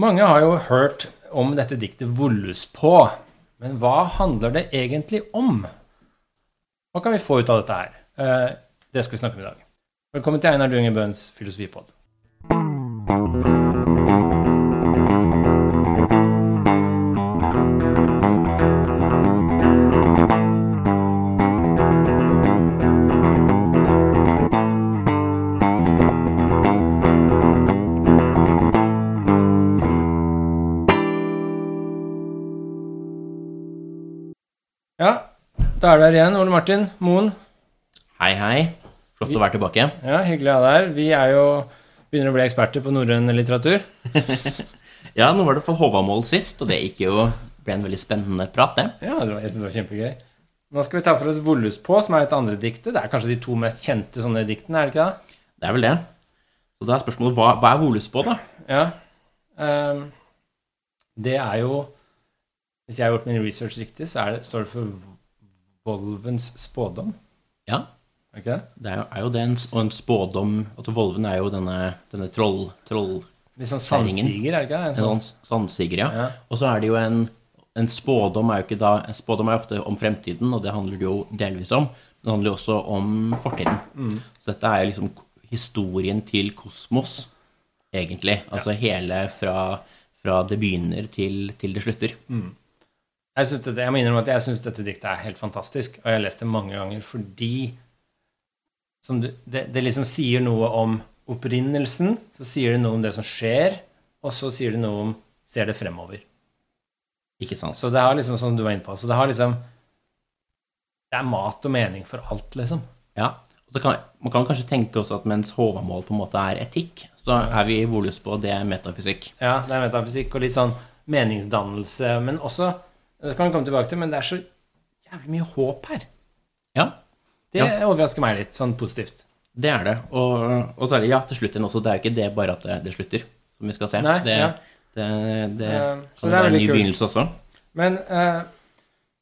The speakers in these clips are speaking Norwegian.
Mange har jo hørt om dette diktet 'Vollus på'. Men hva handler det egentlig om? Hva kan vi få ut av dette her? Eh, det skal vi snakke om i dag. Velkommen til Einar Duenger Bøhns filosofipod. Er du her igjen, Ole Martin Moen. Hei, hei. Flott å være tilbake. Ja, hyggelig å ha deg her. Vi er jo begynner å bli eksperter på norrøn litteratur. Ja, nå var det for Håvamål sist, og det gikk jo ble en veldig spennende prat, det. Ja, det var, jeg synes det var kjempegøy. Nå skal vi ta for oss 'Vollus på', som er et andre diktet. Det er kanskje de to mest kjente sånne diktene, er det ikke det? Det er vel det. Så da er spørsmålet hva, hva er Volus på, da? Ja. um, det er jo Hvis jeg har gjort min research riktig, så er det, står det for Volvens spådom. Ja, Okay. det er jo, er jo det en, og en spådom Altså Volven er jo denne, denne troll... troll Litt sånn sandsiger, er det ikke en En sånn, sånn sandsiger, ja. ja. Og så er det jo en, en spådom er jo ikke da En spådom er ofte om fremtiden, og det handler det jo delvis om. Men det handler jo også om fortiden. Mm. Så dette er jo liksom historien til kosmos, egentlig. Altså hele fra, fra det begynner til, til det slutter. Jeg, synes dette, jeg må innrømme at jeg syns dette diktet er helt fantastisk, og jeg har lest det mange ganger fordi som du, det, det liksom sier noe om opprinnelsen, så sier det noe om det som skjer, og så sier det noe om ser det fremover. Ikke sant? Så det har liksom, som du var inne på, så det har liksom Det er mat og mening for alt, liksom. Ja. Og kan, man kan kanskje tenke også at mens Håvamål på en måte er etikk, så er vi i Volus på det er metafysikk. Ja, det er metafysikk og litt sånn meningsdannelse, men også Det kan vi komme tilbake til, men det er så jævlig mye håp her. Ja, Det Ja. overrasker meg litt, sånn positivt. det er det. Og, og så det ja, til slutt igjen også. Det er jo ikke det bare at det, det slutter, som vi skal se. Nei, det, ja. det, det Eh, så kan er være en ny kult. begynnelse også. Men uh,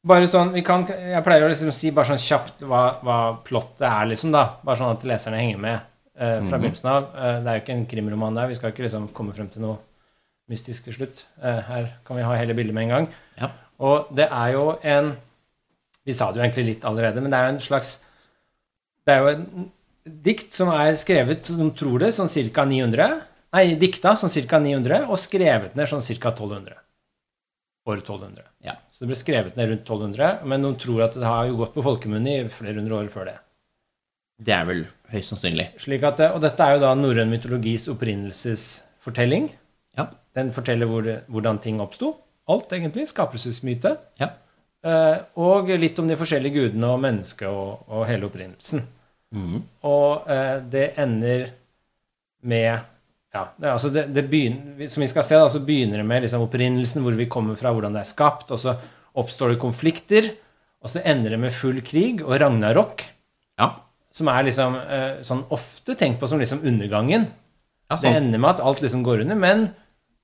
bare sånn vi kan, Jeg pleier å liksom si bare sånn kjapt hva, hva plottet er, liksom, da. Bare sånn at leserne henger med uh, fra Mhm. begynnelsen av. Eh, det er jo ikke en krimroman der. Vi skal ikke liksom komme frem til noe mystisk til slutt. Eh, her kan vi ha hele bildet med en gang. Ja. Og det er jo en Vi sa det jo egentlig litt allerede, men det er jo en slags Det er jo en dikt som er skrevet, som de tror det, sånn ca. 900. Nei, dikta sånn ca. 900, og skrevet ned sånn ca. 1200. År 1200. Ja. Så det ble skrevet ned rundt 1200, men noen tror at det har jo gått på folkemunne i flere hundre år før det. Det er vel høyst sannsynlig. Slik at, Og dette er jo da norrøn mytologis opprinnelsesfortelling. Ja. Den forteller hvor, hvordan ting oppsto. Alt, egentlig. Skapelsesmyte. Ja. Eh, og litt om de forskjellige gudene og mennesket og, og hele opprinnelsen. Mm. Og eh, det ender med Ja, det, altså det, det begynner, som vi skal se, da, så begynner det med liksom opprinnelsen, hvor vi kommer fra, hvordan det er skapt, og så oppstår det konflikter, og så ender det med full krig og ragnarok, Ja. som er liksom eh, sånn ofte tenkt på som liksom undergangen. ja Det sånn, ender med at alt liksom går under, men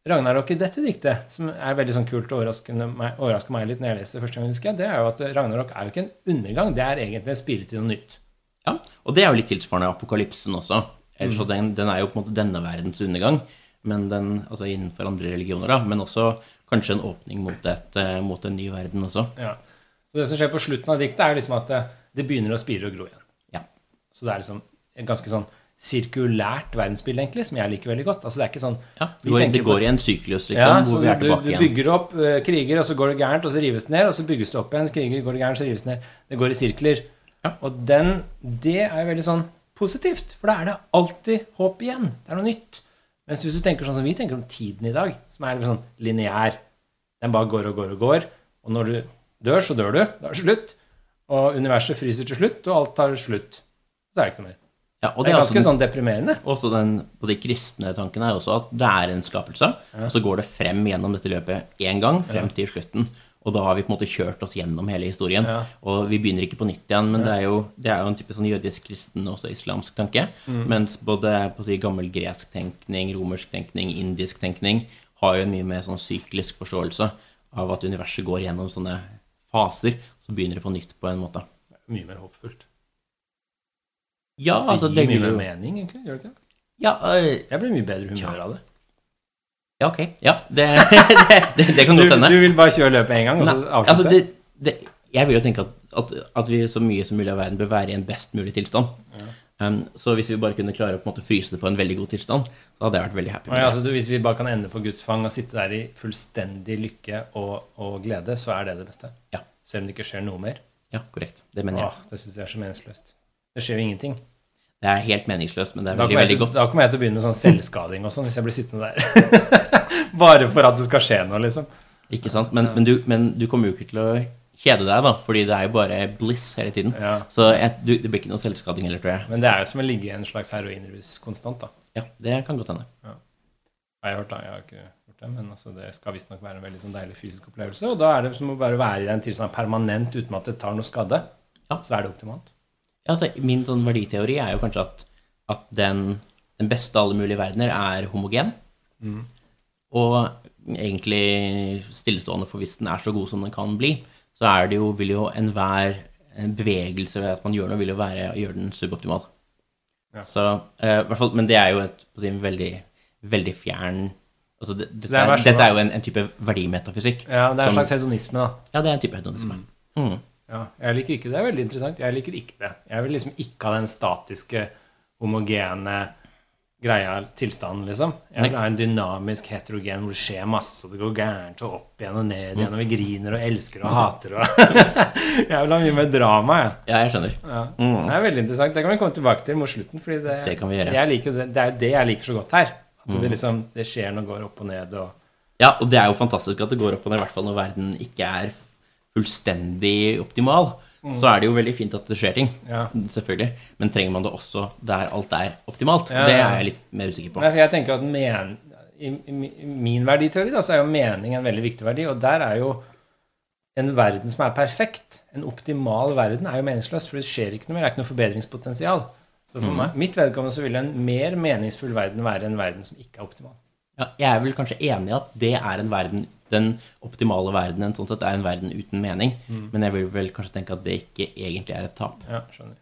Ragnarok i dette diktet, som er veldig sånn kult og meg, overrasker meg litt når jeg leste det første gang, husker jeg, det er jo at Ragnarok er jo ikke en undergang, det er egentlig en spire til noe nytt. ja. Og det er jo litt tilsvarende apokalypsen også. Ellers Mm. den, den er jo på en måte denne verdens undergang, men den, altså innenfor andre religioner, da. Men også kanskje en åpning mot, et, eh, mot en ny verden også. Ja. Så det som skjer på slutten av diktet, er liksom at det, det begynner å spire og gro igjen. Ja. Så det er liksom en ganske sånn sirkulært verdensbilde, egentlig, som jeg liker veldig godt. Altså det er ikke sånn ja. Vi Det går, det går i en syklus, liksom, Ja, hvor vi er tilbake igjen. du bygger opp uh, kriger, og så går det gærent, og så rives det ned, og så bygges det opp igjen. Kriger går det gærent, så rives det ned. Det går i sirkler. Ja. Og den, det er jo veldig sånn positivt, for da er det alltid håp igjen. Det er noe nytt. Mens hvis du tenker sånn som vi tenker om tiden i dag, som er sånn lineær Den bare går og går og går, og når du dør, så dør du. Da er det slutt. Og universet fryser til slutt, og alt tar slutt. Så er det ikke noe mer. Ja, og Det er ganske den- sånn deprimerende. Også den og de kristne tanken er også at det er en skapelse, og så går det frem gjennom dette løpet én gang, frem til slutten. Og da har vi på en måte kjørt oss gjennom hele historien. Ja. Og vi begynner ikke på nytt igjen, men det, er jo, det er jo en type sånn jødisk, kristen og også islamsk tanke. Mm. Mens både si, gammel gresk tenkning, romersk tenkning, indisk tenkning har jo en mye mer sånn syklisk forståelse av at universet går gjennom sånne faser. Så begynner det på nytt på en måte. Mye mer håpfullt. Ja, Det altså gir mye mer mening, egentlig. Gjør det ikke ja, øh, Jeg blir mye bedre humør Ja. av det. Ja, ok. Ja, det, det, det, det kan Du, godt hende. du vil bare kjøre løpet én gang, og så Nei, avslutte? altså det, det, jeg vil jo tenke at, at, at vi så mye som mulig av verden bør være i en best mulig tilstand. Um, så hvis vi bare kunne klare å på en måte fryse det på en veldig god tilstand, så hadde jeg vært veldig happy. Med det. altså, du, hvis vi bare kan ende på Guds fang og sitte der i fullstendig lykke og, og glede, så er det det beste. Ja. Selv om det ikke skjer noe mer. Ja, korrekt. Det mener jeg. Åh, det syns jeg er så meningsløst. Det skjer jo ingenting. Det er helt meningsløst, men det er veldig, veldig til, godt. da kommer jeg til å begynne med sånn selvskading og sånn hvis jeg blir sittende der. Bare for at det skal skje noe, liksom. Ikke sant? Men, men, du, men du kommer jo ikke til å kjede deg, da, fordi det er jo bare bliss hele tiden. Ja. Så jeg, du, det blir ikke noe selvskading heller, tror jeg. Men det er jo som å ligge i en slags heroinrus konstant, da. Ja, det kan godt hende. Ja. jeg hørt, da. Jeg har ikke gjort det, men altså, det skal visstnok være en veldig sånn deilig fysisk opplevelse. Og da er det som å bare være i den tilstanden permanent uten at det tar noe skade. Ja. Så er det optimalt. Ja, altså, min sånn verditeori er jo kanskje at, at den, den beste av alle mulige verdener er homogen. Og egentlig stillestående, for hvis den er så god som den kan bli, så er det jo, vil jo enhver bevegelse ved at man gjør noe, vil jo være å gjøre den suboptimal. Ja. Så, uh, hvert fall, men det er jo et, si, veldig, veldig fjern altså det, dette, Det er dette er jo en, en type verdimetafysikk. Ja, det er en som- slags hedonisme, da. Ja, det er en type hedonisme. Mm. Ja, jeg liker ikke det. Det er veldig interessant. Jeg liker ikke det. Jeg vil liksom ikke ha den statiske, homogene greia, tilstanden, liksom. Jeg vil ha en dynamisk heterogen hvor det skjer masse, og det går gærent, og opp igjen og ned igjen, og vi griner og elsker og hater og Jeg vil ha mye mer drama, jeg. Ja, jeg skjønner. Ja. Mm. Det er veldig interessant. Det kan vi komme tilbake til mot slutten. Fordi det, Det kan vi gjøre. Det, det er jo det jeg liker så godt her. At Mm. det liksom det skjer noe går opp og ned. Og, Ja, og det er jo fantastisk at det går opp og ned, i hvert fall når verden ikke er fullstendig optimal. Så er det jo veldig fint at det skjer ting, Mm. ja. selvfølgelig. Men trenger man det også der alt er optimalt? Ja, Det er jeg litt mer usikker på. Jeg tenker at men, i, i, min verditeori da, så er jo mening en veldig viktig verdi, og der er jo en verden som er perfekt, en optimal verden, er jo meningsløs, for det skjer ikke noe mer, det er ikke noe forbedringspotensial. Så for meg, mitt vedkommende så vil en mer meningsfull verden være en verden som ikke er optimal. Ja, jeg er vel kanskje enig i at det er en verden, den optimale verdenen sånn sett er en verden uten mening. Mm. Men jeg vil vel kanskje tenke at det ikke egentlig er et tap. Ja, skjønner.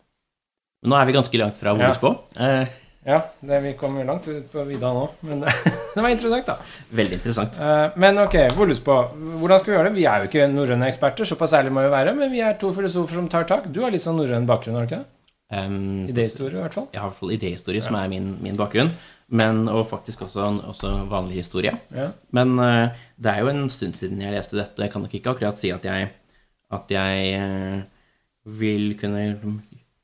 Men nå er vi ganske langt fra Ja. Volos på. Eh, Ja, det, vi kommer langt ut på vidda nå, men det, det var interessant, da. veldig interessant. Eh, Men ok, hvor på? Hvordan skal vi gjøre det? Vi er jo ikke norrøne eksperter, såpass ærlig må vi være, men vi er to filosofer som tar tak. Du har litt sånn norrøn bakgrunn, har du ikke det? Um, Idéhistorie, i hvert fall. Jeg har i hvert fall idéhistorie, som er min, min bakgrunn. Men, og faktisk også, også vanlig historie. Ja. Men uh, det er jo en stund siden jeg leste dette, og jeg kan nok ikke akkurat si at jeg, at jeg uh, vil kunne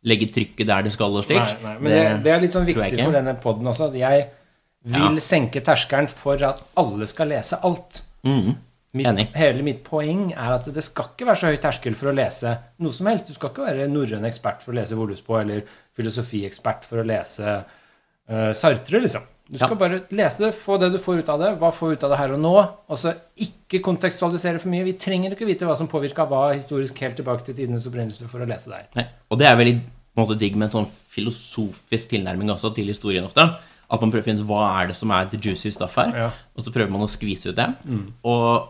legge trykket der det skal og slik. Nei, nei, men det, det er litt sånn viktig for denne poden også. at Jeg vil Ja. senke terskelen for at alle skal lese alt. Mhm. Mitt, hele mitt poeng er at det skal ikke være så høy terskel for å lese noe som helst. Du skal ikke være norrøn ekspert for å lese Volus på, eller filosofiekspert for å lese Sartre, liksom. Du skal Ja. bare lese det, få det du får ut av det. Hva får ut av det her og nå? Og så ikke kontekstualisere for mye. Vi trenger ikke vite hva som påvirka hva historisk helt tilbake til tidenes opprinnelse for å lese det her. Nei. Og det er veldig på en måte digg med en sånn filosofisk tilnærming også til historien ofte. At man prøver å finne ut hva er det som er the juicy stuff her, Ja. og så prøver man å skvise ut det, og,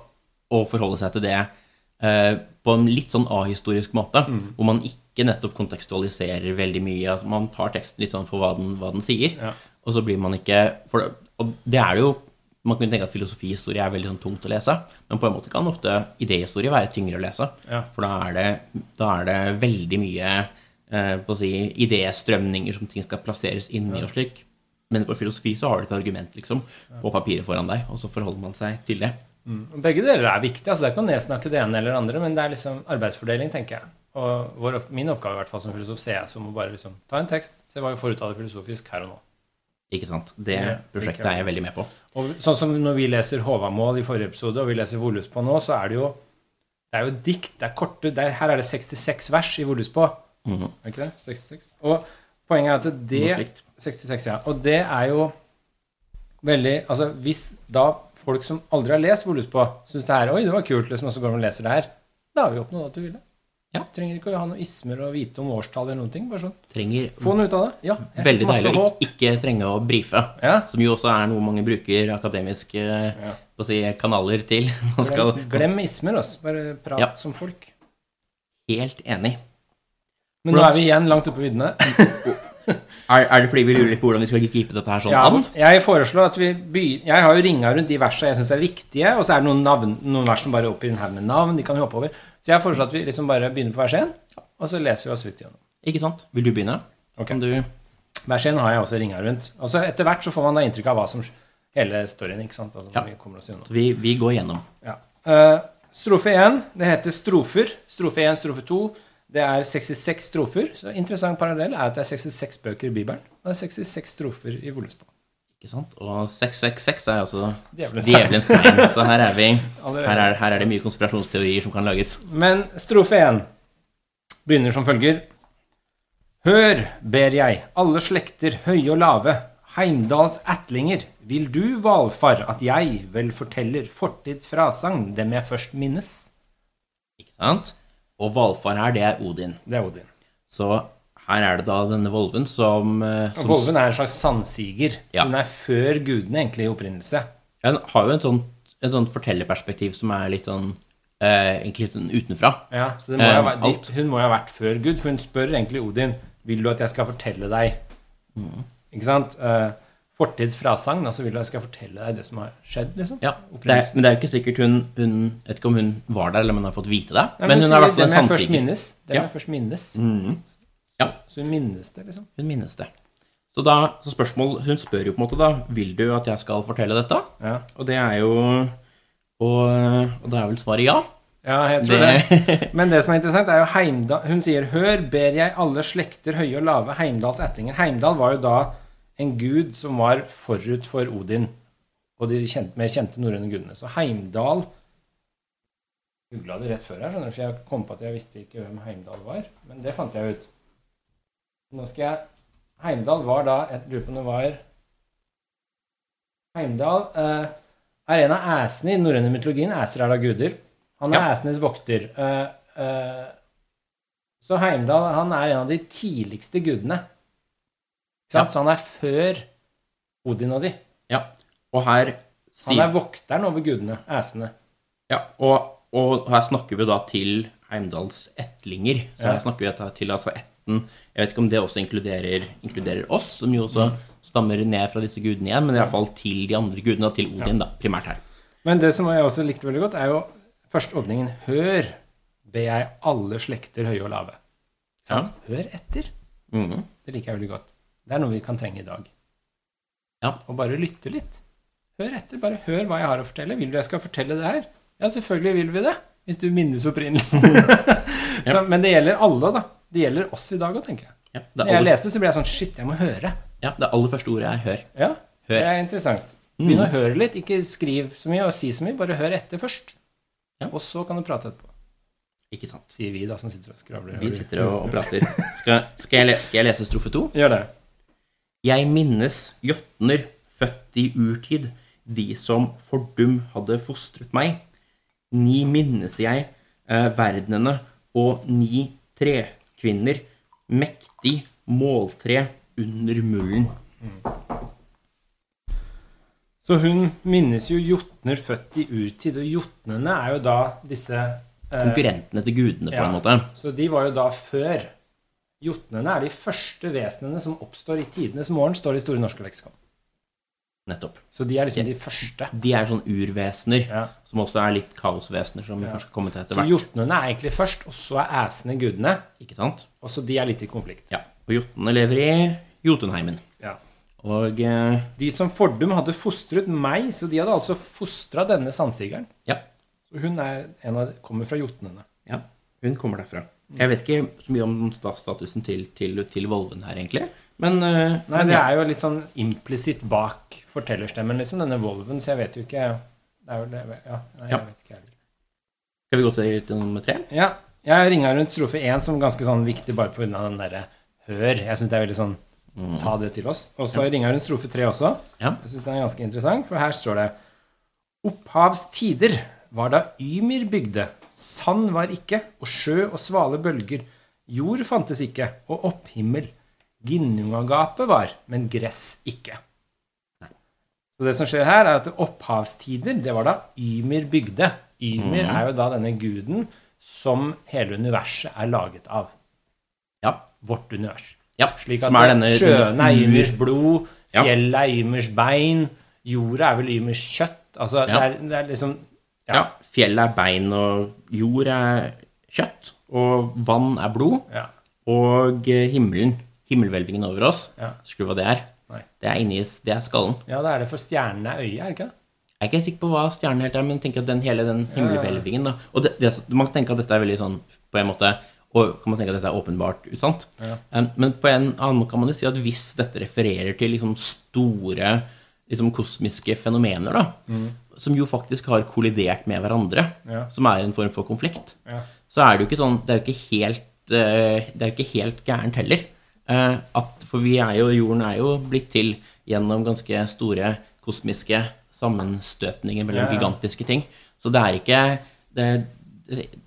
og forholde seg til det eh, på en litt sånn ahistorisk måte, hvor man ikke nettopp kontekstualiserer veldig mye. Altså, man tar teksten litt sånn for hva den, hva den sier, Ja. og så blir man ikke for, Og det er det jo man kunne tenke at filosofihistorie er veldig sånn tungt å lese, men på en måte kan ofte idéhistorie være tyngre å lese. Ja. For da er det, da er det veldig mye eh, på å si, idéstrømninger som ting skal plasseres inn i og slik. Men på filosofi så har du et argument liksom, på papiret foran deg, og så forholder man seg til det. Mm. Begge deler er viktig. altså Det er ikke å nedsnakke det ene eller det andre, men det er liksom arbeidsfordeling, tenker jeg. Og vår, min oppgave i hvert fall som filosof ser jeg som å bare liksom ta en tekst, se hva vi får ut av det filosofisk her og nå. Ikke sant? Det prosjektet er jeg veldig med på. Og sånn som når vi leser Håvamål i forrige episode, og vi leser Volus på nå, så er det jo det er jo dikt. det er korte, det er, Her er det 66 vers i Volus på. -hmm. Er ikke det? 66. Og poenget er at det 66, ja. Og det er jo veldig Altså hvis da folk som aldri har lest Volus på, syns det her Oi, det var kult, liksom, og så går de og leser det her, da har vi oppnådd at du ville. Ja. Trenger ikke å ha noen ismer og vite om årstall eller noen ting. Bare sånn. Trenger Få noe ut av det. Ja. veldig deilig å ikke, ikke trenge å brife. Ja. Som jo også er noe mange bruker akademiske Ja. si, kanaler til. Man skal Glem, glem ismer, altså. Bare prat Ja. som folk. Helt enig. Men nå er vi igjen langt oppe på viddene. Er, er det fordi vi lurer litt på hvordan vi skal gripe dette her sånn Ja, an? jeg foreslår at vi begynner Jeg har jo ringa rundt de versene jeg syns er viktige, og så er det noen, navn, noen vers som bare er i en haug med navn. De kan vi hoppe over. Så jeg foreslår at vi liksom bare begynner på vers 1, og så leser vi oss litt gjennom. Ikke sant? Vil du begynne? Okay. Kan du Vers 1 har jeg også ringa rundt. Og så etter hvert så får man da inntrykk av hva som Hele storyen, ikke sant? Altså, Ja. vi kommer oss gjennom. vi, vi går gjennom. Ja. Uh, strofe 1, det heter strofer. Strofe 1, strofe 2. Det er 66 strofer. Så interessant parallell er at det er 66 bøker i Bibelen. Og det er 66 strofer i Volespa. Ikke sant? Og 666 er altså Djevelens tegn. Så her er vi her er, her er det mye konspirasjonsteorier som kan lages. Men strofe 1 begynner som følger. Hør, ber jeg, alle slekter, høye og lave, Heimdals ætlinger, vil du, valfar, at jeg vel forteller fortids frasagn, dem jeg først minnes? Ikke sant? Og valfar her, det er Odin. Det er Odin. Så her er det da denne volven som, eh, som Volven er en slags sandsiger. Ja. Hun er før gudene egentlig i opprinnelse. Den har jo et sånt, et sånt fortellerperspektiv som er litt sånn eh, Egentlig litt sånn utenfra. Ja, så det må Eh, vært, alt. Hun må jo ha vært før Gud, for hun spør egentlig Odin Vil du at jeg skal fortelle deg Mm. Ikke sant? Uh, fortids så Altså vil jeg skal fortelle deg det som har skjedd, liksom? Ja, det er, Men det er jo ikke sikkert hun, hun vet ikke om hun var der, eller om hun har fått vite det. Nei, men hun sier, er i hvert fall en sannsikker. Det minnes. det Ja. jeg først minnes. Mhm. Ja, Så hun minnes det, liksom. hun minnes det. Så da, så spørsmål Hun spør jo på en måte da Vil du at jeg skal fortelle dette? Ja, Og det er jo Og, og da er vel svaret ja. ja jeg tror det. Men det som er interessant, er jo Heimdal Hun sier 'Hør, ber jeg alle slekter høye og lave, Heimdals ætlinger'. Heimdal var jo da en gud som var forut for Odin og de kjente, mer kjente norrøne gudene. Så Heimdal Googla det rett før her, skjønner du, for jeg kom på at jeg visste ikke hvem Heimdal var. Men det fant jeg ut. Nå skal jeg Heimdal var da et lurer på om det var Heimdal eh, er en av æsene i den norrøne mytologien. Æser er da guder. Han er Ja. æsenes vokter. Eh, eh, så Heimdal han er en av de tidligste gudene. Ja. Så han er før Odin og de. ja. Og her Han er vokteren over gudene, æsene. Ja, og, og her snakker vi da til Heimdals etlinger. Så Ja. her snakker vi da til altså etten Jeg vet ikke om det også inkluderer, inkluderer oss, som jo også stammer ned fra disse gudene igjen, men iallfall til de andre gudene, og til Odin, da, primært her. Men det som jeg også likte veldig godt, er jo første åpningen. Hør, ber jeg alle slekter høye og lave. Sant? Ja. Hør etter. Mhm. Det liker jeg veldig godt. Det er noe vi kan trenge i dag. Ja. Og bare lytte litt. Hør etter. Bare hør hva jeg har å fortelle. Vil du jeg skal fortelle det her? Ja, selvfølgelig vil vi det. Hvis du minnes opprinnelsen. Så, men det gjelder alle, da. Det gjelder oss i dag òg, tenker jeg. Ja, det, Når jeg leste, så ble jeg sånn Shit, jeg må høre. ja, det aller første ordet er 'hør'. Ja, Hør. det er interessant. Begynn å høre litt. Ikke skriv så mye og si så mye. Bare hør etter først. Ja. Og så kan du prate etterpå. Ikke sant? Sier vi, da, som sitter og skravler. Vi sitter og, og prater. Skal, skal jeg, skal jeg lese strofe to? Gjør det. Jeg minnes jotner, født i urtid, de som fordum hadde fostret meg. Ni minnes jeg eh, verdenene og ni trekvinner, mektig måltre under mullen. Så hun minnes jo jotner født i urtid, og jotnene er jo da disse eh, Konkurrentene til gudene, på ja. en måte. Så de var jo da før. Jotnene er de første vesenene som oppstår i tidenes morgen, står det i Store norske leksikon. Nettopp. Så de er liksom de første. De er sånn urvesener, Ja. som også er litt kaosvesener, som Ja. skal komme til etter hvert. Så jotnene er egentlig først, og så er æsene gudene. Ikke sant? Og så de er litt i konflikt. Ja. Og jotnene lever i Jotunheimen. Ja. Og eh, De som fordum hadde fostret meg, så de hadde altså fostra denne sandsigeren. ja, Så hun er en av, kommer fra jotnene. Ja, hun kommer derfra. Jeg vet ikke så mye om sta- statusen til, til, til Volven her, egentlig. Men, eh, Nei, men det ja. er jo litt sånn implisitt bak fortellerstemmen, liksom, denne Volven, så jeg vet jo ikke Det er jo det Ja, nei, jeg Ja. vet ikke heller. Skal vi gå til, til nummer tre? Ja. Jeg ringa rundt strofe 1 som ganske sånn viktig bare pga. den derre hør. Jeg syns det er veldig sånn Ta det til oss. Og så ringa jeg rundt strofe 3 også. Ja. Jeg syns den er ganske interessant, for her står det Opphavstider var da Ymir bygde. Sand var ikke, og sjø og svale bølger. Jord fantes ikke, og opphimmel. Ginnungagapet var, men gress ikke. Så det som skjer her, er at opphavstider, det var da Ymir bygde. Ymir er jo da denne guden som hele universet er laget av. Ja. Vårt univers. Ja, Slik at er sjøene er Ymers blod, fjellet er Ymers bein, jorda er vel Ymers kjøtt. Altså, det, er, det er liksom Ja. Fjellet er bein, og jord er kjøtt, og vann er blod, ja. og eh, himmelen, himmelhvelvingen over oss, Ja. skru hva det er. Det er inni, det er skallen. ja, det er det, for stjernene er øyet, er det ikke? Jeg er ikke sikker på hva stjernen helt er, men tenk at den, hele den himmelhvelvingen da. Og det, det, Man kan tenke at dette er veldig sånn på en måte Og kan man tenke at dette er åpenbart usant. Ja. Um, men på en annen måte kan man jo si at hvis dette refererer til liksom store liksom kosmiske fenomener, da, som jo faktisk har kollidert med hverandre. Ja. som er en form for konflikt, Ja. så er det jo ikke sånn Det er jo ikke helt, eh, det er ikke helt gærent heller. Eh, at, for vi er jo, jorden er jo blitt til gjennom ganske store kosmiske sammenstøtninger mellom Ja, gigantiske ting. Så det er ikke det,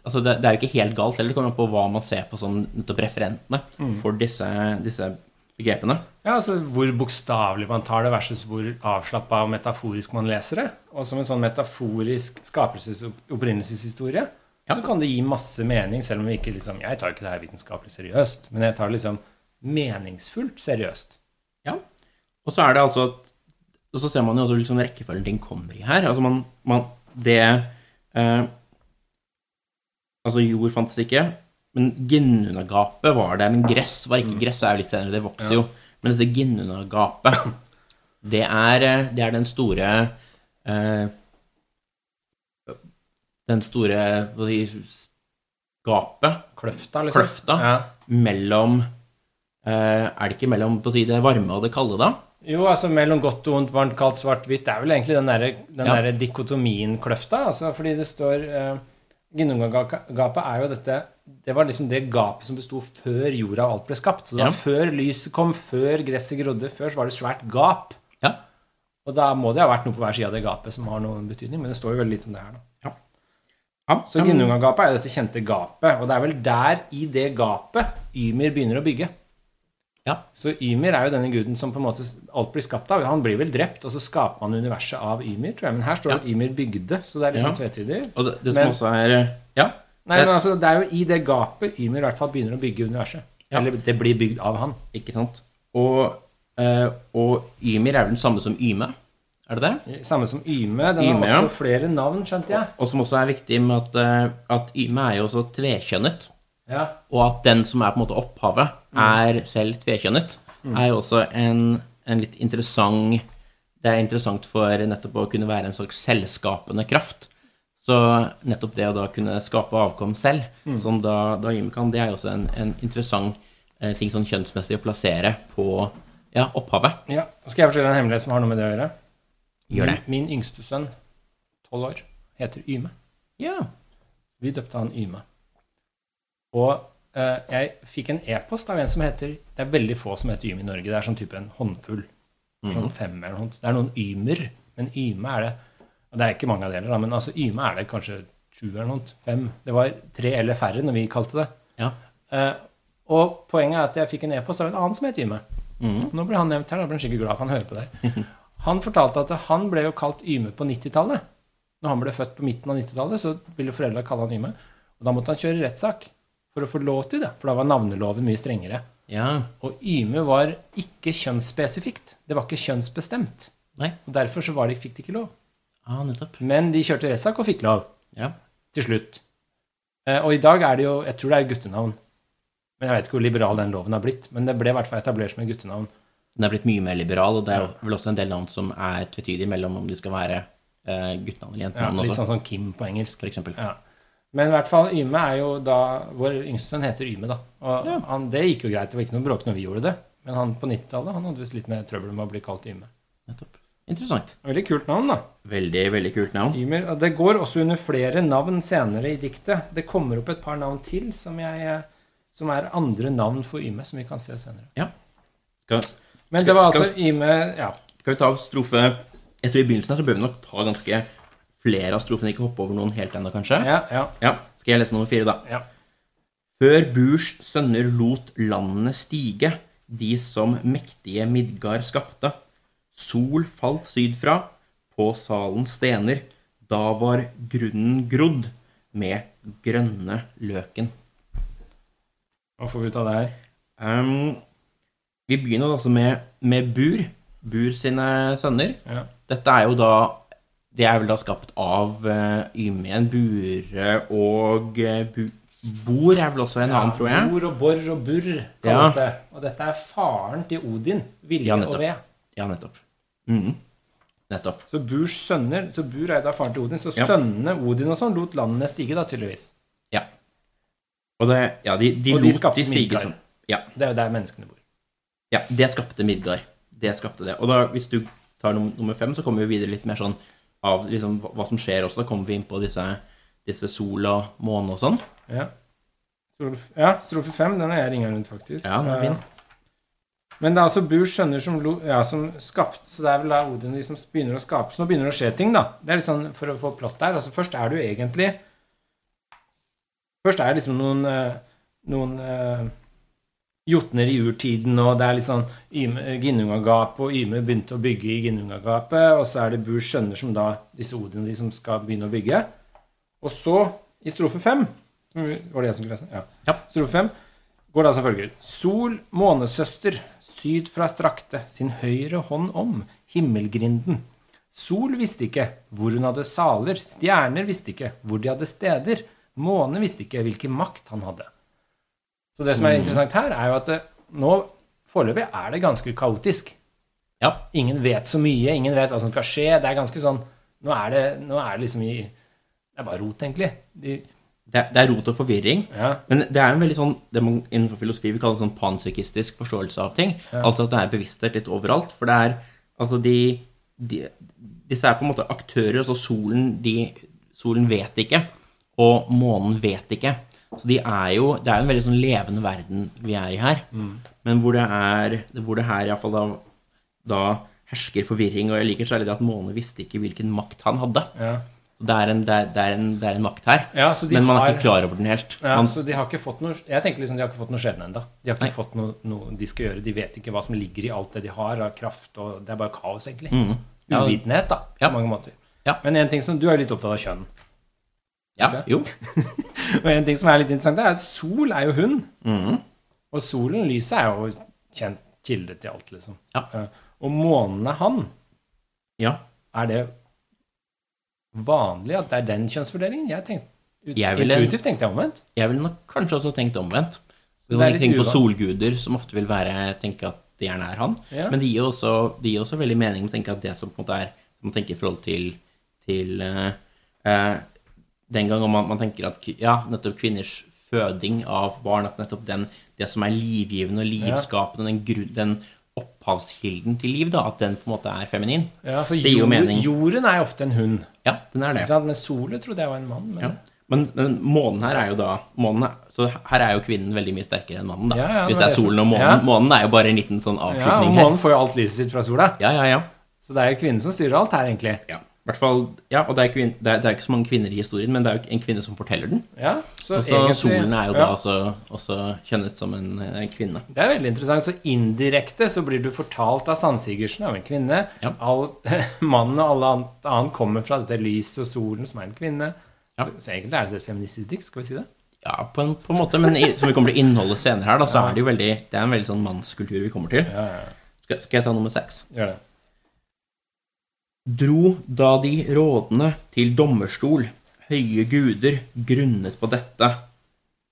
altså det, det er jo ikke helt galt heller. Det kommer an på hva man ser på som nettopp referentene Mm. for disse, disse begrepene. Ja, altså Hvor bokstavelig man tar det, versus hvor avslappa og metaforisk man leser det. Og som en sånn metaforisk skapelses- og opprinnelseshistorie Ja. så kan det gi masse mening, selv om vi ikke liksom Jeg tar ikke det her vitenskapelig seriøst, men jeg tar det liksom meningsfullt seriøst. Ja. Og så er det altså at Og så ser man jo også liksom rekkefølgen ting kommer i her. Altså man, man Det eh, Altså, jord fantes ikke. Men Ginnunagapet var der. Men gress var ikke gress. er jo litt senere, det vokser jo. Men dette Ginnunagapet, det er, eh, det er den store eh, Den store gapet Kløfta, liksom. Kløfta. Ja. mellom eh, Er det ikke mellom på å si, det varme og det kalde, da? Jo, altså mellom godt og vondt, varmt, kaldt, svart, hvitt. Det er vel egentlig den derre den Ja. derre dikotomien-kløfta. Altså, fordi det står uh, Ginnungagapet er jo dette Det var liksom det gapet som besto før jorda og alt ble skapt. Så det var Ja. før lyset kom, før gresset grodde. Før så var det svært gap. Ja. Og da må det ha vært noe på hver side av det gapet som har noen betydning. Men det står jo veldig lite om det her, nå. ja. Så Ginnungagapet er jo dette kjente gapet. Og det er vel der, i det gapet, Ymir begynner å bygge. Ja. Så Ymir er jo denne guden som på en måte alt blir skapt av. Han blir vel drept, og så skaper man universet av Ymir, tror jeg. Men her står det at Ymir bygde, så det er liksom Ja. tvetydig. Og det, det som Men- også er eh, Ja. Nei, men altså, det er jo i det gapet Ymir i hvert fall begynner å bygge universet. Ja. Eller det blir bygd av han. Ikke sant? Og, eh, og Ymir er vel den samme som Yme? Er det det? Samme som Yme. Den Yme, har ja. også flere navn, skjønte jeg. Og som også er viktig med at, eh, at Yme er jo også tvekjønnet. Ja. Og at den som er på en måte opphavet, er selv tvekjønnet, er jo også en, en litt interessant Det er interessant for nettopp å kunne være en slags selskapende kraft. Så nettopp det å da kunne skape avkom selv, som da, da kan, det er jo også en, en interessant eh, ting sånn kjønnsmessig å plassere på ja, opphavet. ja. Skal jeg fortelle en hemmelighet som har noe med det å gjøre. Gjør det. Min, min yngste sønn, tolv år, heter Yme. Ja. Vi døpte han Yme. Og eh, jeg fikk en e-post av en som heter Det er veldig få som heter Yme i Norge. Det er sånn type en håndfull. Sånn fem eller noe. sånt. Det er noen Ymer, men Yme er det Det er ikke mange av det heller, da, men altså Yme er det kanskje sju eller noe. Fem. Det var tre eller færre når vi kalte det. ja. Eh, og poenget er at jeg fikk en e-post av en annen som het Yme. Nå ble han nevnt her, da ble han skikkelig glad for han hører på det. Han fortalte at han ble jo kalt Yme på 90-tallet. Når han ble født på midten av 90-tallet, så ville foreldra kalle han Yme. Og da måtte han kjøre rettssak for å få lov til det, for da var navneloven mye strengere. Ja. Og Yme var ikke kjønnsspesifikt. Det var ikke kjønnsbestemt. Nei. Og Derfor så var de, fikk de ikke lov. Ah, nettopp. Men de kjørte Resak og fikk lov Ja. til slutt. Eh, og i dag er det jo Jeg tror det er guttenavn. Men jeg vet ikke hvor liberal den loven har blitt. Men det ble i hvert fall etablert som et guttenavn. Den er blitt mye mer liberal, og det er vel også en del navn som er tvetydige mellom om de skal være eh, guttenavn eller Ja, litt sånn som Kim på engelsk. for eksempel. Ja. Men i hvert fall Yme er jo da Vår yngste sønn heter Yme, da. Og Ja. han, det gikk jo greit. Det var ikke noe bråk når vi gjorde det. Men han på 90-tallet han hadde visst litt mer trøbbel med å bli kalt Yme. Nettopp. Interessant. Veldig kult navn, da. Veldig, veldig kult navn. Ymer. Det går også under flere navn senere i diktet. Det kommer opp et par navn til som, jeg, som er andre navn for Yme, som vi kan se senere. Ja. Skal, Men det var skal- altså Yme Ja. skal vi ta strofe Jeg tror i begynnelsen her så bør vi nok ta ganske flere av strofene, ikke hoppe over noen helt ennå, kanskje. Ja, ja, Ja, Skal jeg lese nummer fire, da? ja. Før Burs sønner lot landene stige, de som mektige Midgard skapte. Sol falt sydfra, på salens stener, da var grunnen grodd med grønne løken. Hva får vi ut av det her? Um, Vi begynner altså med, med Bur. Bur sine sønner. Ja. Dette er jo da Det er vel da skapt av uh, Ymen, Bure og uh, bu, Bor er vel også en annen, tror jeg. Bor og Borr og Burr kalles Ja. det. Og dette er faren til Odin. Vilje Ja, og ved. Ja, nettopp. Mm. Nettopp. Så Burs sønner Så Bur er da faren til Odin. Så Ja. sønnene Odin og sånn lot landene stige, da, tydeligvis. Ja. Og det, ja, de, de Og de skapte Midgard. som Ja. Det er jo der menneskene bor. Ja, det skapte Midgard. Det skapte det. Og da, hvis du tar nummer fem, så kommer vi videre litt mer sånn av liksom, hva, som skjer også. Da kommer vi inn på disse, disse sol og måne og sånn. Ja. Ja, strofe fem, den har jeg ringa rundt, faktisk. Ja, den er fin. Eh, Men det er altså Burs sønner som, ja, som skapte Så det er vel da Odin liksom begynner å skape. Så nå begynner det å skje ting, da. Det er litt sånn for å få plott der. Altså Først er du egentlig Først er det liksom noen eh, Noen eh, jotner i urtiden, og det er litt sånn Ginnungagapet, og Yme begynte å bygge i Ginnungagapet, og så er det Burs sønner som da Disse Odin de som skal begynne å bygge. Og så, i strofe fem Var det jeg som skulle lese? Ja. Ja. Strofe fem går da som følger. Sol, månesøster, syd fra strakte, sin høyre hånd om, himmelgrinden. Sol visste ikke hvor hun hadde saler, stjerner visste ikke hvor de hadde steder, måne visste ikke hvilken makt han hadde. Så det som er interessant her, er jo at det, nå foreløpig er det ganske kaotisk. Ja. Ingen vet så mye, ingen vet hva som skal skje. Det er ganske sånn Nå er det, nå er det liksom i Det er bare rot, egentlig. De, Det, er- det er rot og forvirring. ja. Men det er en veldig sånn det man innenfor filosofi vi kaller sånn panpsykistisk forståelse av ting. Altså at det er bevissthet litt overalt. For det er altså de, de Disse er på en måte aktører. Altså solen de, Solen vet ikke, og månen vet ikke. Så de er jo Det er jo en veldig sånn levende verden vi er i her. Men hvor det er Hvor det her iallfall da, da hersker forvirring. Og jeg liker særlig det at Måne visste ikke hvilken makt han hadde. ja. Så det er en, det er, det er en, det er en makt her. Ja, men man er har- ikke klar over den helt. Ja, Man, så de har ikke fått noe Jeg tenker liksom de har ikke fått noe skjebne ennå. De har ikke Nei. fått noe, noe de skal gjøre. De vet ikke hva som ligger i alt det de har av kraft, og det er bare kaos, egentlig. Mm. Uvitenhet, da, på Ja. mange måter. Ja. Men en ting som du er litt opptatt av kjønn. Ja, jo. Og en ting som er litt interessant, det er at sol er jo hund. Mhm. Og solen, lyset, er jo kjent kilde til alt, liksom. Ja. Og månen er han. Ja. Er det vanlig at det er den kjønnsfordelingen? Jeg tenkte, ut, Jeg ville- Intuitivt tenkte jeg omvendt. Jeg ville nok kanskje også tenkt omvendt. Er kan tenke på solguder, som ofte vil være tenke at det gjerne er han. Ja. Men det gir også, det gir også veldig mening å tenke at det som på en måte er Man tenker i forhold til, til uh, eh, den gang man, man tenker at ja, nettopp kvinners føding av barn, at nettopp den, det som er livgivende og livskapende, den, grunn, den opphavskilden til liv, da, at den på en måte er feminin. Ja, for jord, mening. jorden er jo ofte en hund. Ja, den er det. Men solen trodde jeg var en mann. Men... Ja. Men, men månen her er jo da månen Så her er jo kvinnen veldig mye sterkere enn mannen, da. Ja, ja, Hvis det er solen og månen. ja. Månen er jo bare en liten sånn Ja, og månen her. får jo alt lyset sitt fra sola. Ja, ja, ja. Så det er jo kvinnen som styrer alt her, egentlig. ja. I hvert fall, ja, og det er, kvinn, det, er, det er ikke så mange kvinner i historien, men det er jo en kvinne som forteller den. Ja, så også egentlig- solen er jo da ja, også, også kjønnet som en, en kvinne. Det er veldig interessant. Så indirekte så blir du fortalt av Sandsigersen av en kvinne. Ja. All, mannen og alle annet, annet kommer fra dette lyset og solen, som er en kvinne. Ja. Så, så egentlig er det et feministisk dikt, skal vi si det? Ja, på en, på en måte, men i, som vi kommer til innholdet senere her, da, så er det jo veldig Det er en veldig sånn mannskultur vi kommer til. Ja, ja, ja. Skal, skal jeg ta nummer seks? Gjør det. Dro da de rådende til dommerstol, høye guder grunnet på dette.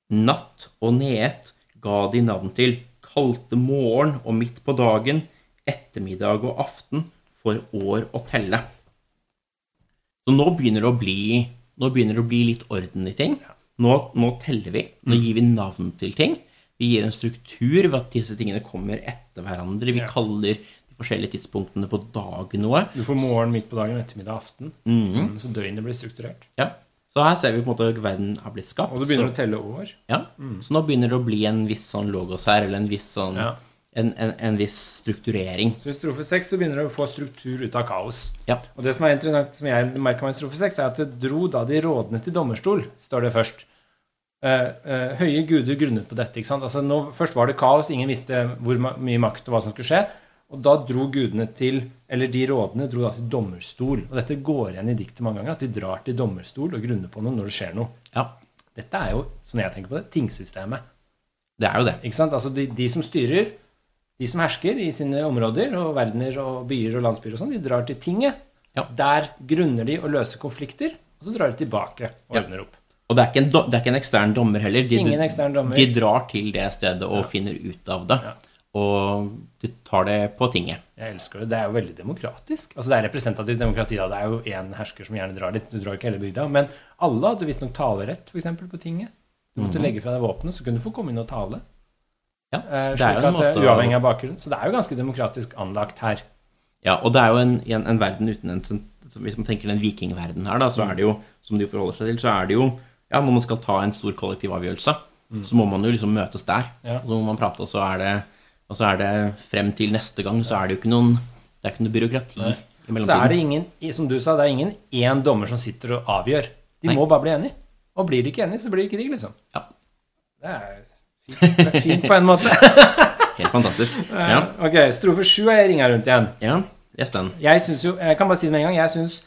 Natt og neet ga de navn til, kalte morgen og midt på dagen, ettermiddag og aften, for år å telle. Så nå begynner det å bli, nå det å bli litt orden i ting. Nå, nå teller vi. Nå gir vi navn til ting. Vi gir en struktur ved at disse tingene kommer etter hverandre. Vi kaller de forskjellige tidspunktene på dagen noe. Du får morgen midt på dagen, ettermiddag, aften. Mhm. Mm, Så døgnet blir strukturert. Ja. Så her ser vi på en måte at verden har blitt skapt. Og du begynner så, å telle år. ja. så nå begynner det å bli en viss sånn logos her, eller en viss sånn Ja. en, en, en viss strukturering. Så i strofe seks så begynner du å få struktur ut av kaos. Ja. Og det som er interessant, som jeg merker meg i strofe seks, er at det dro da de rådende til dommerstol, står det først. Eh, eh, høye guder grunnet på dette. ikke sant? Altså nå, Først var det kaos, ingen visste hvor mye makt og hva som skulle skje. Og da dro gudene til Eller de rådene dro da til dommerstol. Og dette går igjen i diktet mange ganger, at de drar til dommerstol og grunner på noe når det skjer noe. ja. Dette er jo, som jeg tenker på det, tingsystemet. Det er jo det. Ikke sant? Altså de, de som styrer, de som hersker i sine områder og verdener og byer og landsbyer og sånn, de drar til tinget. Ja. Der grunner de å løse konflikter, og så drar de tilbake og Ja. ordner opp. Og det er, ikke en, do- det er ikke en ekstern dommer heller. De, Ingen ekstern dommer. de drar til det stedet og finner ut av det. Ja. Og du tar det på tinget. Jeg elsker det. Det er jo veldig demokratisk. Altså Det er representativt demokrati. da. Det er jo én hersker som gjerne drar litt. Du drar ikke hele bygda. Men alle hadde visstnok talerett, f.eks. på tinget. Du måtte legge fra deg våpenet, så kunne du få komme inn og tale. Ja, Eh, det er jo en eh, måte Uavhengig av bakgrunn. Så det er jo ganske demokratisk anlagt her. Ja, og det er jo en, en, en verden uten en Hvis man tenker den vikingverden her, da, så er det jo, som de forholder seg til, så er det jo Ja, når man skal ta en stor kollektiv avgjørelse, så må man jo liksom møtes der. Ja. Så må man prate, og så er det Og så er det frem til neste gang, så er det jo ikke noen Det er ikke noe byråkrati i Så er det ingen, som du sa, det er ingen én dommer som sitter og avgjør. De Nei. må bare bli enige. Og blir de ikke enige, så blir det krig, liksom. Ja, Det er fint, det er fint på en måte. helt fantastisk. Ja, Ok, strofe sju har jeg ringa rundt igjen. ja yes, den. Jeg syns jo, jeg kan bare si det med en gang, jeg syns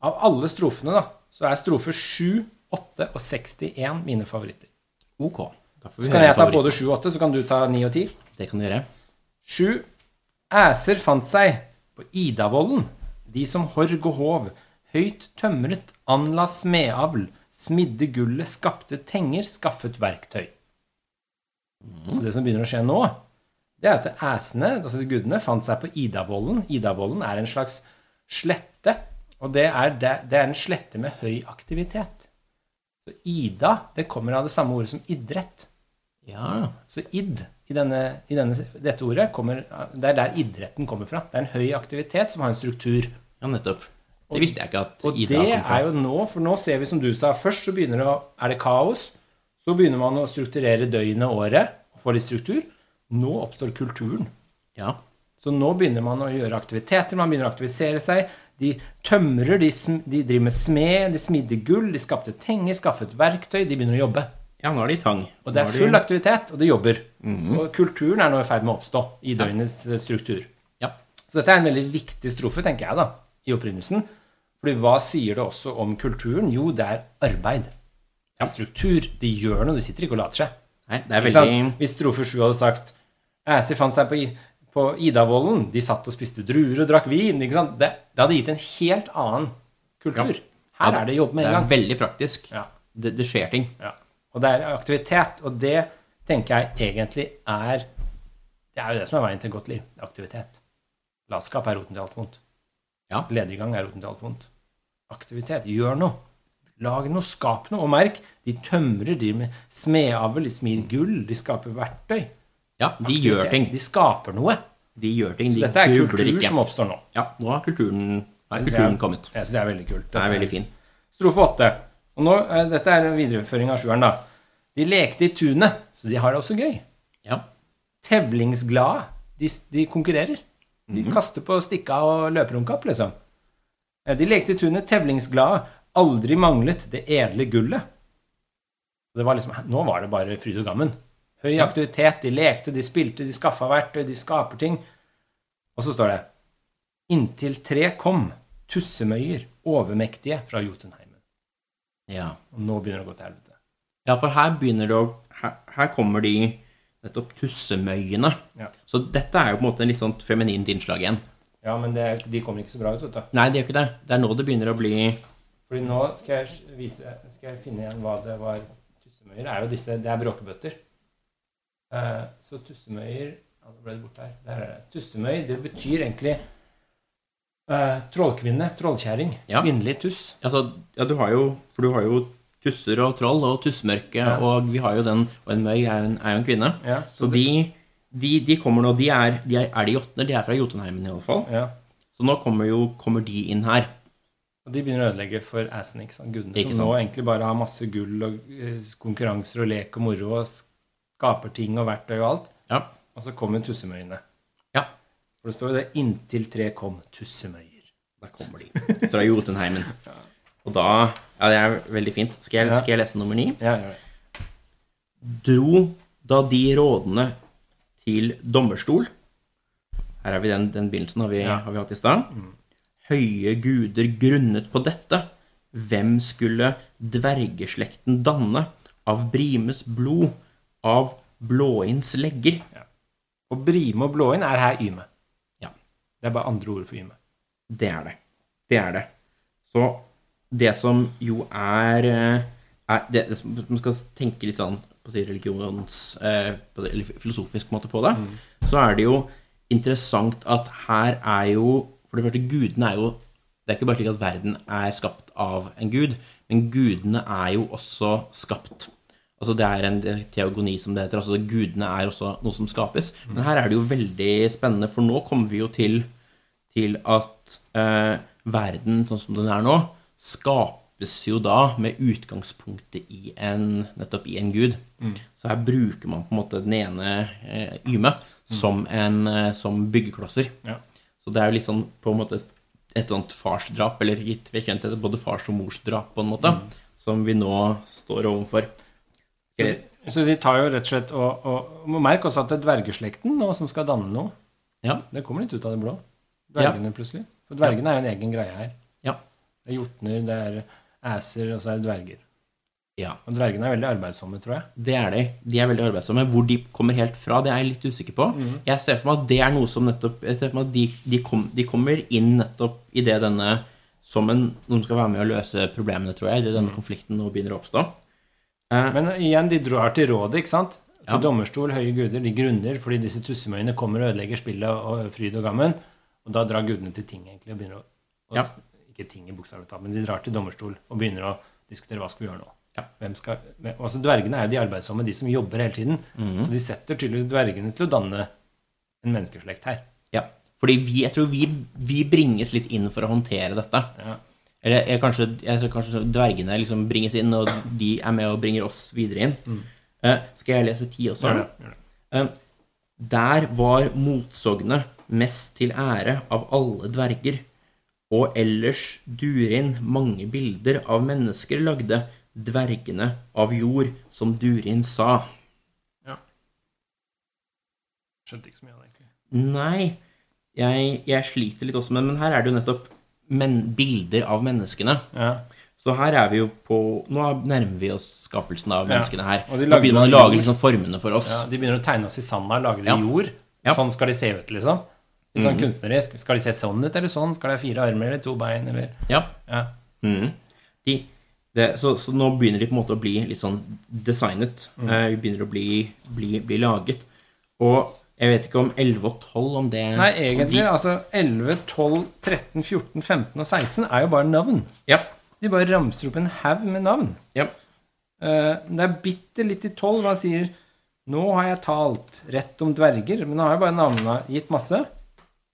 av alle strofene, da, så er strofe 7, 8 og 61 mine favoritter. Ok. Så kan jeg ta både 7 og 8, så kan du ta 9 og 10. Det kan du gjøre. 7. Æser fant seg på Idavollen, de som horg og hov, høyt tømret, anla smedavl, smidde gullet, skapte tenger, skaffet verktøy. Så det som begynner å skje nå, det er at æsene, altså gudene, fant seg på Idavollen. Idavollen er en slags slette, og det er, det, det er en slette med høy aktivitet. Så Ida, det kommer av det samme ordet som idrett. Ja. Så id i, denne, i denne, dette ordet kommer, det er der idretten kommer fra. Det er en høy aktivitet som har en struktur. ja, nettopp. Det visste jeg ikke at Og Ida det kom fra. er jo nå, for nå ser vi som du sa, først så begynner det å, er det kaos. Så begynner man å strukturere døgnet, året, og få litt struktur. Nå oppstår kulturen. Ja. Så nå begynner man å gjøre aktiviteter, man begynner å aktivisere seg. De tømrer, de, de driver med smed, de smidde gull, de skapte tenger, skaffet verktøy, de begynner å jobbe. Ja, nå er de i tang. Og det er de- full aktivitet, og det jobber. Mhm. Og kulturen er nå i ferd med å oppstå i døgnets eh, struktur. Ja. Så dette er en veldig viktig strofe, tenker jeg, da, i opprinnelsen. Fordi hva sier det også om kulturen? Jo, det er arbeid. Det er struktur. De gjør noe, de sitter ikke og later seg. Nei, det er veldig Hvis strofe 7 hadde sagt Æsir fant seg på, på Idavollen, de satt og spiste druer og drakk vin. Ikke sant? Det, det hadde gitt en helt annen kultur. Her er det jobb med Det er gang. veldig praktisk. Ja. Det, det skjer ting. Ja. Og det er aktivitet, og det tenker jeg egentlig er Det er jo det som er veien til et godt liv. Aktivitet. Latskap er roten til alt vondt. Ja. Lediggang er roten til alt vondt. Aktivitet. Gjør noe. Lag noe, skap noe. Og merk, de tømrer, de med smedavl, de smir gull, de skaper verktøy. Ja, de Aktivitet. gjør ting. De skaper noe. De gjør ting. Så De dette er kultur ikke. som oppstår nå. Ja, nå har kulturen, nå er kulturen jeg- kommet. Jeg syns det er veldig kult. Det er veldig fin. Strofe åtte. Og nå, eh, dette er en videreføring av sjueren, da. De lekte i tunet, så de har det også gøy. Ja. tevlingsglade. De, de konkurrerer. De Mhm. kaster på stikka og løper om kapp, liksom. De lekte i tunet, tevlingsglade, aldri manglet det edle gullet. Det var liksom, nå var det bare fryd og gammen. Høy Ja. aktivitet, de lekte, de spilte, de skaffa verktøy, de skaper ting. Og så står det Inntil tre kom, tussemøyer, overmektige fra Jotunheimen. Ja. Og nå begynner det å gå til helvete. Ja, for her begynner det å Her, her kommer de nettopp tussemøyene. Ja. Så dette er jo på en måte en litt sånn feminint innslag igjen. Ja, men det, er- de kommer ikke så bra ut, vet du. Nei, det gjør ikke det. Det er nå det begynner å bli Fordi nå skal jeg vise Skal jeg finne igjen hva det var Tussemøyer er jo disse Det er bråkebøtter. Eh, så tussemøyer Ja, nå ble det borte her. Der er det. Tussemøy, det betyr egentlig eh, trollkvinne, trollkjerring. Ja. Kvinnelig tuss. Altså, ja, du har jo For du har jo tusser og troll og tussmørke, Ja. og vi har jo den Og en møy er jo en, er jo en kvinne. Ja, Så de, de, de kommer nå De er, de er, er de jotner? De er fra Jotunheimen, i alle fall. ja. Så nå kommer jo kommer de inn her. Og de begynner å ødelegge for assen, ikke sant? Gudene Ikke som nå egentlig bare har masse gull og eh, konkurranser og lek og moro og skaper ting og verktøy og alt. Ja. Og så kommer tussemøyene. For det står jo det 'inntil tre kom tussemøyer'. Der kommer de. Fra Jotunheimen. Og da Ja, det er veldig fint. Skal jeg, skal jeg lese nummer ni? Ja, ja. Dro da de rådene til dommerstol Her er vi den, den begynnelsen har vi, Ja. har vi hatt i stad. Høye guder grunnet på dette. Hvem skulle dvergeslekten danne av Brimes blod, av Blåinns legger? Og brime og blåinn er her yme. Det er bare andre ord for yme. Det er det. Det er det. Så det som jo er, eh, er det, det som Man skal tenke litt sånn på å si religions eh, Eller filosofisk måte på det, så er det jo interessant at her er jo For det første, gudene er jo Det er ikke bare slik at verden er skapt av en gud, men gudene er jo også skapt. Altså Det er en teogoni, som det heter. altså Gudene er også noe som skapes. Men her er det jo veldig spennende, for nå kommer vi jo til, til at eh, verden sånn som den er nå, skapes jo da med utgangspunktet i en, nettopp i en gud. Så her bruker man på en måte den ene eh, Yme som, en, eh, som byggeklosser. Ja. Så det er jo litt sånn på en måte et, et sånt farsdrap, eller gitt vi kjent det, både fars- og morsdrap, på en måte, som vi nå står overfor. Så de, så de tar jo rett og slett og, og og Merk også at det er dvergeslekten nå som skal danne noe. Ja. Det kommer litt ut av det blå. Dvergene plutselig. For dvergene er jo en egen greie her. Ja. Det er jotner, det er æser, og så er det dverger. ja. Og dvergene er veldig arbeidsomme, tror jeg. Det er de. De er veldig arbeidsomme. Hvor de kommer helt fra, det er jeg litt usikker på. Jeg ser for meg at det er noe som nettopp Jeg ser for meg at de, de, kom, de kommer inn nettopp i det denne Som en, noen skal være med å løse problemene, tror jeg, idet denne konflikten nå begynner å oppstå. Eh, Men igjen, de drar til rådet, ikke sant? Til Ja. dommerstol, høye guder. De grunner fordi disse tussemøyene kommer og ødelegger spillet og fryd og gammen. Og da drar gudene til ting, egentlig, og begynner å og Ja. Ikke ting i bokstavelig men de drar til dommerstol og begynner å diskutere hva skal vi gjøre nå. Ja. Skal, altså Dvergene er jo de arbeidsomme, de som jobber hele tiden. Mhm. Så de setter tydeligvis dvergene til å danne en menneskeslekt her. ja. Fordi vi, jeg tror vi, vi bringes litt inn for å håndtere dette. Ja. Eller jeg, kanskje, jeg kanskje dvergene liksom bringes inn, og de er med og bringer oss videre inn. Eh, skal jeg lese ti også? Gjør det, gjør det. Eh, Der var motsognet mest til ære av alle dverger, og ellers Durin mange bilder av mennesker lagde, dvergene av jord, som Durin sa. Ja. Skjønte ikke så mye av det, egentlig. Nei, jeg, jeg sliter litt også med Men her er det jo nettopp men, bilder av menneskene. Ja. Så her er vi jo på Nå nærmer vi oss skapelsen av menneskene her. Og de Nå begynner man å lage liksom formene for oss. Ja, de begynner å tegne oss i sanda, lage det Ja. i jord. Ja. Sånn skal de se ut, liksom. Litt Sånn mm. kunstnerisk. Skal de se sånn ut, eller sånn? Skal de ha fire armer eller to bein, eller Ja. Ja. Mhm. De, det, så, så nå begynner de på en måte å bli litt sånn designet. Mm. Eh, begynner å bli, bli, bli laget. Og jeg vet ikke om 11 og 12 om det Nei, egentlig, de, altså 11, 12, 13, 14, 15 og 16 er jo bare navn. Ja. De bare ramser opp en haug med navn. ja. Uh, det er bitte litt i 12 hva han sier Nå har jeg talt rett om dverger, men nå har jeg bare navnene gitt masse.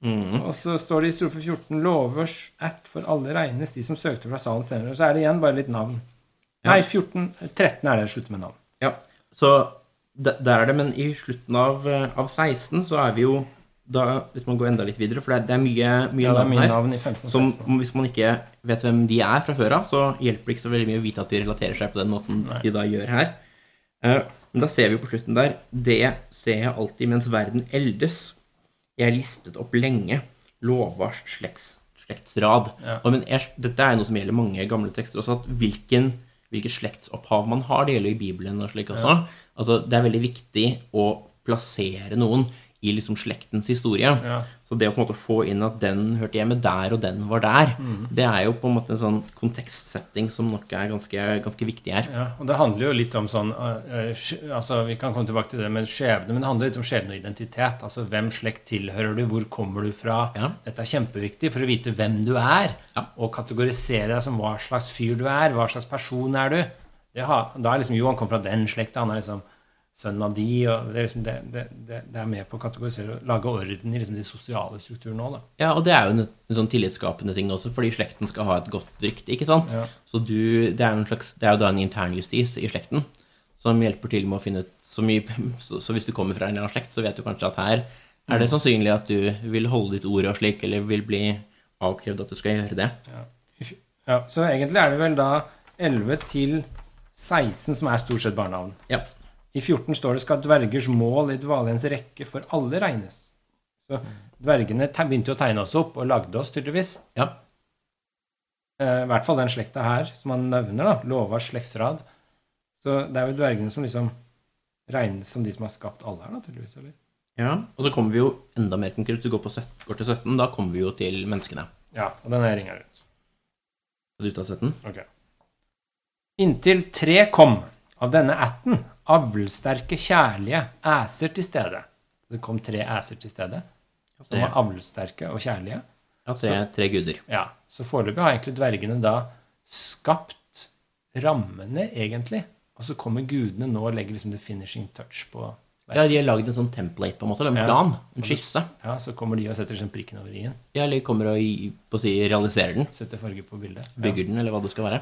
Mm. Og så står det i strofe 14 Lovers at for alle regnes de som søkte fra salen senere'. Så er det igjen bare litt navn. Ja. Nei, 14, 13 er det slutt med navn. ja. Så der er det, men i slutten av, eh, av 16 så er vi jo da, Hvis man går enda litt videre, for det er, det er mye, mye Ja, det er navn her. navn i 15 Som hvis man ikke vet hvem de er fra før av, så hjelper det ikke så veldig mye å vite at de relaterer seg på den måten Nei. de da gjør her. Uh, Men da ser vi på slutten der Det ser jeg alltid mens verden eldes. Jeg listet opp lenge. Lovars slekts, slektsrad. Ja. Og men jeg, dette er jo noe som gjelder mange gamle tekster også, at hvilken, hvilket slektsopphav man har, det gjelder i Bibelen og slik også. Altså, det er veldig viktig å plassere noen i liksom slektens historie. Ja. Så det å på en måte få inn at den hørte hjemme der, og den var der, Mm. det er jo på en måte en sånn kontekstsetting som nok er ganske, ganske viktig her. Ja, og det handler jo litt om sånn øh, sk- altså Vi kan komme tilbake til det med skjebne, men det handler litt om skjebne og identitet. Altså hvem slekt tilhører du, hvor kommer du fra? Ja. Dette er kjempeviktig for å vite hvem du er, Ja. og kategorisere deg som hva slags fyr du er, hva slags person er du. Det har, da er liksom Johan kommer fra den slekta, han er liksom sønnen av de, og det er, liksom, det, det, det, er med på å kategorisere og lage orden i liksom de sosiale strukturene òg. Ja, og det er jo en, en sånn tillitsskapende ting også, fordi slekten skal ha et godt rykte, ikke sant? Ja. Så du, det er, slags, det er jo da en internjustis i slekten som hjelper til med å finne ut så mye Så, så hvis du kommer fra en eller annen slekt, så vet du kanskje at her er det sannsynlig at du vil holde ditt ord og slik, eller vil bli avkrevd at du skal gjøre det. Ja. ja, Så egentlig er det vel da 11 til 16 som er stort sett barnavn. Ja. I 14 står det 'skal dvergers mål i dvalens rekke for alle regnes'. Så dvergene begynte å tegne oss opp og lagde oss, tydeligvis. Ja. Eh, I hvert fall den slekta her, som han nevner, da. Lovas slektsrad. Så det er jo dvergene som liksom regnes som de som har skapt alle her, naturligvis. Eller? Ja, Og så kommer vi jo enda mer konkret. Du går, på 17, går til 17, da kommer vi jo til menneskene. Ja, og den er ringa ut. Vil du ta 17? Ok. Inntil tre kom av denne ætten avlssterke kjærlige æser til stede. Så det kom tre æser til stede, som var avlssterke og kjærlige. Ja, tre, tre guder. Ja, Så foreløpig har egentlig dvergene da skapt rammene, egentlig. Og så kommer gudene nå og legger liksom the finishing touch på Ja, de har lagd en sånn template, på en måte. eller En Ja. plan. En skisse. Ja, så kommer de og setter liksom prikken over i-en. Ja, eller kommer og på å si, realiserer den. Setter farge på bildet. Ja. Bygger den, eller hva det skal være.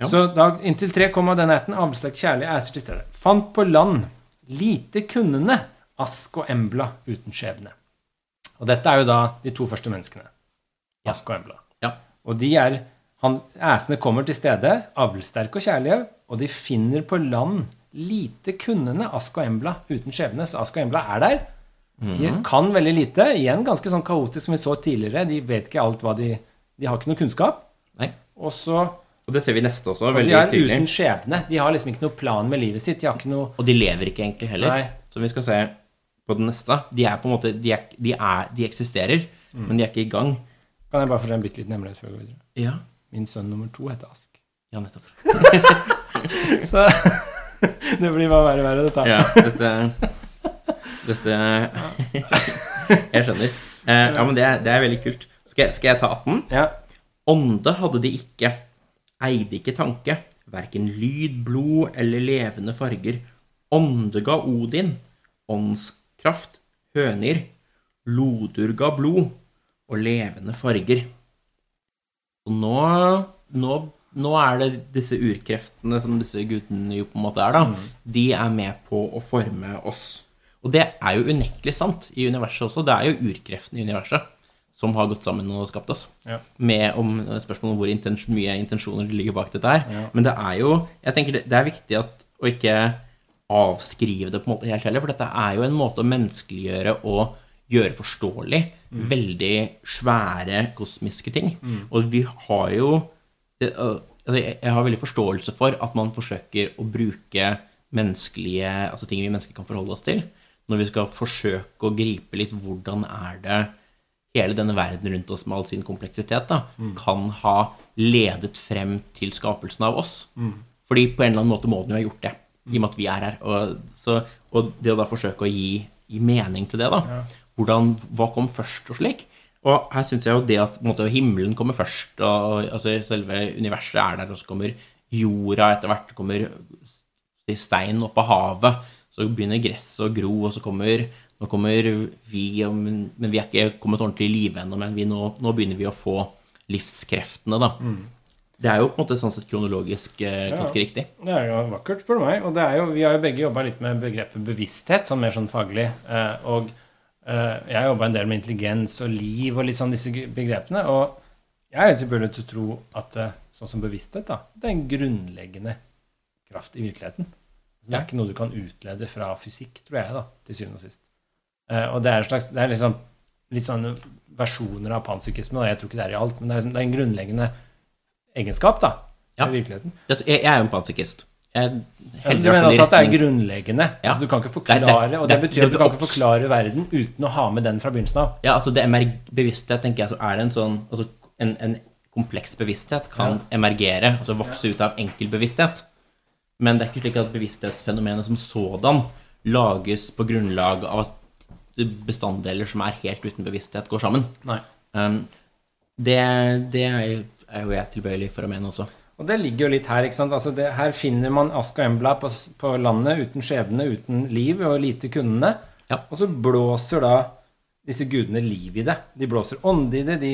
Ja. Så da inntil tre kom av den ætten avlssterk kjærlige æser til stede. Fant på land lite kunnende Ask og Embla uten skjebne. Og dette er jo da de to første menneskene. Ask og Embla. Ja. Og de er han, Æsene kommer til stede, avlsterke og kjærlige, og de finner på land lite kunnende Ask og Embla uten skjebne. Så Ask og Embla er der. De Mhm. kan veldig lite. Igjen ganske sånn kaotisk som vi så tidligere. De vet ikke alt hva de De har ikke noe kunnskap. Nei. Og så Og det ser vi neste også, og de er tydelig. uten skjebne. De har liksom ikke noe plan med livet sitt. De har ikke noe Og de lever ikke egentlig heller. Nei. Som vi skal se på den neste. De er på en måte De, er, de, er, de eksisterer, Mm. men de er ikke i gang. Kan jeg bare fortelle en bitte liten hemmelighet før vi går videre? Ja. Min sønn nummer to heter Ask. Ja, nettopp. Så det blir bare verre og verre, dette. Ja, dette Dette Jeg skjønner. Eh, ja, men det er, det er veldig kult. Skal jeg, skal jeg ta 18? Ja. Ånde hadde de ikke, eide ikke tanke, verken lyd, blod eller levende farger. Ånde ga Odin, åndskraft, høner, lodur ga blod og levende farger. Og nå, nå, nå er det disse urkreftene som disse gudene jo på en måte er, da. De er med på å forme oss. Og det er jo unektelig sant i universet også. Det er jo urkreftene i universet som har gått sammen og skapt oss Ja. med om spørsmålet om hvor intens mye intensjoner ligger bak dette her. Ja. Men det er jo Jeg tenker det, det er viktig at, å ikke avskrive det på en måte helt heller, for dette er jo en måte å menneskeliggjøre og gjøre forståelig veldig svære kosmiske ting. Og vi har jo øh, altså jeg har veldig forståelse for at man forsøker å bruke menneskelige Altså ting vi mennesker kan forholde oss til, når vi skal forsøke å gripe litt hvordan er det hele denne verden rundt oss med all sin kompleksitet da, kan ha ledet frem til skapelsen av oss. Fordi på en eller annen måte må den jo ha gjort det, i og med at vi er her. Og, så, og det å da forsøke å gi, gi mening til det, da. Hvordan, hva kom først, og slik. Og her syns jeg jo det at måte, himmelen kommer først, og altså, selve universet er der, og så kommer jorda etter hvert, kommer stein opp av havet, så begynner gresset å gro, og så kommer nå kommer vi, men, vi er ikke kommet ordentlig i live ennå, men vi nå, nå begynner vi å få livskreftene, da. Det er jo på en måte sånn sett kronologisk eh, ganske riktig. Det er jo vakkert, spør du meg. Og det jo, vi har jo begge jobba litt med begrepet bevissthet, sånn mer sånn faglig. Eh, og eh, jeg har jobba en del med intelligens og liv og litt sånn disse begrepene. Og jeg er tilbøyelig til å tro at eh, sånn som bevissthet, da, det er en grunnleggende kraft i virkeligheten. Så det Ja. er ikke noe du kan utlede fra fysikk, tror jeg, da, til syvende og sist. Eh, og det er, slags, det er liksom litt sånn versjoner av panpsykisme, jeg tror ikke det er i alt, men det er, liksom, det er en grunnleggende egenskap da, Ja. i virkeligheten. Det, jeg, er jo en panpsykist. Jeg Altså, du mener også at det er grunnleggende? Ja. Altså, du kan ikke forklare, det- og det det- betyr at du kan ikke forklare verden uten å ha med den fra begynnelsen av. Ja, altså det bevissthet, tenker jeg, så er det en sånn altså en, en kompleks bevissthet kan emergere, altså vokse ut av enkel bevissthet. Men det er ikke slik at bevissthetsfenomenet som sådan lages på grunnlag av at bestanddeler som er helt uten bevissthet, går sammen. Nei. Um, det, det er jo- jeg tilbøyelig for å mene også. Og det ligger jo litt her. ikke sant? Altså det, her finner man Ask og Embla på, på landet uten skjebne, uten liv og lite kundene. Ja. Og så blåser da disse gudene liv i det. De blåser ånde i det. De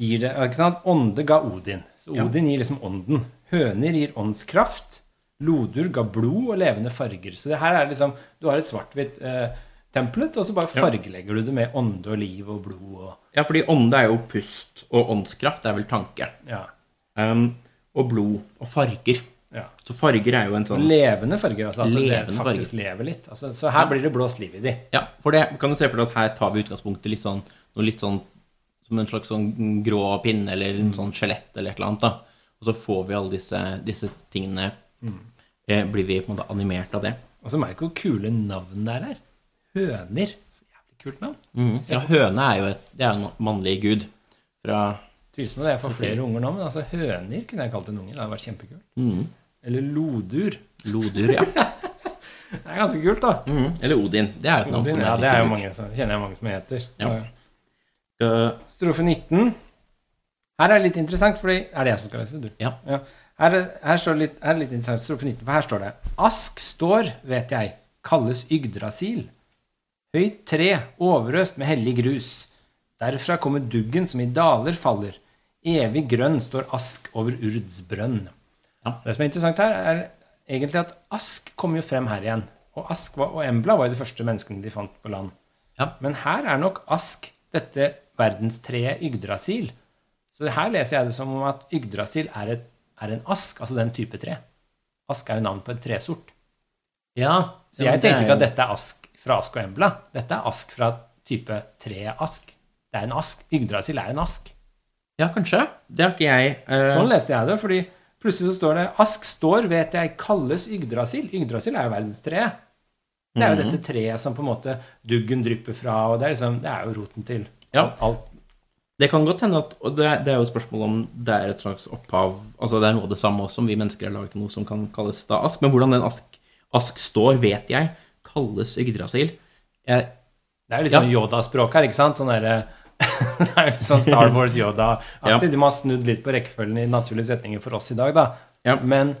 gir det ikke sant? Ånde ga Odin. Så Ja. Odin gir liksom ånden. Høner gir åndskraft. Lodur ga blod og levende farger. Så det her er liksom Du har et svart-hvitt eh, templet, og så bare Ja. fargelegger du det med ånde og liv og blod og Ja, fordi ånde er jo pust, og åndskraft er vel tanke. Ja. Um, og blod og farger. ja. Så farger er jo en sånn Levende farger, altså. At Levende det faktisk lever litt. Altså, så her blir det blåst liv i de. Ja, for det kan du se for deg at her tar vi utgangspunkt i litt sånn, noe litt sånn som en slags sånn grå pinne eller en sånn skjelett eller et eller annet. da. Og så får vi alle disse, disse tingene eh, Blir vi på en måte animert av det. Og så merker du hvor kule navn det er her. Høner. Så jævlig kult navn. Mm. Ja, høne er jo et, det er en mannlig gud fra Tvilsomt jeg får flere unger nå, men altså høner kunne jeg kalt en unge. Det hadde vært kjempekult. mm. Eller lodur. Lodur, ja. Det er ganske kult, da. Mm. Eller Odin. Det er jo et navn Odin, som ja, det er jo mange som, kjenner jeg mange som heter. Ja. Uh, Strofe 19. Her er det litt interessant, fordi Er det jeg som skal lese? Du? Ja. Her, er- her, står det litt, her er det litt interessant. Strofe 19, for her står det Ask står, vet jeg, kalles Yggdrasil. Høyt tre, overøst med hellig grus. Derfra kommer duggen som i daler faller. Evig grønn står ask over Urds brønn. Ja. Det som er interessant her, er egentlig at ask kommer jo frem her igjen. Og ask var, og embla var jo de første menneskene de fant på land. Ja. Men her er nok ask dette verdenstreet Yggdrasil. Så her leser jeg det som om at Yggdrasil er, et, er en ask, altså den type tre. Ask er jo navn på en tresort. ja. Så jeg tenkte ikke at dette er ask fra ask og embla. Dette er ask fra type tre-ask. Det er en ask. Yggdrasil er en ask. Ja, kanskje. Det har ikke jeg uh, Sånn leste jeg det, fordi plutselig så står det Ask står, vet jeg, kalles Yggdrasil. Yggdrasil er jo verdenstreet. Det er jo Mhm. dette treet som på en måte duggen drypper fra, og det er, liksom, det er jo roten til Ja. alt. Det kan godt hende at Og det, det er jo et spørsmål om det er et slags opphav Altså det er noe av det samme også, om vi mennesker har laget noe som kan kalles da ask. Men hvordan den ask, ask står, vet jeg, kalles Yggdrasil. Jeg, Det er jo litt sånn Yoda-språk her, ikke sant? Sånn derre Det er litt sånn Star Wars Yoda-aktig. De ha snudd litt på rekkefølgen i naturlige setninger for oss i dag, da. Ja. Men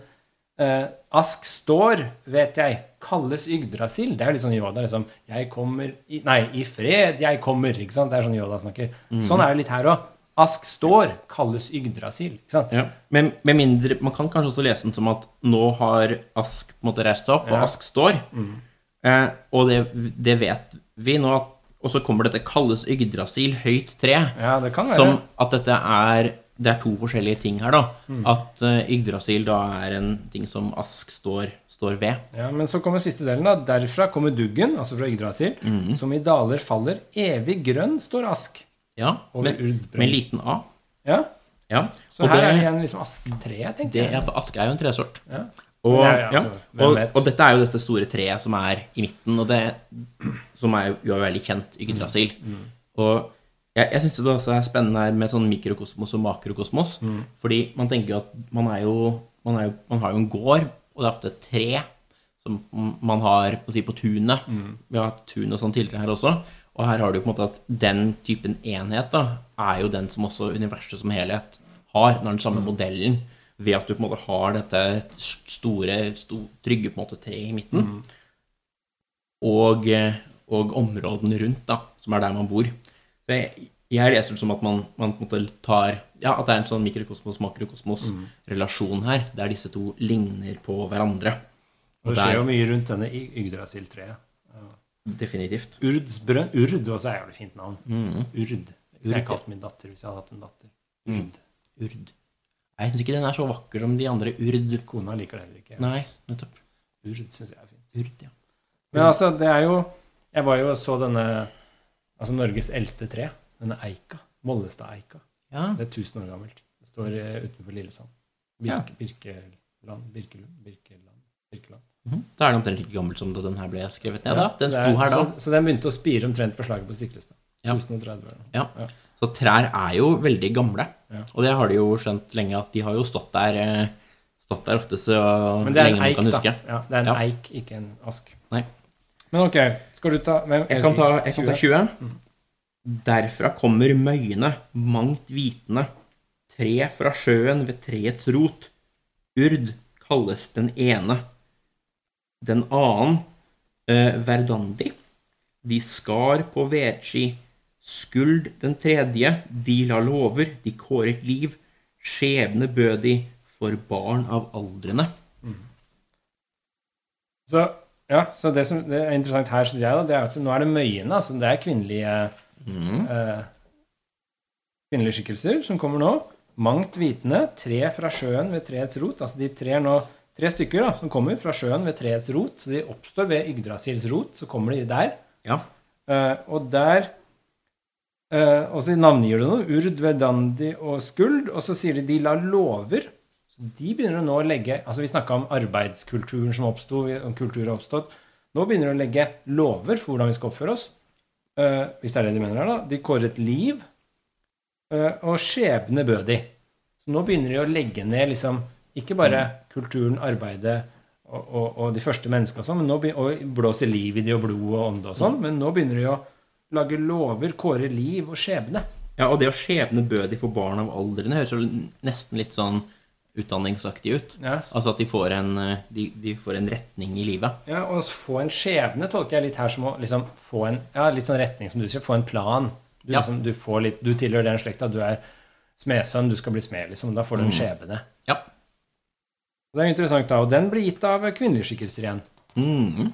eh, Ask står, vet jeg, kalles Yggdrasil. Det er jo litt sånn Yoda, liksom. Jeg kommer i Nei, i fred jeg kommer. Ikke sant? Det er sånn Yoda snakker. Sånn er det litt her òg. Ask står, kalles Yggdrasil. Ikke sant? ja. Men med mindre Man kan kanskje også lese den som at nå har Ask på en måte reist seg opp, og Ja. Ask står. Eh, og det, det vet vi nå Og så kommer dette kalles Yggdrasil, høyt tre. Ja, det kan være. Som at dette er Det er to forskjellige ting her, da. At uh, Yggdrasil da er en ting som Ask står, står ved. Ja, Men så kommer siste delen. da. Derfra kommer duggen, altså fra Yggdrasil, som i daler faller. Evig grønn står Ask. Ja, med, med liten A. Ja, Ja. Så og her det, er det igjen liksom Ask-treet, tenkte det, jeg. ja, for Ask er jo en tresort. Ja. Og, ja, altså, og, og dette er jo dette store treet som er i midten, og det som er jo, veldig kjent, Yggdrasil. Mm, Og jeg, jeg syns det også er spennende her med sånn mikrokosmos og makrokosmos. Mm. Fordi man tenker jo at man er jo Man, er jo, man har jo en gård, og det er ofte et tre som man har på, si, på tunet. Mm. Vi har hatt tun og sånn tidligere her også. Og her har du på en måte at den typen enhet da, er jo den som også universet som helhet har. Den har den samme Mm. modellen ved at du på en måte har dette store, store trygge på en måte treet i midten. Mm. Og, eh, og områdene rundt, da, som er der man bor. Så jeg, jeg leser det som at man, man på en måte tar Ja, at det er en sånn mikrokosmos-makrokosmos-relasjon her, der disse to ligner på hverandre. Og det skjer jo mye rundt denne Yggdrasil-treet. Definitivt. Urdsbrønn. Urd også er jo et fint navn. Mm. Urd. Kunne jeg kalt min datter hvis jeg hadde hatt en datter. Urd. Urd. Jeg syns ikke den er så vakker som de andre urd. Kona liker den ikke. Nei, nettopp. Urd syns jeg er fint. Urd, ja. Men altså, det er jo Jeg var jo og så denne Altså Norges eldste tre. Denne eika. Mollestad-eika. ja. Det er 1000 år gammelt. Det står eh, utenfor Lillesand. Birke, Birkeland Birkelund? Birkeland? Birkeland. Mhm. Da er den omtrent like gammel som da den her ble skrevet ned. Ja, da. Den sto her da. Så, så den begynte å spire omtrent på slaget på Stiklestad. Ja. 1030 år. Ja. Ja. Så trær er jo veldig gamle. Ja. Og det har de jo skjønt lenge, at de har jo stått der, eh, stått der ofte så Men det er lenge en man eik, kan da. Ja, det er en Ja. eik, ikke en ask. Nei. Men ok, skal du ta hvem, Jeg kan ta, jeg kan ta 20. Mm. Derfra kommer møyene, mangt vitende. Tre fra sjøen ved treets rot. Urd kalles den ene. Den annen eh, verdandi. De skar på vedski. Skuld den tredje. De la lover, de kåret liv. Skjebne bød de for barn av aldrene. Så, ja, så det som det er interessant her, synes jeg, da, det er at nå er det møyene. Altså det er kvinnelige, Mm. eh, kvinnelige skikkelser som kommer nå. Mangt vitende. Tre fra sjøen ved treets rot. Altså de tre, nå, tre stykker da, som kommer fra sjøen ved treets rot. Så de oppstår ved Yggdrasils rot. Så kommer de der. Ja. Eh, og der eh, Og så navngir du noe. Urd, Vedandi og Skuld. Og så sier de de la lover. Så de begynner nå å legge Altså Vi snakka om arbeidskulturen som oppsto, om kultur har oppstått. Nå begynner de å legge lover for hvordan vi skal oppføre oss. Uh, hvis det er det de mener her, da. De kårer et liv, Uh, og skjebne bød de. Så nå begynner de å legge ned liksom ikke bare kulturen, arbeidet og, og, og de første menneska og sånn, men nå og blåse liv i de og blod og ånde og sånn, men nå begynner de å lage lover, kåre liv og skjebne. Ja, og det å skjebne bød for barn av aldrene høres jo nesten litt sånn utdanningsaktig ut. Yes. Altså at de får en, de, de får en retning i livet. Ja, og å få en skjebne tolker jeg litt her som å liksom få en ja, litt sånn retning, som du sier. Få en plan. Du, Ja. liksom, du, får litt, du tilhører den slekta. Du er smedsønn, du skal bli smed, liksom. Da får du en skjebne. Ja. Og Det er interessant, da. Og den blir gitt av kvinnelige skikkelser igjen. Mhm.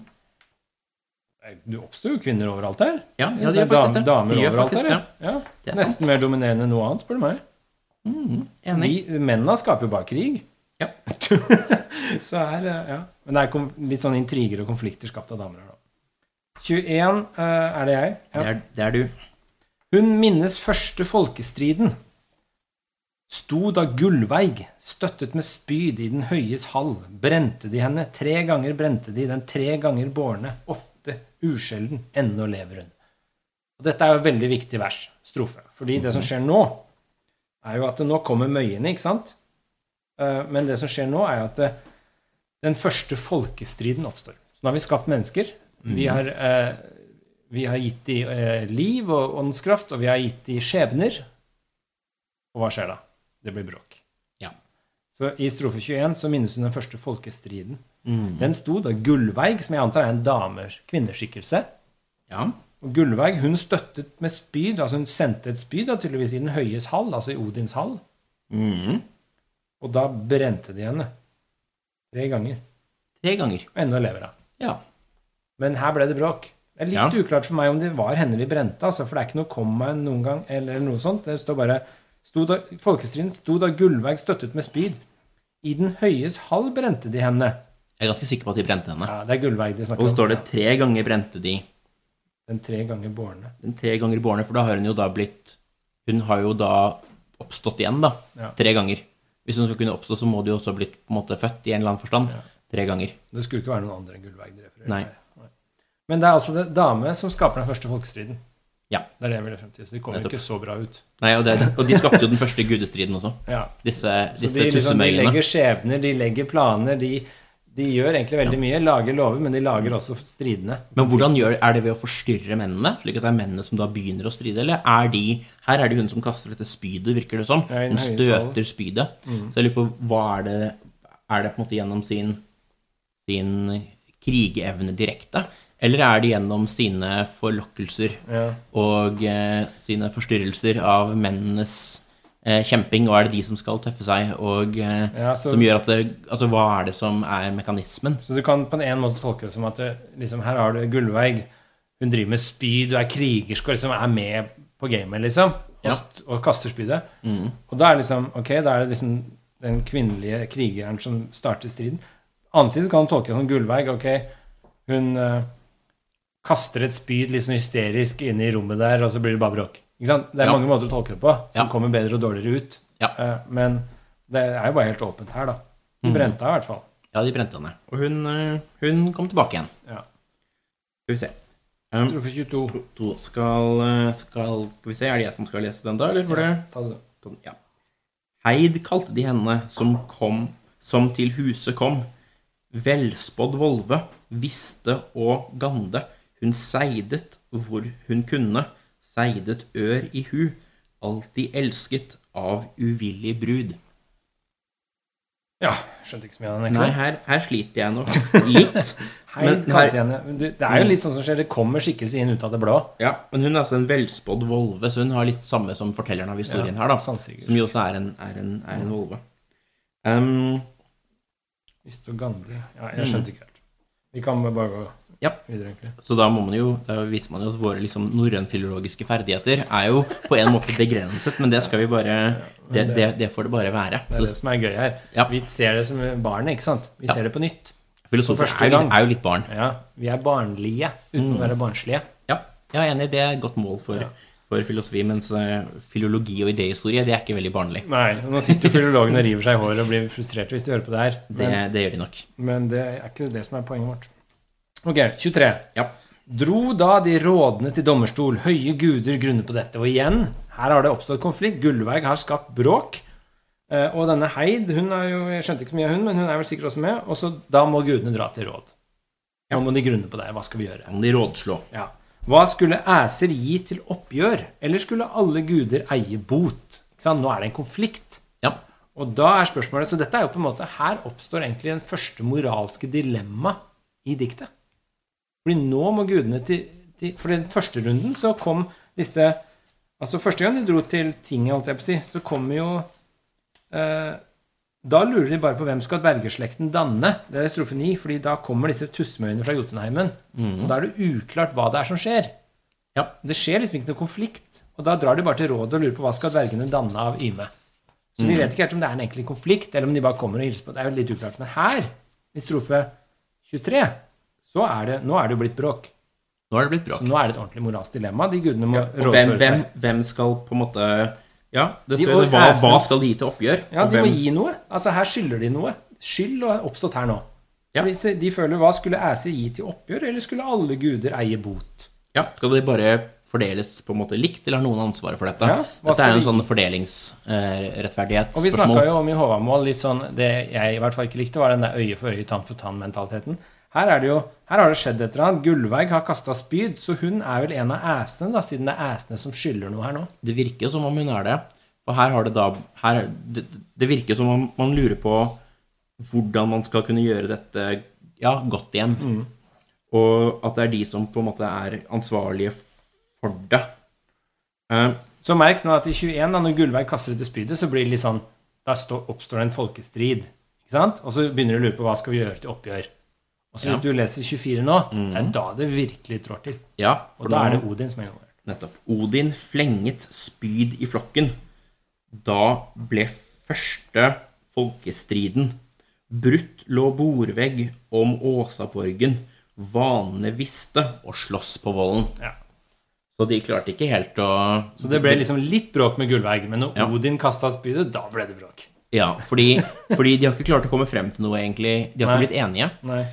Du oppstår jo kvinner overalt her. Ja, ja, de gjør faktisk det. Damer De overalt faktisk her, ja. Ja. Nesten mer dominerende enn noe annet, spør du meg. Mm, Enig. Vi, mennene skaper jo bare krig. Ja. Så her, eh, ja. Men det er kom- litt sånn intriger og konflikter skapt av damer her, da. 21 uh, er det jeg. Ja. Det, er, det er du. Hun minnes første folkestriden. Sto da Gullveig, støttet med spyd i den høyes hall, brente de henne, tre ganger brente de den tre ganger bårne, ofte usjelden, ennå lever hun. Og dette er jo et veldig viktig vers, strofe, fordi det som skjer nå, er jo at det nå kommer møyene, ikke sant? Eh, Men det som skjer nå, er jo at det, den første folkestriden oppstår. Så nå har vi skapt mennesker. Vi har, eh, vi har gitt de eh, liv og åndskraft, og vi har gitt de skjebner. Og hva skjer da? Det blir bråk. Ja. Så i strofe 21 så minnes hun den første folkestriden. Mhm. Den sto da Gullveig, som jeg antar er en damer, kvinneskikkelse. Ja. Og Gullveig hun støttet med spyd, altså hun sendte et spyd da, tydeligvis i den høyes hall, altså i Odins hall. Mm. Og da brente de henne. Tre ganger. Tre ganger. Og ennå lever hun. Ja. Men her ble det bråk. Det er litt Ja. uklart for meg om det var henne de brente, altså, for det er ikke noe komma noen gang, eller noe sånt. Det står bare sto da, Folkestriden sto da Gullveig støttet med spyd. I den høyes hall brente de henne. Jeg er ganske sikker på at de brente henne. Ja, det er Gullveig de Og så står det tre ganger brente de. Den tre ganger bårne. Den tre ganger bårne, for da har hun jo da blitt Hun har jo da oppstått igjen, da. Ja. Tre ganger. Hvis hun skal kunne oppstå, så må du jo også ha blitt på en måte født i en eller annen forstand. Ja. Tre ganger. Det skulle ikke være noen andre enn Gullveig de refererer Nei. Men det er altså det dame som skaper den første folkestriden. Ja. Det er det jeg vil frem til. Så de kommer Nettopp. ikke så bra ut. Nei, og, det, og de skapte jo den første gudestriden også. Ja. Disse, Så disse de, liksom, de legger skjebner, de legger planer, de, de gjør egentlig veldig mye. Lager lover, men de lager også stridene. Men hvordan gjør, er det ved å forstyrre mennene, slik at det er mennene som da begynner å stride, eller er de Her er det hun som kaster dette spydet, virker det som. Hun støter spydet. Så jeg lurer på hva er det Er det på en måte gjennom sin, sin krigeevne direkte, eller er det gjennom sine forlokkelser Ja. og eh, sine forstyrrelser av mennenes kjemping, og er det de som skal tøffe seg, og eh, Ja, så- som gjør at det Altså, hva er det som er mekanismen? Så du kan på en måte tolke det som at det, liksom, her har du Gullveig. Hun driver med spyd og er krigersk og liksom er med på gamet, liksom. Og, Ja. og kaster spydet. Mm. Og da er liksom Ok, da er det liksom den kvinnelige krigeren som starter striden. Annen side kan du tolke det som Gullveig. Ok, hun uh, kaster et spyd litt sånn hysterisk inne i rommet der, og så blir det bare bråk. Ikke sant? Det er Ja. mange måter å tolke det på, som Ja. kommer bedre og dårligere ut. Ja. Eh, men det er jo bare helt åpent her, da. De Mhm. brente henne i hvert fall. Ja, de brente henne. Og hun, eh, hun kom tilbake igjen. Ja. Skal vi se. Um, Strofe 22. to skal, eh, skal Skal vi se, er det jeg som skal lese den, da? Eller Ja, det Ta det. Ja. Heid kalte de henne som kom, som til huset kom. Velspådd volve, visste og gande. Hun seidet hvor hun kunne, seidet ør i hu. Alltid elsket av uvillig brud. Ja, skjønte ikke så mye av den. Nei, her, her sliter jeg nok litt. Hei, men her-. Men du, Det er jo litt sånn som skjer, det kommer skikkelse inn ut av det blå. Ja, Men hun er altså en velspådd volve, så hun har litt samme som fortelleren av historien Ja, her, da. sannsikker. Som jo også er en, er en, er en volve. Um, Visste og Gandhi Ja, jeg skjønte ikke helt. Vi kan bare gå Mm. Ja. videre. Så da må man jo, da viser man jo at våre liksom norrønfilologiske ferdigheter er jo på en måte begrenset, men det skal vi bare Det, det, det får det bare være. Det er det som er gøy her. Ja. Vi ser det som barnet, ikke sant? Vi Ja. ser det på nytt. Filosofer er, er jo litt barn. Ja, Vi er barnlige uten Mm. å være barnslige. Ja, jeg er enig. Det er et godt mål for, for filosofi, mens eh, filologi og idéhistorie, det er ikke veldig barnlig. Nei, Nå sitter jo filologene og river seg i håret og blir frustrert hvis de hører på det her. Det, det gjør de nok. men det er ikke det som er poenget vårt. Ok, 23. Ja. Dro da de rådene til dommerstol, høye guder grunner på dette. Og igjen, her har det oppstått konflikt. Gullveig har skapt bråk. Eh, Og denne Heid, hun er jo Jeg skjønte ikke så mye av hun, men hun er vel sikkert også med. Og så da må gudene dra til råd. Nå må de grunne på det. Hva skal vi gjøre? Må de rådslå? Ja. Hva skulle æser gi til oppgjør? Eller skulle alle guder eie bot? Nå er det en konflikt. Ja. Og da er spørsmålet Så dette er jo på en måte Her oppstår egentlig den første moralske dilemma i diktet. Fordi nå må gudene til, til For den første runden så kom disse Altså første gang de dro til tinget, holdt jeg på å si, så kommer jo eh, Da lurer de bare på hvem skal dvergeslekten danne. Det er strofe 9, fordi da kommer disse tussmøyene fra Jotunheimen. Og da er det uklart hva det er som skjer. Ja. Det skjer liksom ikke noe konflikt. Og da drar de bare til rådet og lurer på hva skal dvergene danne av Yme. Så vi vet ikke helt om det er en egentlig konflikt, eller om de bare kommer og hilser på. Det er jo litt uklart. Men her, i strofe 23, så er det Nå er det jo blitt bråk. Nå er det blitt bråk. Så nå er det et ordentlig moralsk dilemma. De gudene må ja, rådføre hvem, seg. hvem skal på en måte Ja, det De står hva, hva skal de gi til oppgjør? Ja, de de må gi noe. Altså, her skylder de noe. Skyld har oppstått her nå. Ja. Fordi de føler hva skulle æser gi til oppgjør, eller skulle alle guder eie bot? Ja, Skal de bare fordeles på en måte likt, eller har noen ansvaret for dette? Ja, dette er jo en sånn fordelingsrettferdighetsspørsmål. Og vi snakka jo om i Håvamål litt sånn Det jeg i hvert fall ikke likte, var den der øye for øye, tann for tann-mentaliteten. Her er det jo Her har det skjedd et eller annet. Gullveig har kasta spyd, så hun er vel en av æsene, da, siden det er æsene som skylder noe her nå. Det virker jo som om hun er det. Og her har det da her, det, det virker som om man lurer på hvordan man skal kunne gjøre dette ja, godt igjen. Mm. Og at det er de som på en måte er ansvarlige for det. Uh, Så merk nå at i 21, da når Gullveig kaster etter spydet, så blir det litt sånn Da oppstår det en folkestrid. Ikke sant? Og så begynner du å lure på hva skal vi gjøre til oppgjør. Og så Ja. hvis du leser 24 nå, det er da det virkelig trår til. ja, Og da er det Odin som er involvert. Nettopp. Odin flenget spyd i flokken. Da ble første folkestriden. Brutt lå bordvegg om Åsaborgen. Vanene visste å slåss på vollen. Ja. Så de klarte ikke helt å Så det ble liksom litt bråk med Gullveig, men når Ja. Odin kasta spydet, da ble det bråk. Ja, fordi, fordi de har ikke klart å komme frem til noe, egentlig. De har Nei. ikke blitt enige. Nei.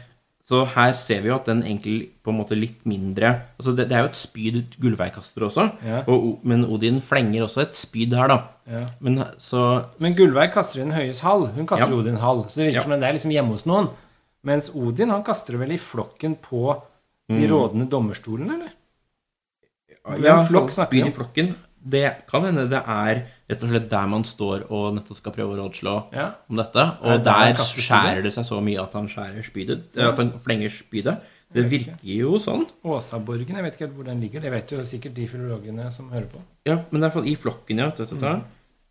Så her ser vi jo at den egentlig på en måte litt mindre Altså det, det er jo et spyd Gullveig kaster også, Ja. og, men Odin flenger også et spyd her, da. Ja. Men så Men Gullveig kaster i den høyes hall. Hun kaster Ja. Odin hall. Så det virker som den er liksom hjemme hos noen. Mens Odin han kaster det vel i flokken på de Mm. rådende dommerstolene, eller? Hvem Ja, flokk snakker vi spyd om? i flokken. Det kan hende det er rett og slett der man står og nettopp skal prøve å rådslå Ja. om dette. Og der der skjærer det seg så mye at han skjærer spydet. At han flenger spydet. Det virker jo sånn. Åsaborgen, jeg vet ikke helt hvor den ligger. Det vet jo sikkert de filologene som hører på. Ja, men det er i flokken, ja. Vet du, Mm.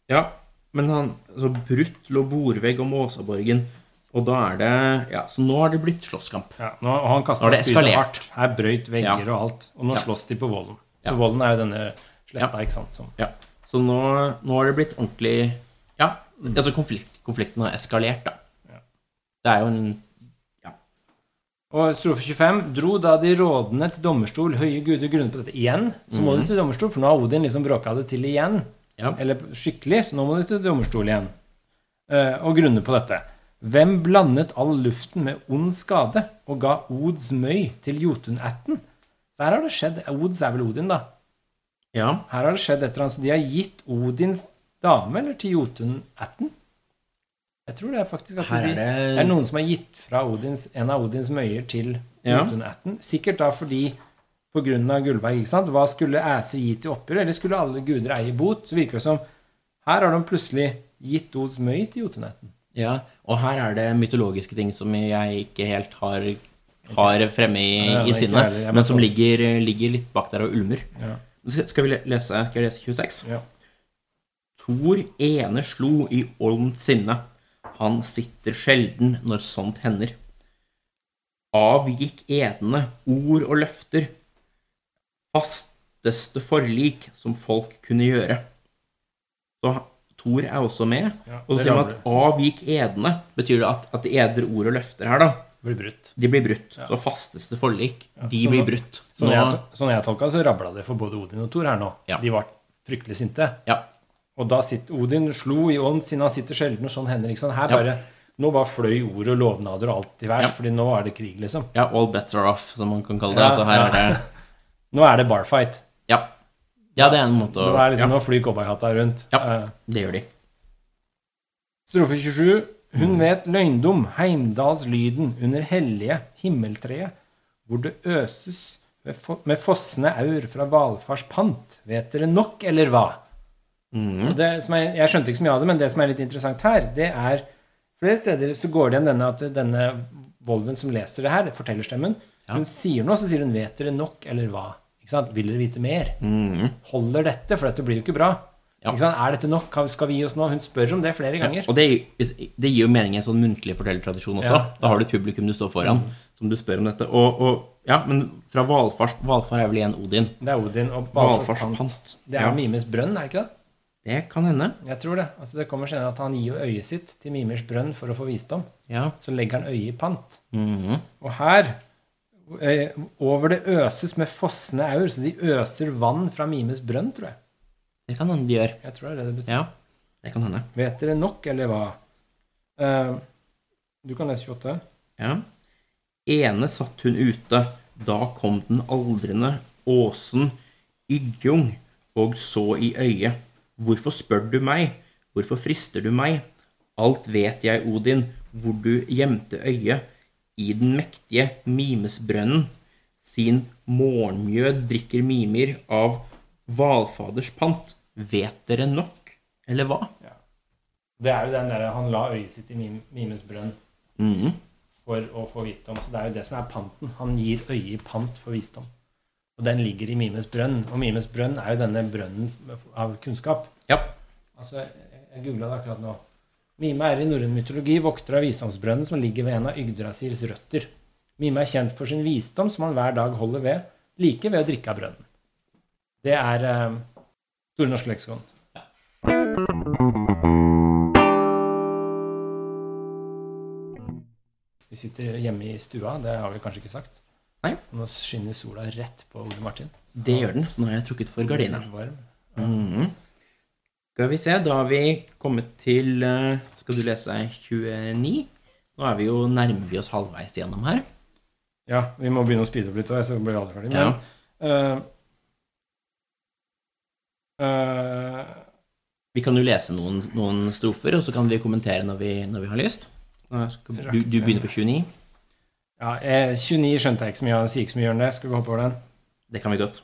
ja. Men han altså, Brutt lå bordvegg om Åsaborgen. Og da er det Ja, så nå har det blitt slåsskamp. Ja, nå, han Nå har det spydet eskalert. hardt. Her brøyt vegger Ja. og alt. Og nå Ja. slåss de på vollen. Så Ja. vollen er jo denne sletta, Ja. ikke sant. Som. Ja. Så nå, nå har det blitt ordentlig Ja, altså konflikt, konflikten har eskalert, da. Ja. Det er jo en Og strofe 25 dro da de rådene til dommerstol, høye guder grunnet på dette igjen. Så må de til dommerstol, for nå har Odin liksom bråka det til igjen. Ja. Eller skikkelig, så nå må de til dommerstol igjen. Uh, og grunne på dette. Hvem blandet all luften med ond skade og ga Ods møy til Jotunætten? Så her har det skjedd Ods er vel Odin, da. Ja. Her har det skjedd et eller annet. Så de har gitt Odins dame eller til Jotun Atten Jeg tror det er faktisk at er det... det- er noen som har gitt fra Odins, en av Odins møyer til Ja. Jotunætten. Sikkert da fordi på grunn av Gullveig, ikke sant? Hva skulle Æse gi til oppgjør, eller skulle alle guder eie bot? Så virker det som her har de plutselig gitt Ods møy til Jotunætten. ja. Og her er det mytologiske ting som jeg ikke helt har, har fremme i, Ja, i sinnet, men som ligger, ligger litt bak der og ulmer. Ja. Skal, vi lese Skal jeg lese 26? Ja. Thor ene slo i olmt sinne. Han sitter sjelden når sånt hender. Avgikk edene ord og løfter. Fasteste forlik som folk kunne gjøre. Så Thor er også med. Ja, Og så sier man at avgikk edene. Betyr det at, at eder edre ord og løfter her, da, Blir brutt. de blir brutt. Så fasteste forlik, de så blir brutt. Sånn jeg, sånn jeg tolka så rabla det for både Odin og Thor her nå. Ja. De var fryktelig sinte. Ja. Og da sitter Odin slo i ånd siden han sitter sjelden, og sånn hender ikke sant? Her Ja. bare Nå bare fløy ord og lovnader og alt i værs, Ja. fordi nå er det krig, liksom. Ja, all bets are off, som man kan kalle det. Ja, altså her ja. er det Nå er det barfight. Ja. Ja, det er en måte å Nå, er liksom, ja, nå flyr cowboyhatta rundt. Ja. Eh, Det gjør de. Strofe 27. Hun vet løgndom, Heimdalslyden under hellige himmeltreet, hvor det øses med fo- fossende aur fra hvalfars pant. Vet dere nok, eller hva? Mm. Det som er, jeg skjønte ikke så mye av det, men det som er litt interessant her, det er Flere steder så går det igjen denne at denne Volven som leser det her, fortellerstemmen, Ja. hun sier noe, så sier hun 'vet dere nok', eller hva? Ikke sant? Vil dere vite mer? Mm. Holder dette? For dette blir jo ikke bra. Ja. Er dette nok? Skal vi gi oss nå? Hun spør om det flere ganger. Og det, det gir jo mening i en sånn muntlig fortellertradisjon også. Ja. Da har du et publikum du står foran, som du spør om dette. Og, og ja, men fra valfars Valfar er vel igjen Odin. Det er Odin og Valfars pant. Det er Ja. Mimes brønn, er det ikke det? Det kan hende. Jeg tror det. Altså, det kommer senere at han gir jo øyet sitt til Mimers brønn for å få visdom. Ja. Så legger han øyet i pant. Mhm. Og her eh, Over det øses med fossende aur, så de øser vann fra Mimes brønn, tror jeg. Det kan hende de gjør. Jeg tror det er det det betyr. Ja, det kan hende. Vet dere nok, eller hva? Uh, du kan lese 28. Ja. Ene satt hun ute, da kom den aldrende åsen Yggjung og så i øyet. Hvorfor spør du meg? Hvorfor frister du meg? Alt vet jeg, Odin, hvor du gjemte øyet. I den mektige Mimesbrønnen. Sin morgenmjød drikker Mimir av hvalfaders pant. Vet dere nok, eller hva? Det er jo den der Han la øyet sitt i Mimes brønn mm. for å få visdom. Så det er jo det som er panten. Han gir øyet i pant for visdom. Og den ligger i Mimes brønn. Og Mimes brønn er jo denne brønnen av kunnskap. Ja. Altså, jeg googla det akkurat nå. Mime er i norrøn mytologi vokter av visdomsbrønnen som ligger ved en av Yggdrasils røtter. Mime er kjent for sin visdom, som han hver dag holder ved, like ved å drikke av brønnen. Det er eh, Store norske leksikon. Vi sitter hjemme i stua, det har vi kanskje ikke sagt. Nei. Nå skinner sola rett på Ole Martin. Det gjør den, nå har jeg trukket for gardina. Varm. -hmm. Skal vi se, da har vi kommet til eh, Skal du lese 29? Nå er vi jo nærmer vi oss halvveis gjennom her. Ja, vi må begynne å speede opp litt, så blir vi aldri ferdig. Ja. Men eh, Vi kan jo lese noen, noen strofer, og så kan vi kommentere når vi, når vi har lyst. Skal, du, du begynner på 29. ja, eh, 29 skjønte jeg ikke så mye av, sier ikke så mye om det. Skal vi hoppe over den? Det kan vi godt.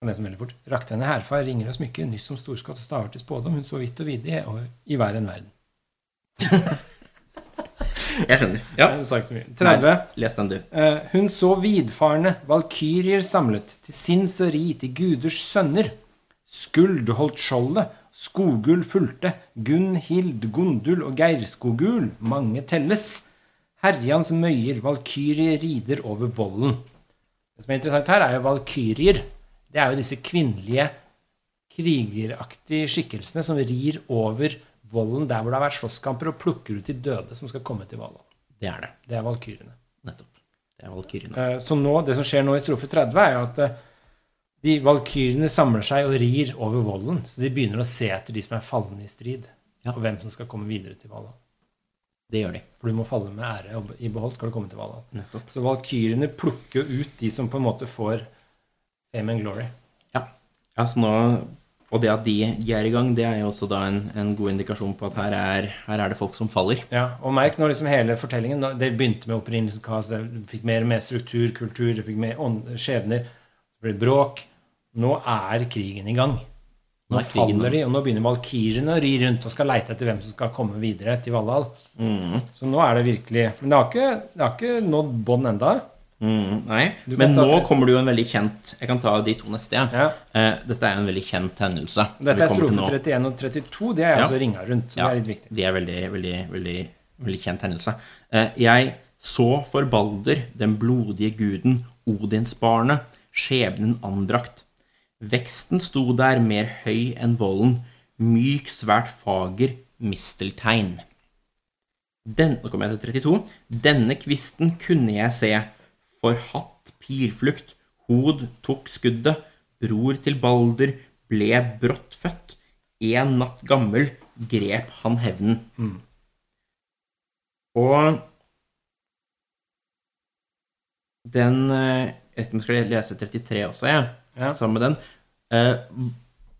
Kan lese den veldig fort. Rakte henne herfra, ringer og smykker, nyss som storskott og staver til spådom, hun så vidt og vidig og i hver en verden. Jeg skjønner. Ja, Jeg sagt så mye. 30. Les den, du. Eh, hun så vidfarne valkyrier samlet, til sinns og ri, til guders sønner. Skuld holdt skjoldet, Skogul fulgte, Gunnhild, Gondul og Geirskogul, mange telles. Herjans møyer, valkyrjer rider over volden. Det som er interessant her, er jo valkyrier. Det er jo disse kvinnelige krigeraktige skikkelsene som rir over volden der hvor det har vært slåsskamper, og plukker ut de døde som skal komme til Valhall. Det er det. Det er valkyrjene. Nettopp. Det er valkyriene. Eh, Så nå, det som skjer nå i strofe 30, er jo at eh, de valkyrene samler seg og rir over volden, Så de begynner å se etter de som er falne i strid, Ja. og hvem som skal komme videre til Valhall. Det gjør de. For du må falle med ære og i behold skal du komme til Valhall. Nettopp. Så valkyrene plukker jo ut de som på en måte får fame and glory. Ja. ja så nå, og det at de, de er i gang, det er jo også da en, en god indikasjon på at her er, her er det folk som faller. Ja, og merk når liksom hele fortellingen Det begynte med opprinnelseskaos, det fikk mer og mer struktur, kultur, det fikk mer skjebner, det ble bråk. Nå er krigen i gang. Nå Nå er faller de, og nå begynner valkyrjene å ri rundt og skal leite etter hvem som skal komme videre til Valhall. Mm. Så nå er det virkelig Men det har ikke, det har ikke nådd bånd enda. Mm, nei, men nå til. kommer det jo en veldig kjent Jeg kan ta de to neste. Ja. Eh, dette er en veldig kjent hendelse. Dette er strofe 31 og 32. Det er Ja. altså ringa rundt, så Ja. det er litt viktig. Det er veldig, veldig, veldig, veldig kjent hendelse. Eh, jeg så for Balder, den blodige guden, Odinsbarnet, skjebnen anbrakt. Veksten sto der mer høy enn volden, myk, svært fager, misteltein. Den, nå kommer jeg til 32. Denne kvisten kunne jeg se, for hatt pilflukt, hod tok skuddet, bror til Balder ble brått født, en natt gammel grep han hevnen. Og den eh, Jeg vet ikke om jeg skal lese 33 også, jeg, Ja. Sammen med den. Eh,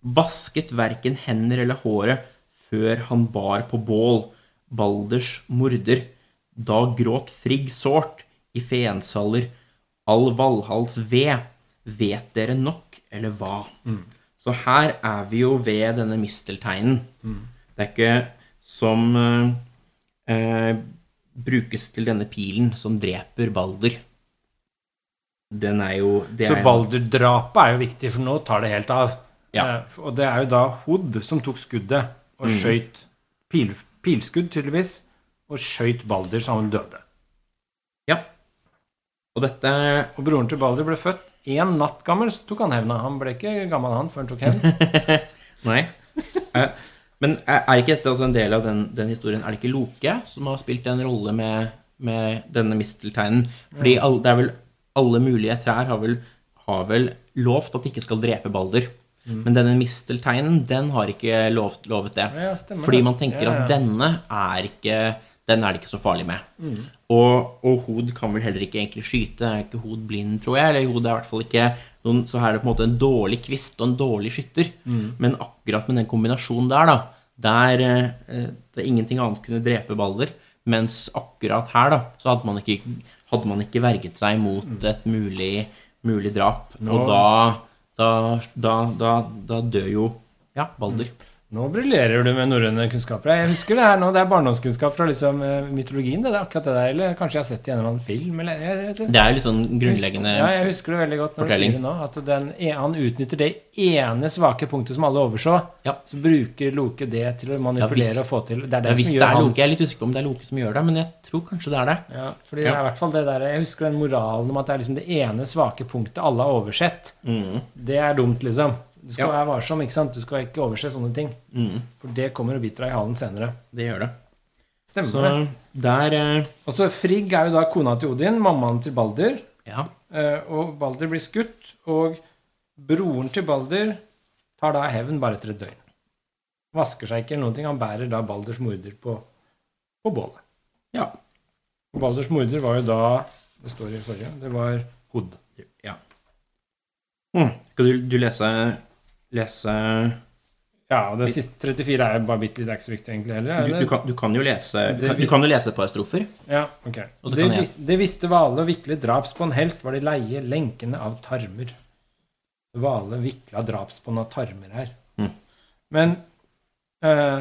vasket verken hender eller håret før han bar på bål Balders morder. Da gråt Frigg sårt i feensaller, all Valhalls ved. Vet dere nok, eller hva? Så her er vi jo ved denne mistelteinen. Det er ikke som eh, eh, brukes til denne pilen som dreper Balder. Den er jo det Så er- Balder-drapet er jo viktig, for nå tar det helt av. Ja. Eh, Og det er jo da Hod som tok skuddet og Mm. skøyt pil, pilskudd, tydeligvis, og skøyt Balder så han døde. Ja. Og dette Og broren til Balder ble født én natt gammel, så tok han hevna. Han ble ikke gammel, han, før han tok hevn. Nei. Eh, Men er ikke dette også en del av den, den historien? Er det ikke Loke som har spilt en rolle med, med denne mistelteinen? Fordi all, det er vel alle mulige trær har vel, har vel lovt at de ikke skal drepe Balder. Men denne mistelteinen, den har ikke lovt, lovet det. Ja, stemmer Fordi man tenker Ja, ja. at denne er ikke den er det ikke så farlig med. Og, og Hod kan vel heller ikke egentlig skyte. Er ikke Hod blind, tror jeg? Eller Hod er i hvert fall ikke noen, Så her er det på en måte en dårlig kvist og en dårlig skytter. Men akkurat med den kombinasjonen der, da Der eh, det ingenting annet kunne drepe Balder, mens akkurat her, da, så hadde man ikke, hadde man ikke verget seg mot et mulig, mulig drap. Og da da, da, da da dør jo ja, Balder. Nå briljerer du med norrøne kunnskaper. Jeg husker det her nå, det er barndomskunnskap fra liksom, eh, mytologien. Det, det er akkurat det der, Eller kanskje jeg har sett det i en eller annen film? Eller, jeg, jeg, jeg, Det er litt sånn grunnleggende Ja, jeg husker det veldig godt når fortelling. du sier det nå. At den, e- han utnytter det ene svake punktet som alle overså. Ja. Så bruker Loke det til å manipulere hvis- og få til Det er det Ja, som det gjør er Loke, Jeg er litt usikker på om det er Loke som gjør det, men jeg tror kanskje det er det. ja, fordi Ja. det er i hvert fall det der, Jeg husker den moralen om at det er liksom det ene svake punktet alle har oversett. Mm. Det er dumt, liksom. Du skal Ja. være varsom. ikke sant? Du skal ikke overse sånne ting. Mm. For det kommer og biter deg i halen senere. Det gjør det. Stemmer Så det. der eh, Og så Frigg er jo da kona til Odin, mammaen til Balder. Ja. eh, Og Balder blir skutt, og broren til Balder tar da hevn bare etter et døgn. Vasker seg ikke eller noen ting. Han bærer da Balders morder på, på bålet. ja. Og Balders morder var jo da Det står i forrige. Det var Hod. ja. Mm. Skal du, du lese lese Ja, det siste 34 er bare bitte litt, ekstra viktig egentlig heller. er du, du, kan, du kan jo lese du kan, du kan jo lese et par strofer. Ja, ok. Det, jeg- det visste Vale og vikle drapsbånd helst var de leie lenkene av tarmer. Vale vikla drapsbånd av tarmer her. Mm. Men eh,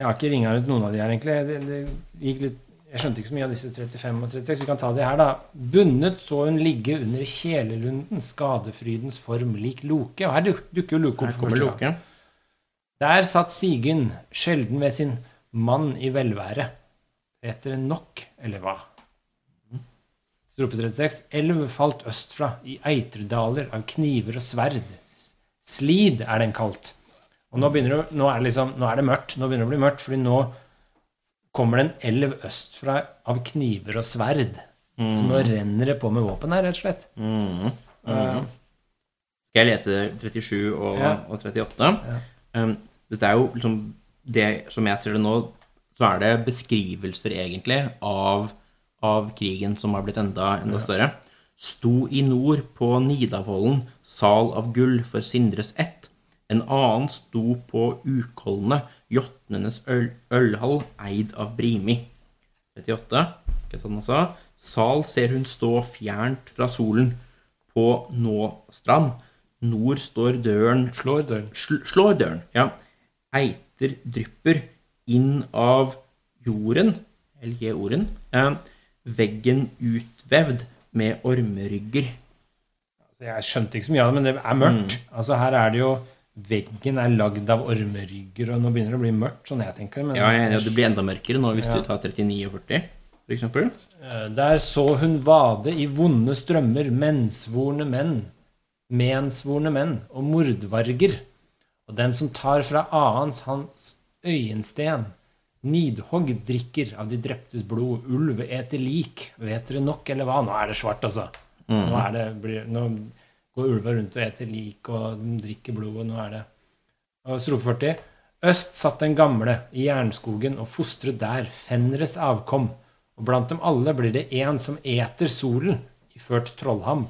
Jeg har ikke ringa ut noen av de her, egentlig. Det, det gikk litt, jeg skjønte ikke så mye av disse 35 og 36. Vi kan ta de her, da. Bundet så hun ligge under kjelelunden, skadefrydens form lik Loke. Og her dukker jo Loke opp for første gang. Der satt Sigyn, sjelden ved sin mann i velvære. Etter nok, eller hva? Strofe 36. Elv falt østfra, i eitredaler av kniver og sverd. Slid er den kalt. Og nå, begynner det, nå, er det liksom, nå er det mørkt. Nå begynner det å bli mørkt, fordi nå kommer det en elv østfra av kniver og sverd. Så nå renner det på med våpen her, rett og slett. Mm. Mm. Skal jeg lese 37 og, Ja. og 38? Ja. Um, dette er jo liksom det Som jeg ser det nå, så er det beskrivelser, egentlig, av, av krigen som har blitt enda, enda større. Sto i nord på Nidavollen, sal av gull for Sindres ett. En annen sto på Ukolne, jotnenes øl, ølhall, eid av Brimi. 38. Skal jeg ta den også? Sal ser hun stå fjernt fra solen. På Nåstrand. Nord står døren slår døren. sl slår døren. Ja. Eiter drypper inn av jorden, eller jorden, eh, veggen utvevd med ormerygger. Altså, jeg skjønte ikke så mye av det, men det er mørkt. Altså Her er det jo Veggen er lagd av ormerygger, og nå begynner det å bli mørkt, sånn jeg tenker. Men Ja, ja, er det blir enda mørkere nå hvis Ja. du tar 39 og 40, for eksempel. Eh, Der så hun vade i vonde strømmer mensvorne menn, mensvorne menn og mordvarger. Og den som tar fra annens hans øyensten, nidhogg drikker av de dreptes blod, ulv eter lik, vet dere nok, eller hva? Nå er det svart, altså. Nå, er det, blir, nå går ulver rundt og eter lik, og de drikker blod, og nå er det og Strofe 40. Øst satt den gamle i jernskogen og fostret der Fenres avkom. Og blant dem alle blir det en som eter solen, iført trollham.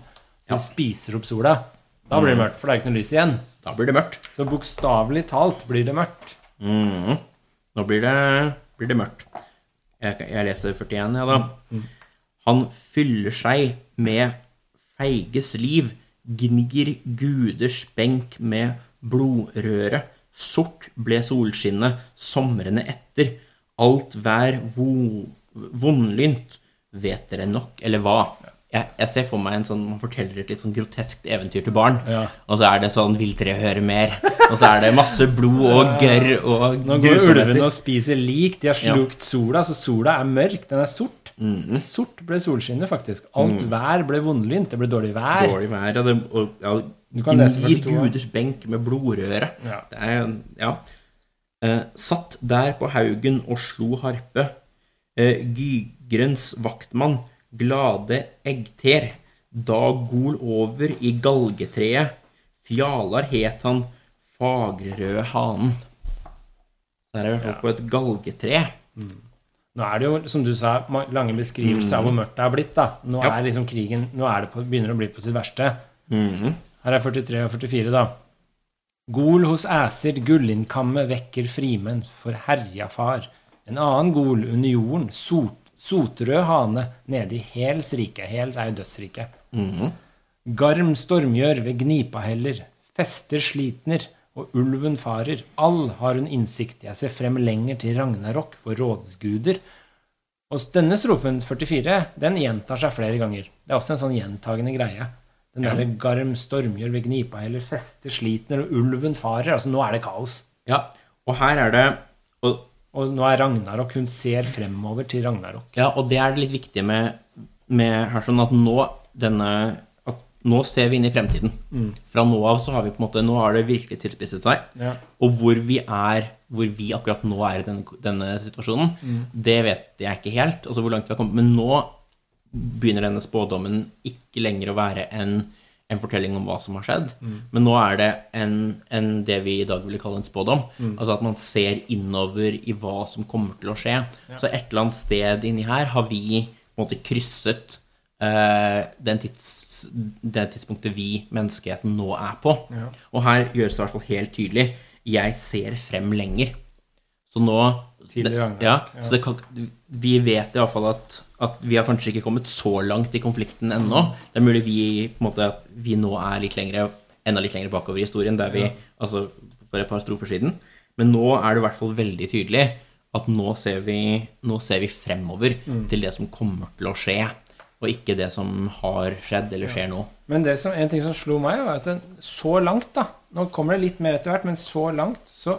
Så spiser opp sola. Da blir det mørkt, for det er ikke noe lys igjen. Da blir det mørkt. Så bokstavelig talt blir det mørkt. Mm. Nå blir det, blir det mørkt. Jeg, jeg leser 41, jeg, da. Han fyller seg med feiges liv, gnir guders benk med blodrøre. Sort ble solskinnet somrene etter. Alt vær vo, vondlynt. Vet dere nok, eller hva? Jeg, jeg ser for meg en sånn Man forteller et litt sånn groteskt eventyr til barn. Ja. Og så er det sånn Vil dere høre mer? Og så er det masse blod og gørr og Nå går ulvene og spiser lik. De har slukt sola, så sola er mørk. Den er sort. Sort ble solskinnet, faktisk. Alt vær ble vondlynt. Det ble dårlig vær. Dårlig vær, ja, det, og ja, Du kan lese gnir 42, ja. guders benk med blodrøre. Ja. Det er, ja. Eh, satt der på haugen og slo harpe. Eh, Gygrens vaktmann, glade eggter. Da gol over i galgetreet. Fjalar het han, fagrerøde hanen. Der er vi på et galgetre. Nå er det jo, som du sa, lange beskrivelser av hvor mørkt det har blitt. da. Nå Ja. er liksom krigen Nå er det på, begynner det å bli på sitt verste. Mm. Her er 43 og 44, da. Gol hos æser, gullinkamme vekker frimenn for herja far. En annen gol under jorden, sot, sotrød hane nede i Hels rike. Hel er jo dødsriket. Mm. Garm stormgjør ved gnipaheller, fester slitner, og ulven farer. All har hun innsikt, jeg ser frem lenger til Ragnarok for rådsguder. Og denne strofen, 44, den gjentar seg flere ganger. Det er også en sånn gjentagende greie. Den Ja. derre garm stormgjør ved gnipaheller, feste slitner, og ulven farer. Altså, nå er det kaos. Ja, og her er det og, Og nå er Ragnarok Hun ser fremover til Ragnarok. Ja, og det er det litt viktige med, med her sånn at nå denne nå ser vi inn i fremtiden. Fra nå av så har vi på en måte Nå har det virkelig tilspisset seg. Ja. Og hvor vi er Hvor vi akkurat nå er i denne, denne situasjonen, det vet jeg ikke helt. Altså hvor langt vi har kommet. Men nå begynner denne spådommen ikke lenger å være en, en fortelling om hva som har skjedd, men nå er det en, en det vi i dag ville kalle en spådom. Altså at man ser innover i hva som kommer til å skje. Så et eller annet sted inni her har vi på en måte krysset den tids, det tidspunktet vi, menneskeheten, nå er på. Ja. Og her gjøres det i hvert fall helt tydelig jeg ser frem lenger. Så nå det- Ja, så det kan, vi vet i hvert fall at, at vi har kanskje ikke kommet så langt i konflikten ennå. Det er mulig vi måte at vi nå er litt lengre, enda litt lenger bakover i historien, der vi, Ja. altså for et par strofer siden. Men nå er det i hvert fall veldig tydelig at nå ser vi, nå ser vi fremover Mm. til det som kommer til å skje, og ikke det som har skjedd eller skjer nå. Men det som, en ting som slo meg, var at så langt, da Nå kommer det litt mer etter hvert, men så langt, så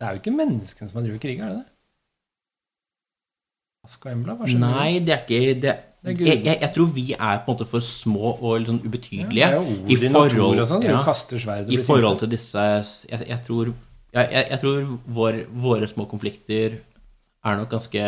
Det er jo ikke menneskene som har drevet krig, er det det? Aska Embla? Hva skjer? Nei, det er ikke det, Det er jeg, jeg, jeg tror vi er på en måte for små og litt sånn ubetydelige. Ja, sånn, ja, I forhold til disse Jeg, jeg tror, tror vår, våre små konflikter er nok ganske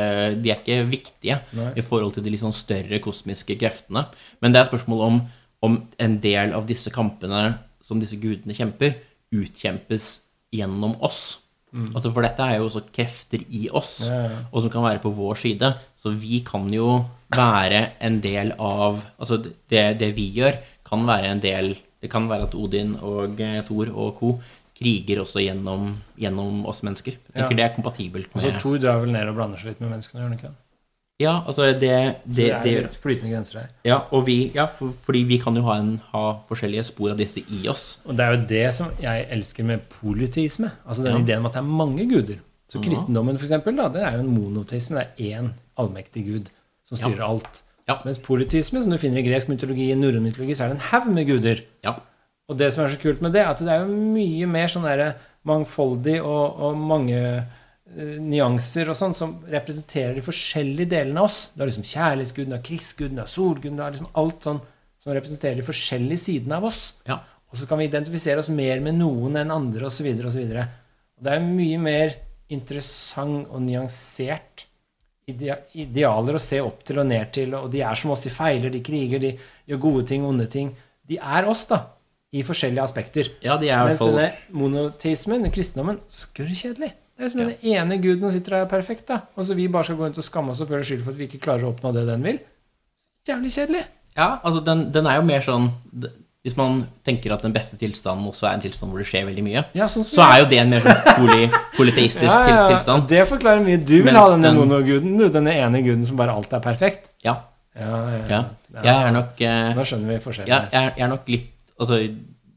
De er ikke viktige Nei. i forhold til de litt sånn større kosmiske kreftene. Men det er et spørsmål om, om en del av disse kampene som disse gudene kjemper, utkjempes gjennom oss. Altså For dette er jo også krefter i oss, Mm. Ja, ja. og som kan være på vår side. Så vi kan jo være en del av Altså det, det vi gjør, kan være en del Det kan være at Odin og Thor og co. kriger også gjennom, gjennom oss mennesker. Jeg tenker Ja. det er kompatibelt Og så med Thor drar vel ned og blander seg litt med menneskene, gjør han ikke det? Ja, altså det, det, Det det, er litt flytende grenser her. Ja, vi, ja for, fordi vi kan jo ha, en, ha forskjellige spor av disse i oss. Og det er jo det som jeg elsker med politisme. Altså den Ja. ideen om at det er mange guder. Så kristendommen, for eksempel, da, det er jo en monoteisme. Det er én allmektig gud som styrer alt. Ja. Mens politisme, som du finner i gresk mytologi, i norrøn mytologi, så er det en haug med guder. Ja. Og det som er så kult med det, er at det er jo mye mer sånn derre mangfoldig og, og mange uh, nyanser og sånn som representerer de forskjellige delene av oss. Du har liksom kjærlighetsguden, du har krigsguden, du har solguden, du har liksom alt sånn som representerer de forskjellige sidene av oss. ja. Og så kan vi identifisere oss mer med noen enn andre, osv. osv. Det er mye mer interessant og nyansert idealer å se opp til og ned til. Og de er som oss, de feiler, de kriger, de gjør gode ting, onde ting. De er oss, da. I forskjellige aspekter. Ja, de er Mens fall denne monoteismen, kristendommen, så kjedelig. Det er liksom den ene guden som sitter der er perfekt, da. Og så vi bare skal gå rundt og skamme oss og føle skyld for at vi ikke klarer å oppnå det den vil. Jævlig kjedelig. Ja, altså den, den er jo mer sånn Hvis man tenker at den beste tilstanden også er en tilstand hvor det skjer veldig mye, Ja, sånn så er jo det en mer sånn poli, polyteistisk ja, ja, ja. tilstand. Det forklarer mye. Du vil Mens ha denne den- monoguden, du. Denne ene guden som bare alt er perfekt. Ja. Ja, ja. ja. Jeg er nok eh, Nå skjønner vi forskjellen. Ja, jeg, er- jeg er nok litt Altså,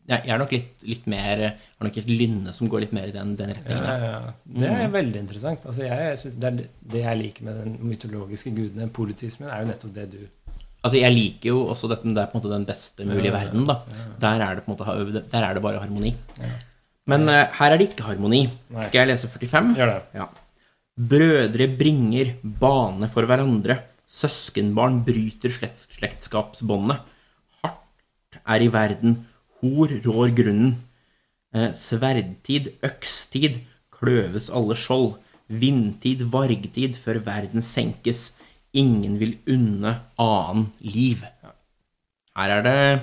jeg, er nok litt, litt mer har nok et lynne som går litt mer i den, den retningen. ja, ja. Det er veldig interessant. Altså, jeg, det, det jeg liker med den mytologiske gudene, politismen, er jo nettopp det du Altså, jeg liker jo også dette, men det er på en måte den beste mulige verden, da. Der er det på en måte Der er det bare harmoni. Men uh, her er det ikke harmoni. Nei. Skal jeg lese 45? gjør det. Ja. Brødre bringer bane for hverandre. Søskenbarn bryter slekt, slektskapsbåndet. Er i verden, hor rår grunnen. Eh, sverdtid, økstid, kløves alle skjold. Vindtid, vargtid, før verden senkes. Ingen vil unne annen liv. Her er det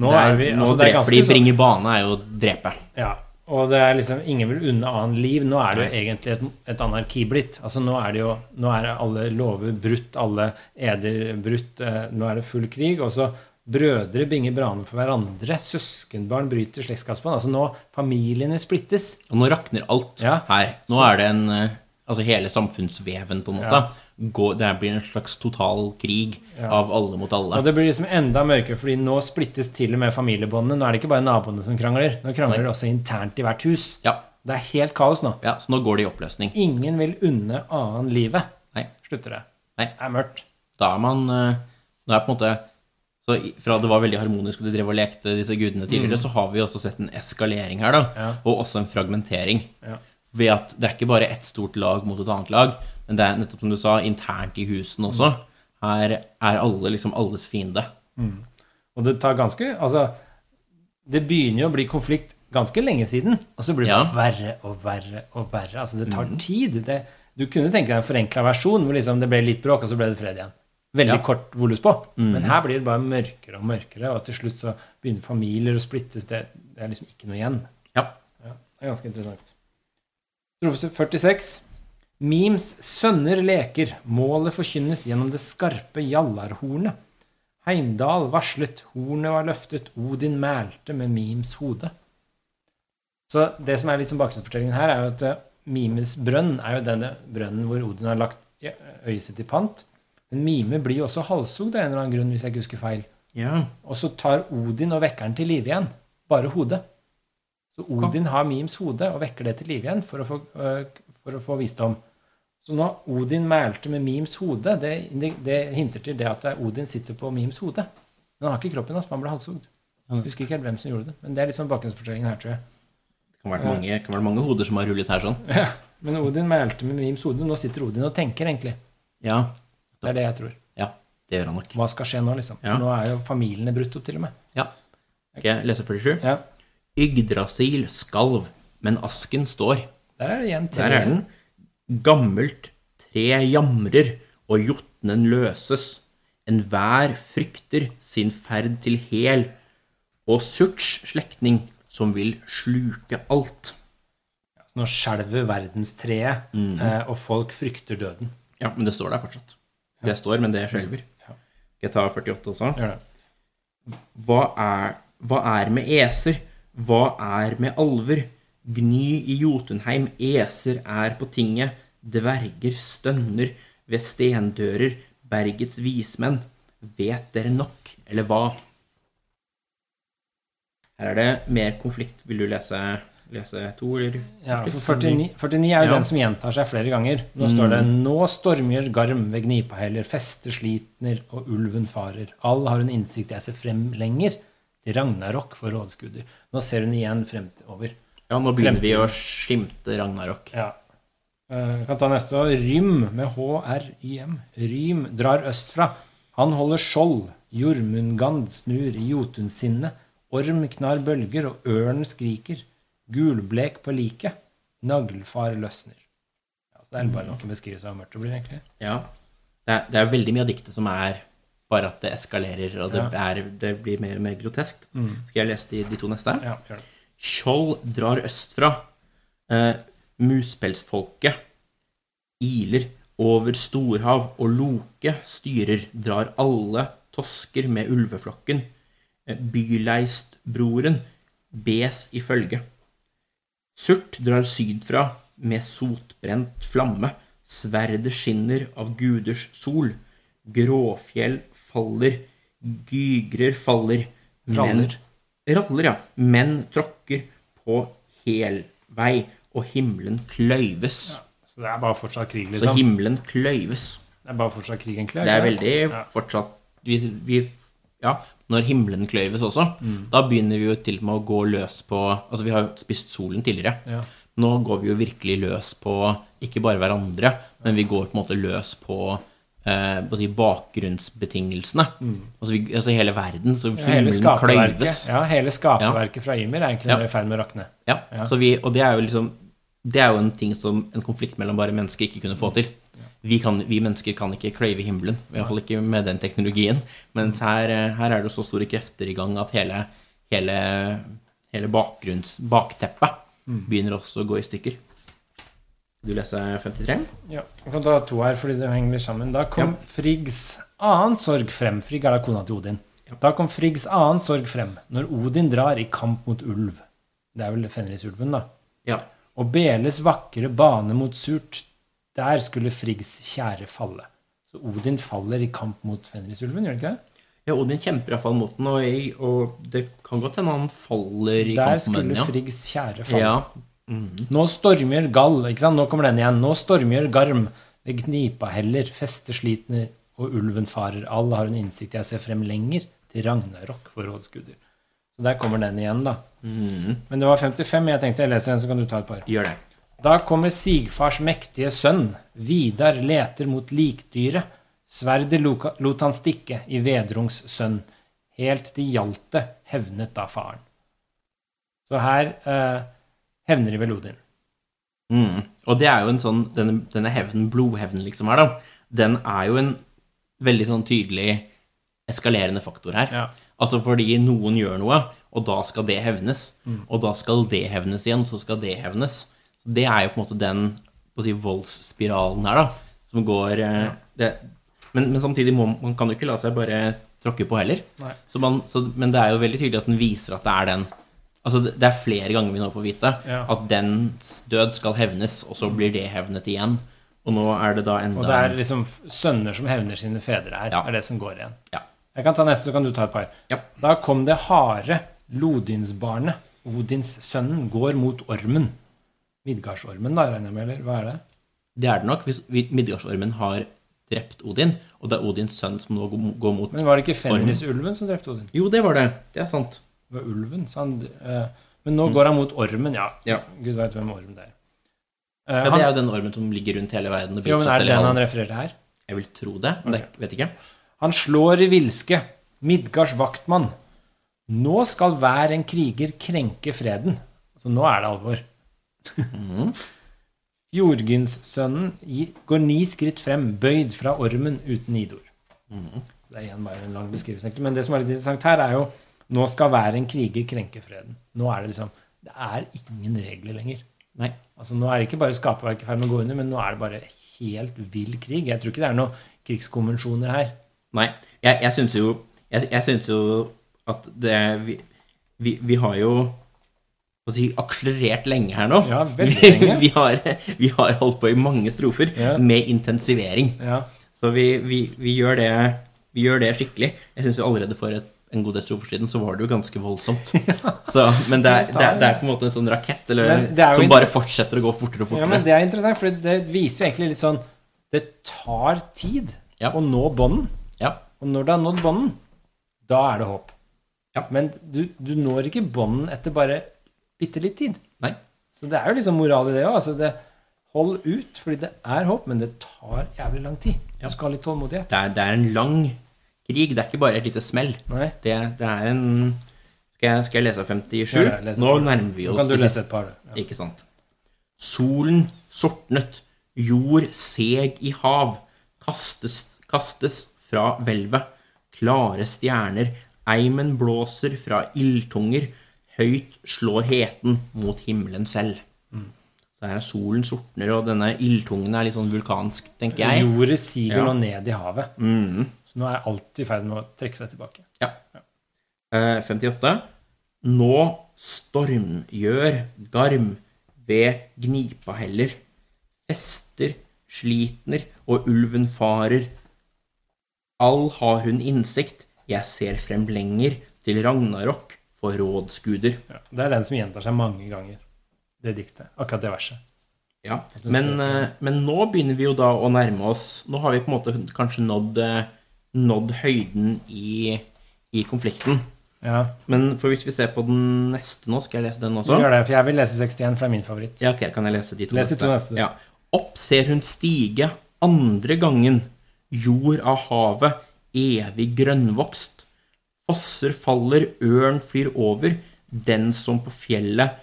Nå der, er vi- Nå altså, er dreper de. sånn- Bringe bane er jo å drepe. Ja. Og det er liksom Ingen vil unne annen liv. Nå er det jo egentlig et, et anarki blitt. Altså Nå er det jo Nå er alle lover brutt, alle eder brutt. eh, Nå er det full krig. Og så brødre binger braner for hverandre. Søskenbarn bryter slektskapsbånd. Altså nå Familiene splittes. Og nå rakner alt Ja. her. Nå er det en eh, Altså hele samfunnsveven, på en måte. Ja. Går, det blir en slags total krig Ja. av alle mot alle. Og det blir liksom enda mørkere, fordi nå splittes til og med familiebåndene. Nå er det ikke bare naboene som krangler. Nå krangler det også internt i hvert hus. Ja, Det er helt kaos nå. ja, så nå går det i oppløsning. Ingen vil unne annen livet. Nei. Slutter det. Nei. Det er mørkt. Da er man eh, Nå er på en måte så Fra det var veldig harmonisk og de drev og lekte disse gudene tidligere, så har vi også sett en eskalering her, da. Mm. Ja. Og også en fragmentering. Ja. Ved at det er ikke bare ett stort lag mot et annet lag, men det er nettopp som du sa, internt i husene også. Her er alle liksom alles fiende. Og det tar ganske Altså, det begynner jo å bli konflikt ganske lenge siden, og så blir det Ja. verre og verre og verre. Altså, det tar tid. Det, du kunne tenke deg en forenkla versjon hvor liksom det ble litt bråk, og så ble det fred igjen. Veldig Ja. kort volus på. Men her blir det bare mørkere og mørkere, og til slutt så begynner familier å splittes. Det, det er liksom ikke noe igjen. Ja. Ja, det er ganske interessant. Strofe 46. Mims sønner leker, målet forkynnes gjennom det skarpe jallarhornet. Heimdal varslet, hornet var løftet, Odin mælte med Mims hode. Så det som er litt som bakgrunnsfortellingen her, er jo at eh, Mimes brønn er jo denne brønnen hvor Odin har lagt i- øyet sitt i pant. Men Mime blir jo også halshugd av en eller annen grunn, hvis jeg ikke husker feil. Ja. Og så tar Odin og vekker den til live igjen. Bare hodet. Så Odin har Mims hode og vekker det til live igjen for å få, øh, for å få visdom. Så nå Odin mælte med Mims hode, det, det, det hinter til det at Odin sitter på Mims hode. Men han har ikke kroppen hans, for han ble halshugd. Husker ikke helt hvem som gjorde det, men det er sånn bakgrunnsfortellingen her, tror jeg. Det kan være mange, kan være mange hoder som har rullet her sånn. Ja. Men Odin mælte med Mims hode. Nå sitter Odin og tenker, egentlig. Ja, Det er det jeg tror. ja det gjør han nok. Hva skal skje nå, liksom? For Ja. nå er jo familiene brutt opp, til og med. Ja. Skal jeg lese 47? Ja. Yggdrasil skalv, men asken står. Der er det igjen tre. Der er den. Gammelt tre jamrer, og jotnen løses. Enhver frykter sin ferd til hel, og Surts slektning som vil sluke alt. Så nå skjelver verdenstreet, eh, og folk frykter døden. Ja, men det står der fortsatt. Det står, men det skjelver. Ja. Skal jeg ta 48 også? Gjør det. Hva er, hva er med eser? Hva er med alver? Gny i Jotunheim, eser er på tinget. Dverger stønner ved stendører, bergets vismenn. Vet dere nok, eller hva? Her er det mer konflikt. Vil du lese, lese to, ord. Ja, 49, 49 er jo Ja. den som gjentar seg flere ganger. Nå står det 'Nå stormgjør garm ved gnipaheller, fester slitner, og ulven farer'. All har hun innsikt jeg ser frem lenger, til Ragnarok for rådsguder. Nå ser hun igjen fremover. Ja, nå begynner vi å skimte Ragnarok. Ja. Uh, kan ta neste. Rym med H-R-Y-M. Rym drar østfra. Han holder skjold. Jormungand snur i Jotunsinnet. Orm knar bølger, og ørnen skriker. Gulblek på liket. Naglfar løsner. Ja, så det er bare noen beskrivelser av mørkt det blir, egentlig. Ja. Det er, det er veldig mye av diktet som er bare at det eskalerer, og det, Ja. er, det blir mer og mer groteskt. Skal jeg lese de, de to neste? Ja, gjør det. Skjold drar østfra. Eh, muspelsfolket iler over storhav, og Loke styrer, drar alle tosker med ulveflokken. Eh, Byleistbroren bes i følge. Surt drar sydfra med sotbrent flamme. Sverdet skinner av guders sol. Gråfjell faller, gygrer faller. men- Raller. Raller, ja. Menn tråkker på helvei, og himmelen kløyves. Så det er bare fortsatt krig, Så liksom. himmelen kløyves. Det er bare fortsatt krig, egentlig. Det er veldig Ja. fortsatt vi, vi, Ja, når himmelen kløyves også, Mm. da begynner vi jo til og med å gå løs på Altså, vi har jo spist solen tidligere. Ja. Nå går vi jo virkelig løs på ikke bare hverandre, men vi går på en måte løs på eh, på si bakgrunnsbetingelsene. Altså, vi, altså hele verden. Så Mm. Ja, himmelen kløyves. ja, hele skaperverket fra Ymir er egentlig Ja. i ferd med å rakne. Ja, Så vi, og det er jo liksom Det er jo en ting som en konflikt mellom bare mennesker ikke kunne få til. Vi, kan, vi mennesker kan ikke kløyve himmelen, i hvert fall ikke med den teknologien. Mens her, eh, her er det så store krefter i gang at hele, hele, hele bakteppet begynner også å gå i stykker. Du leser 53? Ja, Vi kan ta to her, fordi det henger litt sammen. Da kom Friggs annen sorg frem. Frigg er da kona til Odin. Da kom Friggs annen sorg frem, når Odin drar i kamp mot ulv. Det er vel Fenrisulven, da. Ja. Og Beles vakre bane mot Surt. Der skulle Friggs kjære falle. Så Odin faller i kamp mot Fenrisulven, gjør det ikke det? ja, Odin kjemper iallfall mot den, og, jeg, og det kan godt hende han faller i Der kampen med den, skulle. Friggs kjære falle. ja. Nå stormgjør Gall, ikke sant? Nå kommer den igjen. Nå stormgjør Garm. Ved knipa heller, fester slitner, og ulven farer. All har hun innsikt, jeg ser frem lenger til Ragnarok for rådsguder. Så der kommer den igjen, da. Mhm. Men det var 55. Jeg tenkte jeg leser en, så kan du ta et par. Gjør det. Da kommer Sigfars mektige sønn. Vidar leter mot likdyret. Sverdet lot han stikke i Vedrungs sønn. Helt til Hjalte hevnet da faren. Så her eh, hevner de vel Odin. Mm. Og det er jo en sånn Denne, denne hevnen, blodhevnen liksom her, da, den er jo en veldig sånn tydelig eskalerende faktor her. Ja. Altså fordi noen gjør noe, og da skal det hevnes. Mm. Og da skal det hevnes igjen, så skal det hevnes. Så det er jo på en måte den si, voldsspiralen her, da, som går ja. det, men, men samtidig må man kan jo ikke la seg bare tråkke på heller. Så man, så, men det er jo veldig tydelig at den viser at det er den Altså det, er flere ganger vi nå får vite Ja. at dens død skal hevnes, og så blir det hevnet igjen. Og nå er det da enda Og det er liksom sønner som hevner sine fedre her. Ja. er det som går igjen. Ja. Jeg kan ta neste, så kan du ta et par. Ja. Da kom det harde Lodinsbarnet. Odinssønnen, går mot ormen. Midgardsormen, da, regner jeg med, eller hva er det? Det er det nok hvis Midgardsormen har drept Odin, og det er Odins sønn som nå går- mot Men var det ikke Fenrisulven som drepte Odin? Jo, det var det. Det er sant. Det var ulven, sa han. eh, Men nå går han mot ormen, ja. Ja. Gud veit hvem ormen det er. Eh, Ja, han, det er jo den ormen som ligger rundt hele verden. og jo, men er det den han refererer til her? Jeg vil tro det, men jeg vet ikke. Han slår i vilske. Midgards vaktmann. Nå skal hver en kriger krenke freden. Så nå er det alvor. Mhm. Jordgynssønnen går ni skritt frem, bøyd fra ormen uten idord. Mhm. Så det er igjen bare en lang beskrivelse. Men det som er litt interessant her, er jo nå skal hver en kriger krenke freden. Nå er det liksom Det er ingen regler lenger. Nei. Altså Nå er det ikke bare skaperverket i ferd med å gå under, men nå er det bare helt vill krig. Jeg tror ikke det er noen krigskonvensjoner her. Nei. Jeg, jeg syns jo jo at det vi, vi, vi har jo si, akselerert lenge her nå. Ja, veldig lenge. vi, har, vi har holdt på i mange strofer Ja. med intensivering. Ja. Så vi, vi, vi, gjør det, vi gjør det skikkelig. Jeg syns allerede for et, en god del strofer siden så var det jo ganske voldsomt. Så, men det er, det, er, det er på en måte en sånn rakett eller, er som bare fortsetter å gå fortere og Ja, fortere. men Det er interessant, for det viser jo egentlig litt sånn Det tar tid Ja. å nå bånden. Ja. Og når du har nådd bånden, da er det håp. Ja. Men du, du når ikke bånden etter bare bitte litt tid. Nei. Så det er jo liksom moral i det òg. Altså det- hold ut, fordi det er håp, men det tar jævlig lang tid. Du skal ha litt tålmodighet. Det er, det er en lang krig. Det er ikke bare et lite smell. Det, det er en skal jeg, skal jeg lese 57? Ja, ja, les Nå nærmer vi Nå oss kan du lese et par. Ja. Ikke sant. Solen sortnet, jord seg i hav, kastes, kastes fra hvelvet. klare stjerner, eimen blåser fra ildtunger, høyt slår heten mot himmelen selv. Så her er solen sortner, og denne ildtungen er litt sånn vulkansk, tenker jeg. Jordet siger Ja. nå ned i havet. Mm. Så nå er alt i ferd med å trekke seg tilbake. Ja. Eh, 58. Nå stormgjør garm ved gnipa heller. Fester, slitner, og ulven farer. All har hun innsikt, jeg ser frem lenger til Ragnarok for rådsguder. Ja. Det er den som gjentar seg mange ganger, det diktet. Akkurat det verset. Ja, men, eh, men nå begynner vi jo da å nærme oss Nå har vi på en måte kanskje nådd, eh, nådd høyden i, i konflikten. Ja, Men for hvis vi ser på den neste nå, skal jeg lese den så også? gjør det, for jeg vil lese 61 for det er min favoritt. Ja, ok, kan jeg lese de to Les de to neste. Ja. Opp ser hun stige andre gangen, jord av havet, evig grønnvokst. Fosser faller, ørn flyr over, den som på fjellet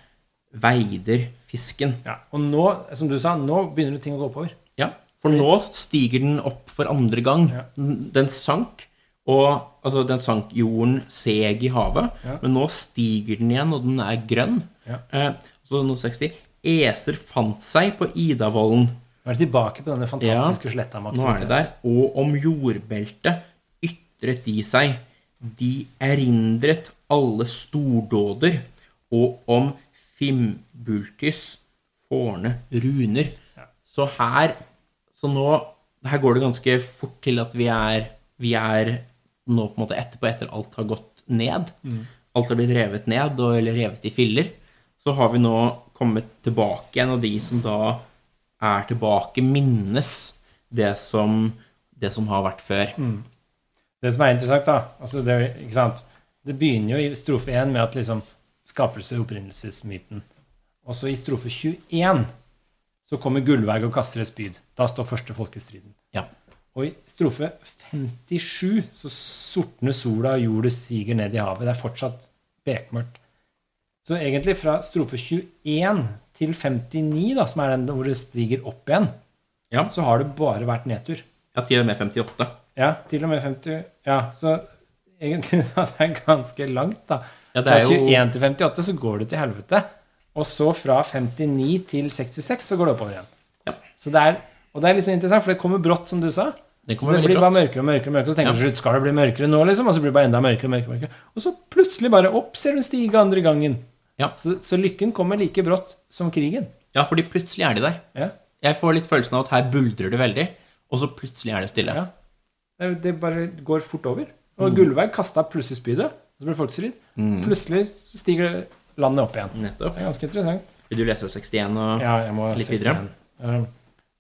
veider fisken. Ja, og nå, som du sa, nå begynner det ting å gå oppover. Ja, for nå stiger den opp for andre gang. Ja. Den sank, og altså, den sank jorden seg i havet, Ja. men nå stiger den igjen, og den er grønn. Ja. Eh, så nå 60. Eser fant seg på Idavollen. Nå er det tilbake på denne fantastiske sletta med Nå er det der. Og om jordbeltet ytret de seg. De erindret alle stordåder, og om Fimbultis forne runer. Så her Så nå Her går det ganske fort til at vi er Vi er nå på en måte etterpå, etter alt har gått ned. Alt har blitt revet ned, og, eller revet i filler. Så har vi nå kommet tilbake igjen, og de som da er tilbake, minnes det som, det som har vært før. Det som er interessant, da altså det, ikke sant? det begynner jo i strofe 1 med at liksom skapelse- og opprinnelsesmyten. Og så i strofe 21 så kommer Gullveig og kaster et spyd. Da står første folkestriden. Ja. Og i strofe 57 så sortner sola, og jordet siger ned i havet. Det er fortsatt bekmørkt. Så egentlig fra strofe 21 til 59, da, som er den hvor det stiger opp igjen, Ja. så har det bare vært nedtur. ja, til og med 58. Ja, til og med 50. Ja, så egentlig ja, det er ganske langt, da. Ja, det Fra er jo 21 til 58 så går det til helvete. Og så fra 59 til 66 så går det oppover igjen. Ja. Så det er, og det er litt så interessant, for det kommer brått, som du sa. Det Så det blir blir bare mørkere og mørkere, og mørkere, så tenker Ja. du slutt skal det bli mørkere nå, liksom, og så blir det bare enda mørkere og mørkere. mørkere. Og så plutselig bare opp ser du stige andre gangen. Ja. Så, så lykken kommer like brått som krigen. Ja, fordi plutselig er de der. Ja, Jeg får litt følelsen av at her buldrer det veldig, og så plutselig er det stille. ja. Det, bare går fort over. Mm. Og Gullveig kasta plutselig spydet, så ble det mm. Plutselig stiger landet opp igjen. Nettopp. Det er ganske interessant. Vil du lese 61 og Ja, jeg må Litt 61. videre.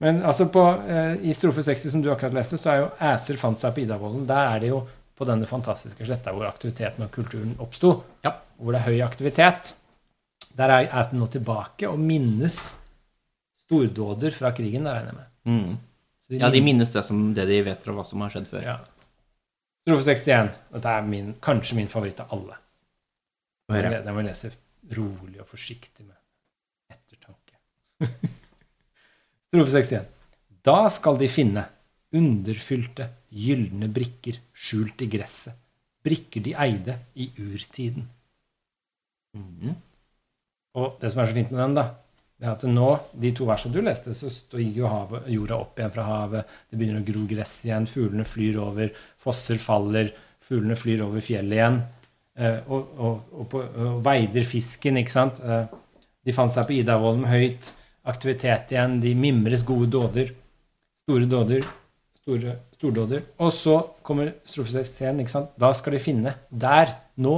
Men altså på, eh, i strofe 60, som du akkurat leste, så er jo Æser fant seg på Idavollen. Der er det jo på denne fantastiske sletta hvor aktiviteten og kulturen oppsto. Ja. Hvor det er høy aktivitet. Der er Æser nå tilbake og minnes stordåder fra krigen, regner jeg med. mm. Så Ja, de minnes det, som, det de vet fra hva som har skjedd før. ja. Strofe 61. Dette er min, kanskje min favoritt av alle. Den må jeg lese rolig og forsiktig med ettertanke. Strofe 61. Da skal de finne underfylte, gylne brikker skjult i gresset. Brikker de eide i urtiden. Mhm. Og det som er så fint med den, da, det at nå, de to versene du leste, så stiger jo havet, jorda opp igjen fra havet. Det begynner å gro gress igjen. Fuglene flyr over. Fosser faller. Fuglene flyr over fjellet igjen. Eh, og, og, og, på, og veider fisken, ikke sant. Eh, de fant seg på Idavollen høyt aktivitet igjen. De mimres gode dåder. Store dåder. Store, stordåder. Og så kommer strofe 61, ikke sant. Da skal de finne der, nå,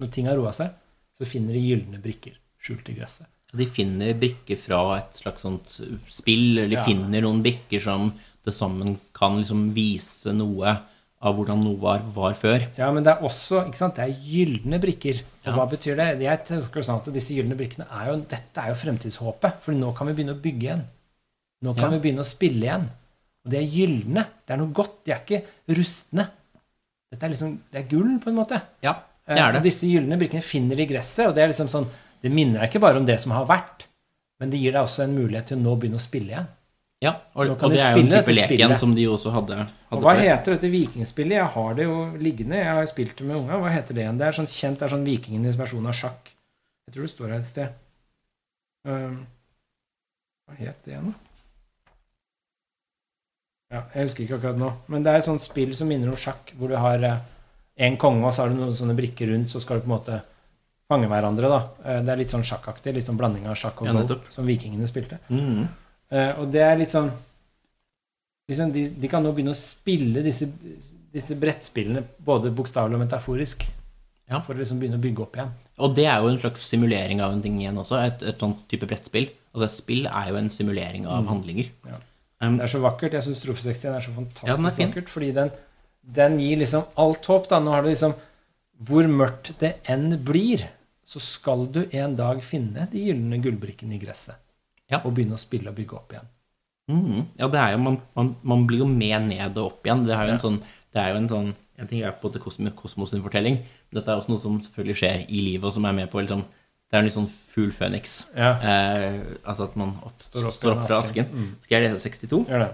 når ting har roa seg, så finner de gylne brikker skjult i gresset. De finner brikker fra et slags sånt spill, eller de Ja. finner noen brikker som til sammen kan liksom vise noe av hvordan noe var, var før. Ja, men det er også ikke sant, det er gylne brikker. Og Ja. hva betyr det? Jeg tenker sånn at Disse gylne brikkene er jo, dette er jo fremtidshåpet. For nå kan vi begynne å bygge igjen. Nå kan Ja. vi begynne å spille igjen. Og det er gylne. Det er noe godt. De er ikke rustne. Dette er liksom, det er gull, på en måte. Ja, det Eh, er Og det. disse gylne brikkene finner de i gresset, og det er liksom sånn Det minner deg ikke bare om det som har vært, men det gir deg også en mulighet til å nå begynne å spille igjen. Ja, og, og de det er jo en type leken som de også hadde, Og hva før. heter dette vikingspillet? Jeg har det jo liggende. Jeg har spilt det med unga. Hva heter det igjen? Det er sånn kjent, det er sånn vikingenes versjon av sjakk. Jeg tror det står her et sted. Um, hva het det igjen, da? Ja, jeg husker ikke akkurat nå. Men det er et sånt spill som minner om sjakk, hvor du har én konge, og så har du noen sånne brikker rundt, så skal du på en måte fange hverandre, da. Eh, Det er litt sånn sjakkaktig. Litt sånn blanding av sjakk og Ja, go, som vikingene spilte. Mm. Eh, og det er litt sånn liksom, de, de kan nå begynne å spille disse, disse brettspillene både bokstavelig og metaforisk. Ja. For å liksom begynne å bygge opp igjen. Og det er jo en slags simulering av en ting igjen også. Et, et sånt type brettspill. Altså et spill er jo en simulering av handlinger. Ja. Um, Det er så vakkert. Jeg syns Strofe 61 er så fantastisk Ja, er vakkert. Fordi den, den gir liksom alt håp. da. Nå har du liksom Hvor mørkt det enn blir, så skal du en dag finne de gylne gullbrikkene i gresset. Ja. Og begynne å spille og bygge opp igjen. Mm. Ja, det er jo, man, man, man blir jo med ned og opp igjen. Det er jo en sånn det er jo en sånn En ting er på en måte Kosmos, sin fortelling, men dette er også noe som selvfølgelig skjer i livet, og som er med på liksom, Det er en litt sånn fugl føniks. Ja. Eh, altså at man opp, Står opp står opp fra asken. Mm. Skal jeg lese 62? Gjør det.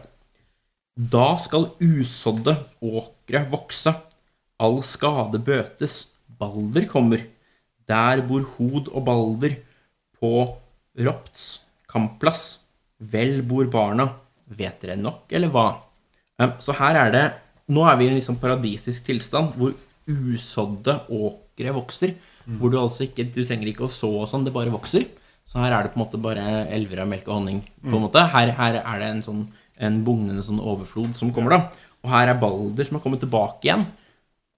Da skal usådde åkre vokse, all skade bøtes, Balder kommer. Der bor Hod og Balder på Ropts kampplass. Vel bor barna, vet dere nok, eller hva? Eh, Så her er det Nå er vi i en liksom paradisisk tilstand hvor usådde åkre vokser. Hvor du altså ikke Du trenger ikke å så og sånn, det bare vokser. Så her er det på en måte bare elver av melk og honning. på en måte. Her, her er det en sånn en bugnende sånn overflod som kommer, da. Og her er Balder som har kommet tilbake igjen.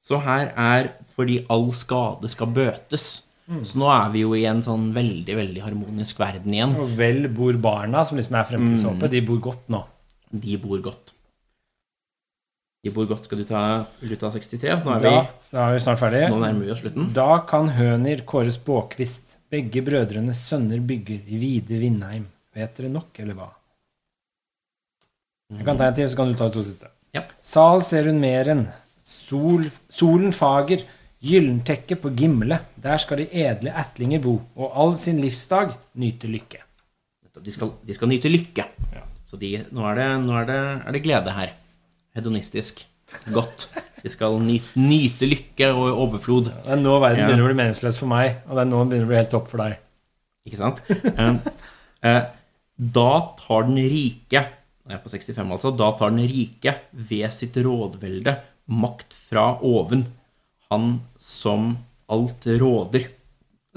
Så her er fordi all skade skal bøtes. Så nå er vi jo i en sånn veldig, veldig harmonisk verden igjen. Og vel bor barna, som liksom er fremtidshåpet, de bor godt nå. De bor godt. De bor godt. Skal du ta, vil 63? Nå er vi, Da, da er vi snart ferdig. nå nærmer vi oss slutten. Da kan Høner kåre spåkvist. Begge brødrenes sønner bygger i vide Vindheim. Vet dere nok, eller hva? Jeg kan ta en til, så kan du ta to siste. Ja. Sal ser hun mer enn. Sol, solen fager. Gyllentekke på Gimle. Der skal de edle ætlinger bo, og all sin livsdag nyte lykke. De skal, de skal nyte lykke. Ja. Så de, nå, er det, nå er, det, er det glede her. Hedonistisk. Godt. De skal nyte, nyte lykke og overflod. Det er nå verden Ja. begynner å bli meningsløs for meg, og det er nå den begynner å bli helt topp for deg. Ikke sant? Eh, eh, da tar den rike Jeg er på 65, altså. Da tar den rike ved sitt rådvelde makt fra oven. Han som alt råder.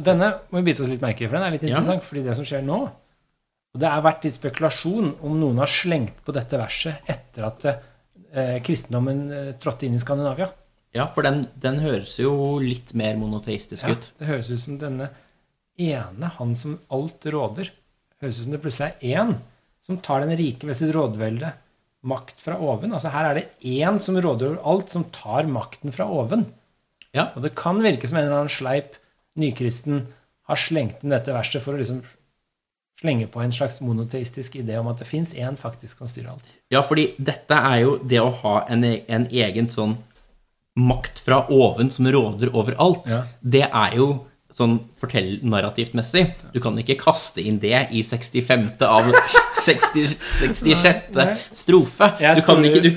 Denne må vi bite oss litt merke i, for den er litt Ja. interessant. fordi det som skjer nå og Det har vært litt spekulasjon om noen har slengt på dette verset etter at eh, kristendommen eh, trådte inn i Skandinavia. Ja, for den, den høres jo litt mer monoteistisk Ja, ut. det høres ut som denne ene, han som alt råder. Høres ut som det plutselig er én som tar den rike ved sitt rådvelde makt fra oven. Altså Her er det én som råder over alt, som tar makten fra oven. Ja, Og det kan virke som en eller annen sleip nykristen har slengt inn dette verset for å liksom slenge på en slags monoteistisk idé om at det fins én faktisk som styrer alt. ja fordi dette er jo det å ha en, en egen sånn makt fra oven som råder over alt. Ja. Det er jo sånn fortell-narrativt messig. Du kan ikke kaste inn det i 65. av 60, 66. Nei, nei. strofe. Du kan ikke, du,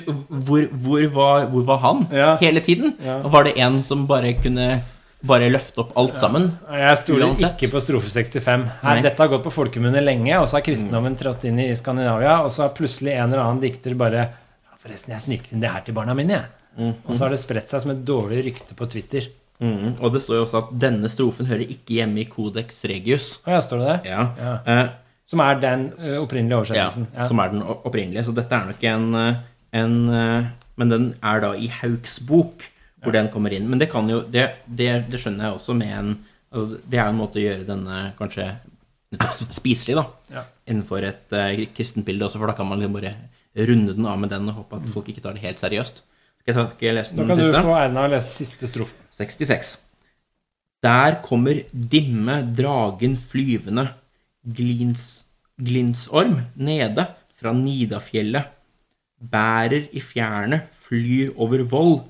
hvor, hvor, var, hvor var han Ja. hele tiden? Ja. Var det en som bare kunne bare løfte opp alt sammen? Jeg stoler ikke på strofe 65. Her, dette har gått på folkemunne lenge, og så har kristendommen trådt inn i Skandinavia, og så har plutselig en eller annen dikter bare ja, Forresten, jeg sniker inn det her til barna mine, jeg. Og så har det spredt seg som et dårlig rykte på Twitter. Mhm. Og det står jo også at denne strofen hører ikke hjemme i Codex Regius. Å ja, står det det? Ja. Ja. Eh, Som er den ø, opprinnelige oversettelsen. Ja. som er den opprinnelige. Så dette er nok en, eh, en eh, Men den er da i Hauks bok, hvor den kommer inn. Men det kan jo Det, det, det skjønner jeg også med en altså, Det er en måte å gjøre denne kanskje spiselig, da. Ja. Innenfor et kristent bilde også, for da kan man liksom bare runde den av med den og håpe at folk ikke tar det helt seriøst. Skal jeg, ta, skal jeg lese Nå da kan du siste? få æren av å lese siste strofe. 66. Der kommer dimme dragen flyvende, glins, glinsorm nede fra Nidafjellet. Bærer i fjerne, flyr over vold.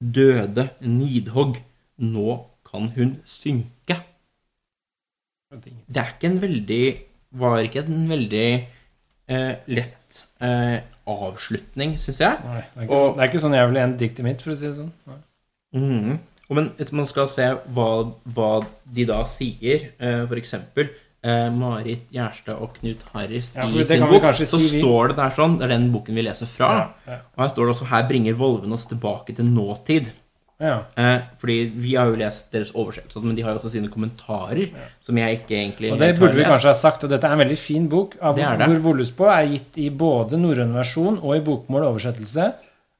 Døde Nidhogg, nå kan hun synke. Det er ikke en veldig Var ikke en veldig eh, lett eh, avslutning, syns jeg. Nei, det er ikke, Og- det er ikke sånn jeg ville endt diktet mitt, for å si det sånn. Nei. Og Men man skal se hva, hva de da sier, F.eks. for eksempel eh, Marit Gjerstad og Knut Harris Ja, i sin bok, så si står det der sånn, det er den boken vi leser fra, Ja, ja. og her står det også 'Her bringer Volven oss tilbake til nåtid'. Ja. Eh, fordi vi har jo lest deres oversettelse, men de har jo også sine kommentarer, som jeg ikke egentlig Og det burde vi kanskje ha sagt, og dette er en veldig fin bok, av Det er det. hvor Voluspo er gitt i både norrøn versjon og i bokmål oversettelse.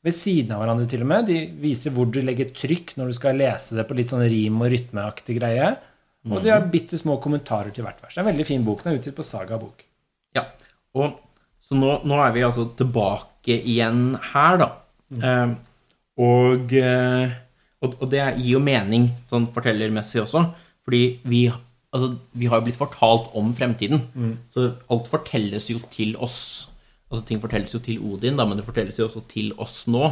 Ved siden av hverandre, til og med. De viser hvor du legger trykk når du skal lese det på litt sånn rim- og rytmeaktig greie. Og de har bitte små kommentarer til hvert vers. Det er en veldig fin bok. Den er utgitt på Saga bok. Ja, og Så nå, nå er vi altså tilbake igjen her, da. Eh, og, eh, og, og det gir jo mening sånn fortellermessig også, fordi vi, altså, vi har jo blitt fortalt om fremtiden. Så alt fortelles jo til oss. Altså Ting fortelles jo til Odin, da, men det fortelles jo også til oss nå.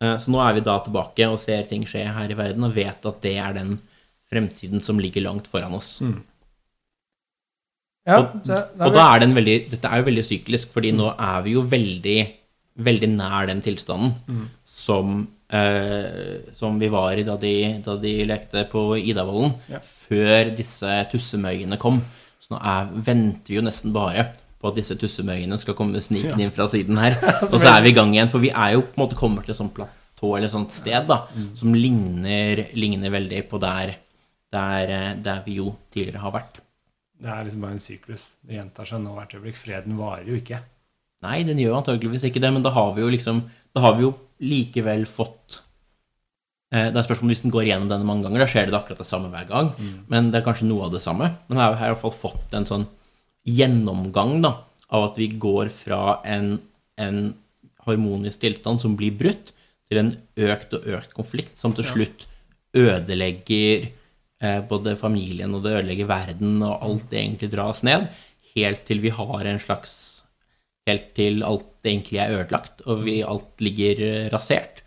Eh, Så nå er vi da tilbake og ser ting skje her i verden, og vet at det er den fremtiden som ligger langt foran oss. Ja, Og, det, det og da er den veldig, dette er jo veldig syklisk, fordi nå er vi jo veldig, veldig nær den tilstanden som, eh, som vi var i da de, da de lekte på Idavollen, Ja. før disse tussemøyene kom. Så nå er, venter vi jo nesten bare på at disse tussemøyene skal komme snikende inn fra siden her. Og så er vi i gang igjen, for vi er jo på en måte kommet til et sånt platå eller et sånt sted da, som ligner, ligner veldig på der, der, eh, der vi jo tidligere har vært. det er liksom bare en syklus. Det gjentar seg nå hvert øyeblikk. Freden varer jo ikke. Nei, den gjør antakeligvis ikke det, men da har vi jo liksom Da har vi jo likevel fått eh, Det er spørsmål hvis den går igjennom denne mange ganger. Da skjer det akkurat det samme hver gang. Men det er kanskje noe av det samme. Men her har i hvert fall fått en sånn gjennomgang da, av at vi går fra en, en harmonisk tilstand som blir brutt, til en økt og økt konflikt som til slutt ødelegger eh, både familien og det ødelegger verden, og alt det egentlig dras ned, helt til vi har en slags Helt til alt egentlig er ødelagt, og vi, alt ligger eh, rasert.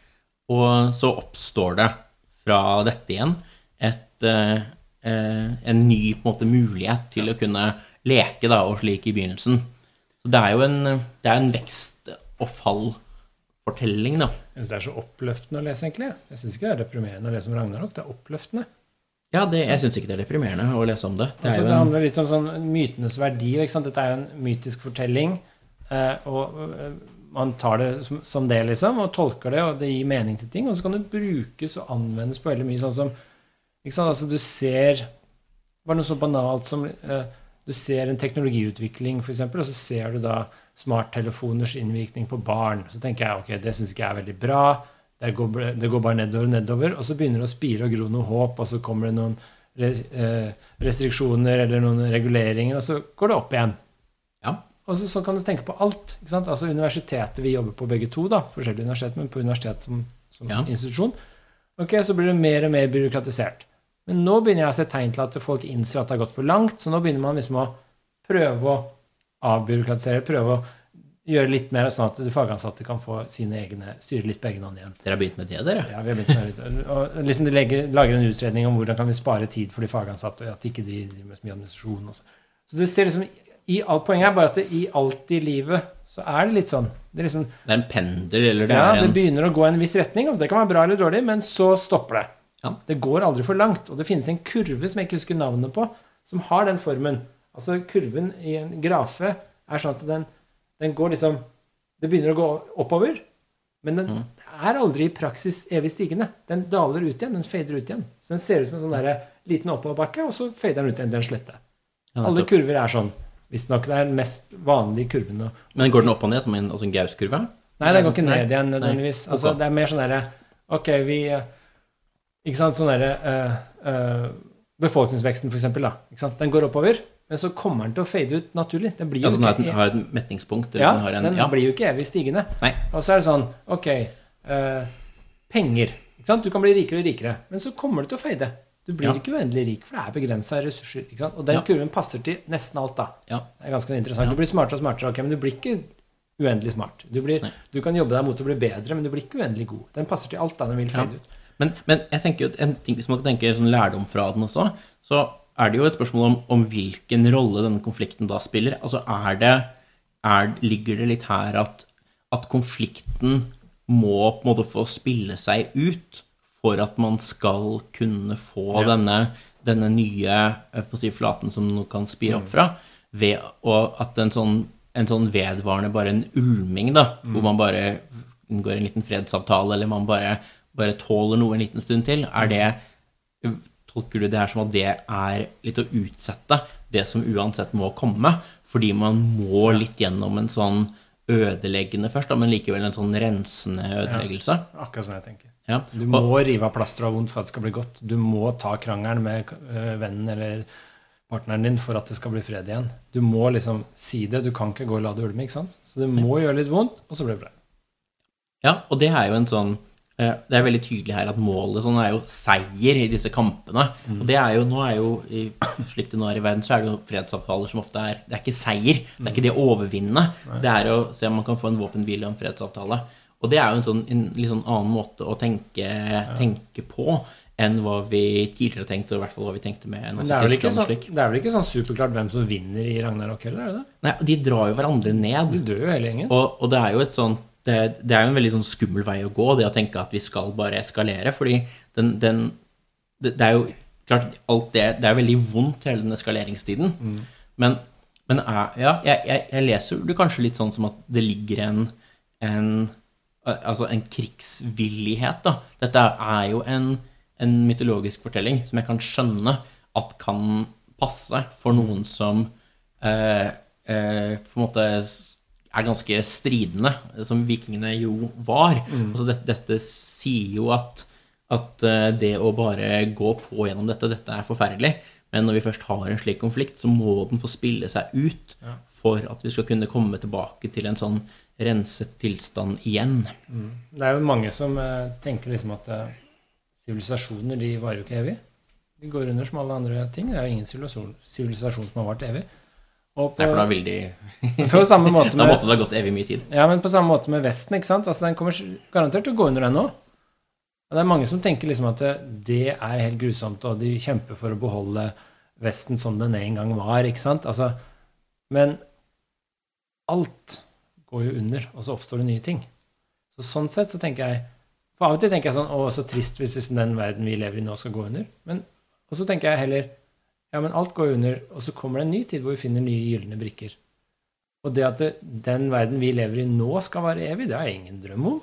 Og så oppstår det fra dette igjen et, eh, eh, en ny på en måte, mulighet til å kunne leke, da, og slik i begynnelsen. Så det er jo en, det er en vekst- og fall-fortelling, da. Jeg syns det er så oppløftende å lese, egentlig. Jeg syns ikke det er deprimerende å lese om Ragnarok. Det er oppløftende. Ja, det, jeg syns ikke det er deprimerende å lese om det. Det Altså, det en, handler litt om sånn mytenes verdi. Ikke sant? Dette er jo en mytisk fortelling. Eh, og eh, man tar det som, som det, liksom, og tolker det, og det gir mening til ting. Og så kan det brukes og anvendes på veldig mye sånn som ikke sant? Altså, du ser Bare noe så banalt som eh, Du ser en teknologiutvikling, f.eks., og så ser du da smarttelefoners innvirkning på barn. Så tenker jeg ok, det syns ikke jeg er veldig bra. Det går, det går bare nedover og nedover. Og så begynner det å spire og gro noe håp, og så kommer det noen eh, restriksjoner eller noen reguleringer, og så går det opp igjen. ja, Og så, så kan du tenke på alt. ikke sant? Altså Universitetet vi jobber på begge to, da, forskjellige universitet, men på universitet som, som Ja. institusjon, ok, så blir det mer og mer byråkratisert. Men nå begynner jeg å se tegn til at folk innser at det har gått for langt, så nå begynner man liksom å prøve å avbyråkratisere, prøve å gjøre litt mer sånn at de fagansatte kan få sine egne, styre litt på egen hånd igjen. dere har begynt med det, dere? Ja, vi har begynt med det. Og liksom de legger, lager en utredning om hvordan kan vi spare tid for de fagansatte, og at ikke de driver med så mye administrasjon. Også. Så det ser liksom, i alt, Poenget er bare at det, i alt i livet så er det litt sånn. Det, er liksom, Det er en pendel, eller det ja, er det begynner å gå i en viss retning. Altså det kan være bra eller dårlig, men så stopper det. Ja. Det går aldri for langt. Og det finnes en kurve som jeg ikke husker navnet på, som har den formen. Altså Kurven i en grafe er sånn at den, den går liksom Det begynner å gå oppover, men den Mm. er aldri i praksis evig stigende. Den daler ut igjen. Den fader ut igjen. Så den ser ut som en sånn der liten oppoverbakke, og så fader den ut igjen til en slette. Ja, Alle kurver er sånn. Visstnok det er den mest vanlige kurven. Men går den opp og ned som en, altså en Gaus-kurve? Nei, den går ikke ned igjen nødvendigvis. Altså, det er mer sånn derre Ok, vi eh, Ikke sant, sånn derre uh, uh, Befolkningsveksten, for eksempel, da. Ikke sant? Den går oppover, men så kommer den til å fade ut naturlig. Den blir jo Altså ikke et, har et metningspunkt? ja, den har en, den ja. blir jo ikke evig stigende. Nei. Og så er det sånn Ok, uh, penger. Ikke sant? Du kan bli rikere og rikere, men så kommer du til å fade. Du blir Ja. ikke uendelig rik, for det er begrensa ressurser. Ikke sant? Og den Ja. kurven passer til nesten alt, da. Ja. Det er ganske interessant. Du blir smartere og smartere, ok, men du blir ikke uendelig smart. Du, blir, du kan jobbe deg mot å bli bedre, men du blir ikke uendelig god. Den passer til alt, da. Den vil Ja. fade ut. Men, men jeg tenker jo en ting, hvis man tenker sånn lærdom fra den også, så er det jo et spørsmål om, om hvilken rolle denne konflikten da spiller. Altså er det, er, ligger det litt her at, at konflikten må på en måte få spille seg ut for at man skal kunne få Ja. denne, denne nye eh, si, flaten som noe kan spire Mm. opp fra, ved og at en sånn, en sånn vedvarende bare en ulming, da, Mm. hvor man bare inngår en liten fredsavtale, eller man bare, bare tåler noe en liten stund til, er det Tolker du det her som at det er litt å utsette det som uansett må komme, fordi man må litt gjennom en sånn ødeleggende først, da, men likevel en sånn rensende ødeleggelse? Akkurat som jeg tenker. Ja. Du må rive av plasteret av vondt for at det skal bli godt. Du må ta krangelen med øh, vennen eller partneren din for at det skal bli fred igjen. Du må liksom si det. Du kan ikke gå og la det ulme. ikke sant? Så det må gjøre litt vondt, og så blir det bra. Ja, og det er jo en sånn eh, Det er veldig tydelig her at målet sånn er jo seier i disse kampene. Og det er jo Nå er jo i, slik det nå er i verden, så er det jo fredsavtaler som ofte er Det er ikke seier. Det er ikke det å overvinne. Det er å se om man kan få en våpenhvile og en fredsavtale. Og det er jo en sånn en litt sånn annen måte å tenke, tenke på enn hva vi tidligere tenkte, og i hvert fall hva vi tenkte med det er, ikke sånn, det er vel ikke sånn superklart hvem som vinner i Ragnarok heller? er det det? Nei, de drar jo hverandre ned. De dør jo hele gjengen. Og, og det er jo et sånt det, det er jo en veldig sånn skummel vei å gå, det å tenke at vi skal bare eskalere. Fordi den, den det, det er jo klart alt det Det er veldig vondt, hele den eskaleringsstiden. Men, men er, ja, jeg, jeg, jeg leser det kanskje litt sånn som at det ligger en, en Altså en krigsvillighet, da. Dette er jo en, en mytologisk fortelling som jeg kan skjønne at kan passe for noen som eh, eh, på en måte er ganske stridende, som vikingene jo var. Altså dette, dette sier jo at, at eh, det å bare gå på gjennom dette, dette er forferdelig. Men når vi først har en slik konflikt, så må den få spille seg ut for at vi skal kunne komme tilbake til en sånn renset tilstand igjen. Det er jo mange som eh, tenker liksom at eh, sivilisasjoner de varer jo ikke evig. De går under som alle andre ting. Det er jo ingen sivilisasjon som har vart evig. På, Nei, for da ville de på samme måte Da måtte det ha gått evig mye tid. ja, men på samme måte med Vesten. ikke sant? Altså Den kommer garantert til å gå under, den. Og det er mange som tenker liksom at det, det er helt grusomt, og de kjemper for å beholde Vesten som den en gang var. ikke sant? Altså, men alt går jo under, og så oppstår det nye ting. Så sånn sett så tenker jeg For av og til tenker jeg sånn Å, så trist hvis den verden vi lever i nå, skal gå under. Men, og så tenker jeg heller Ja, men alt går under, og så kommer det en ny tid hvor vi finner nye gylne brikker. Og det at det, den verden vi lever i nå, skal være evig, det har jeg ingen drøm om.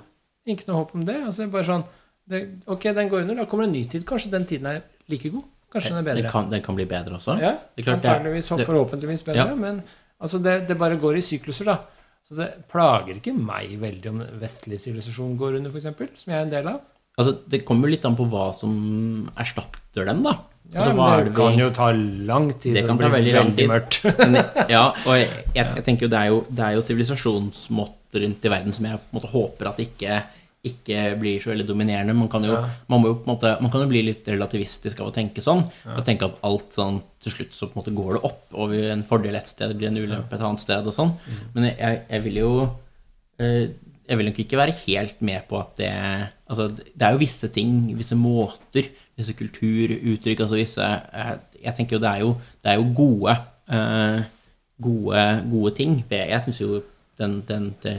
Ikke noe håp om det. altså bare sånn det, Ok, den går under, da kommer det en ny tid. Kanskje den tiden er like god? Kanskje den er Den bedre? kan, den kan bli bedre også. Ja, Det klart det antageligvis, det- forhåpentligvis bedre, Ja. men altså det, det bare går i sykluser, da. Så det plager ikke meg veldig om vestlig sivilisasjon går under, f.eks., som jeg er en del av. Altså, det kommer litt an på hva som erstatter den, da. Ja, altså, det vi- kan jo ta lang tid. Det kan ta veldig lang tid. mørkt. Men, ja, og jeg, jeg, jeg tenker jo det er jo, det er jo sivilisasjonsmåter rundt i verden som jeg på en måte håper at ikke, ikke blir så veldig dominerende. Man kan jo, Ja. man må jo måte, man kan jo bli litt relativistisk av å tenke sånn. Og tenke at alt sånn til slutt så på en måte går det opp, og vi- en fordel et sted blir en ulempe et annet sted og sånn. Mm. Men jeg, jeg vil jo eh, jeg vil nok ikke være helt med på at det Altså, det er jo visse ting, visse måter, visse kulturuttrykk, altså visse eh, Jeg tenker jo det er jo, det er jo gode, uh, gode, gode ting. Jeg syns jo den, den, det,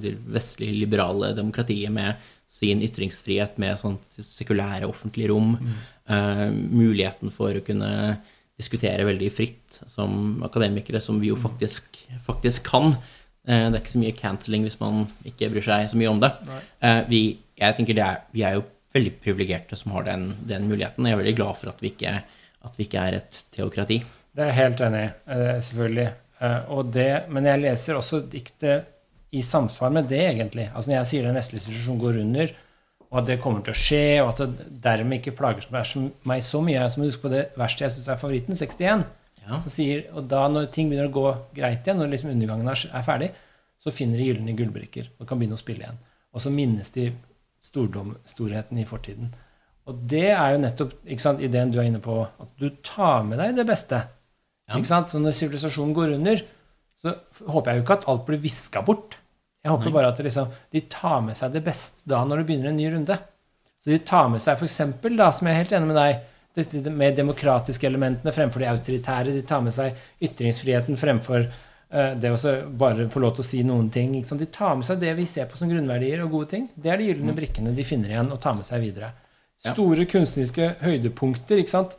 det vestlige liberale demokratiet med sin ytringsfrihet, med sånn sekulære offentlige rom, eh, muligheten for å kunne diskutere veldig fritt som akademikere, som vi jo faktisk, faktisk kan. Det er ikke så mye cancelling hvis man ikke bryr seg så mye om det. Vi, jeg tenker er, vi er jo veldig privilegerte som har den, den muligheten. og Jeg er veldig glad for at vi ikke, at vi ikke er et teokrati. Det er jeg helt enig i, eh, selvfølgelig. Eh, Og det, men jeg leser også diktet i samsvar med det, egentlig. Altså Når jeg sier den vestlige sivilisasjonen går under, og at det kommer til å skje, og at det dermed ikke plager meg så- mye så mye som husker på det verste jeg syns er favoritten, 61. Ja. Så sier, og da når ting begynner å gå greit igjen, når liksom undergangen er, er ferdig, så finner de gylne gullbrikker og kan begynne å spille igjen. Og så minnes de stordom, storheten i fortiden. Og det er jo nettopp ikke sant, ideen du er inne på, at du tar med deg det beste. Ja. Ikke sant? Så når sivilisasjonen går under, så håper jeg jo ikke at alt blir viska bort. Jeg håper Nei. bare at liksom, de tar med seg det beste da når det begynner en ny runde. Så de tar med seg f.eks., da, som jeg er helt enig med deg, de med demokratiske elementene fremfor de autoritære. De tar med seg ytringsfriheten fremfor Det å bare få lov til å si noen ting. Ikke sant? De tar med seg det vi ser på som grunnverdier og gode ting. Det er de gylne brikkene de finner igjen og tar med seg videre. Store kunstneriske høydepunkter. ikke sant?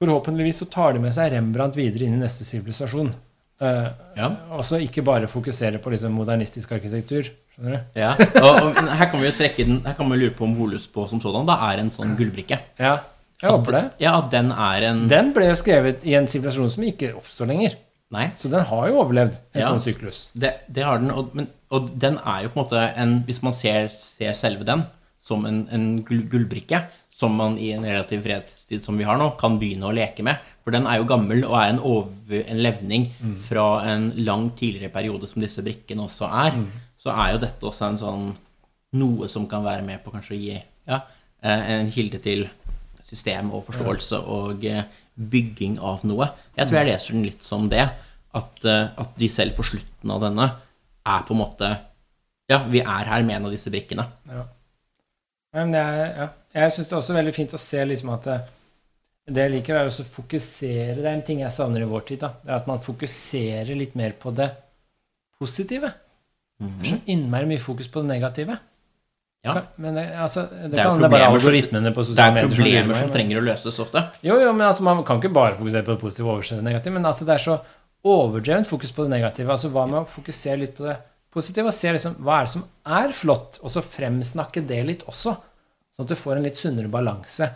Forhåpentligvis så tar de med seg Rembrandt videre inn i neste sivilisasjon. Uh, Ja. Og så ikke bare fokusere på liksom modernistisk arkitektur. Skjønner du? Ja, og, og her kan vi jo trekke den Her kan vi lure på om Volus på som sådan da er en sånn gullbrikke. Ja, jeg håper det. Ja, den er en Den ble jo skrevet i en sivilisasjon som ikke oppstår lenger. Nei, Så den har jo overlevd en Ja. sånn syklus. det, det har den, og, men, og den er jo på en måte en Hvis man ser, ser selve den som en, en gullbrikke, som man i en relativ fredstid som vi har nå, kan begynne å leke med. For den er jo gammel og er en, over, en levning fra en lang tidligere periode som disse brikkene også er. Så er jo dette også en sånn noe som kan være med på kanskje å gi ja, eh, en kilde til system og forståelse og eh, bygging av noe. Jeg tror jeg leser den litt som det. At, eh, at de selv på slutten av denne er på en måte Ja, vi er her med en av disse brikkene. Ja. Men det er, ja. Jeg syns det er også veldig fint å se liksom at det, det jeg liker, er å fokusere Det er en ting jeg savner i vår tid. da, det er At man fokuserer litt mer på det positive. Det er så innmari mye fokus på det negative. Ja. Men det, altså, det, Det er jo er problemer som- på Det er problemer som trenger å løses ofte. Jo, jo, men altså, man kan ikke bare fokusere på det positive og overse det negative. Men altså, det er så overdrevent fokus på det negative. Altså, Hva med å fokusere litt på det positive og se liksom, hva er det som er flott, og så fremsnakke det litt også? Sånn at du får en litt sunnere balanse.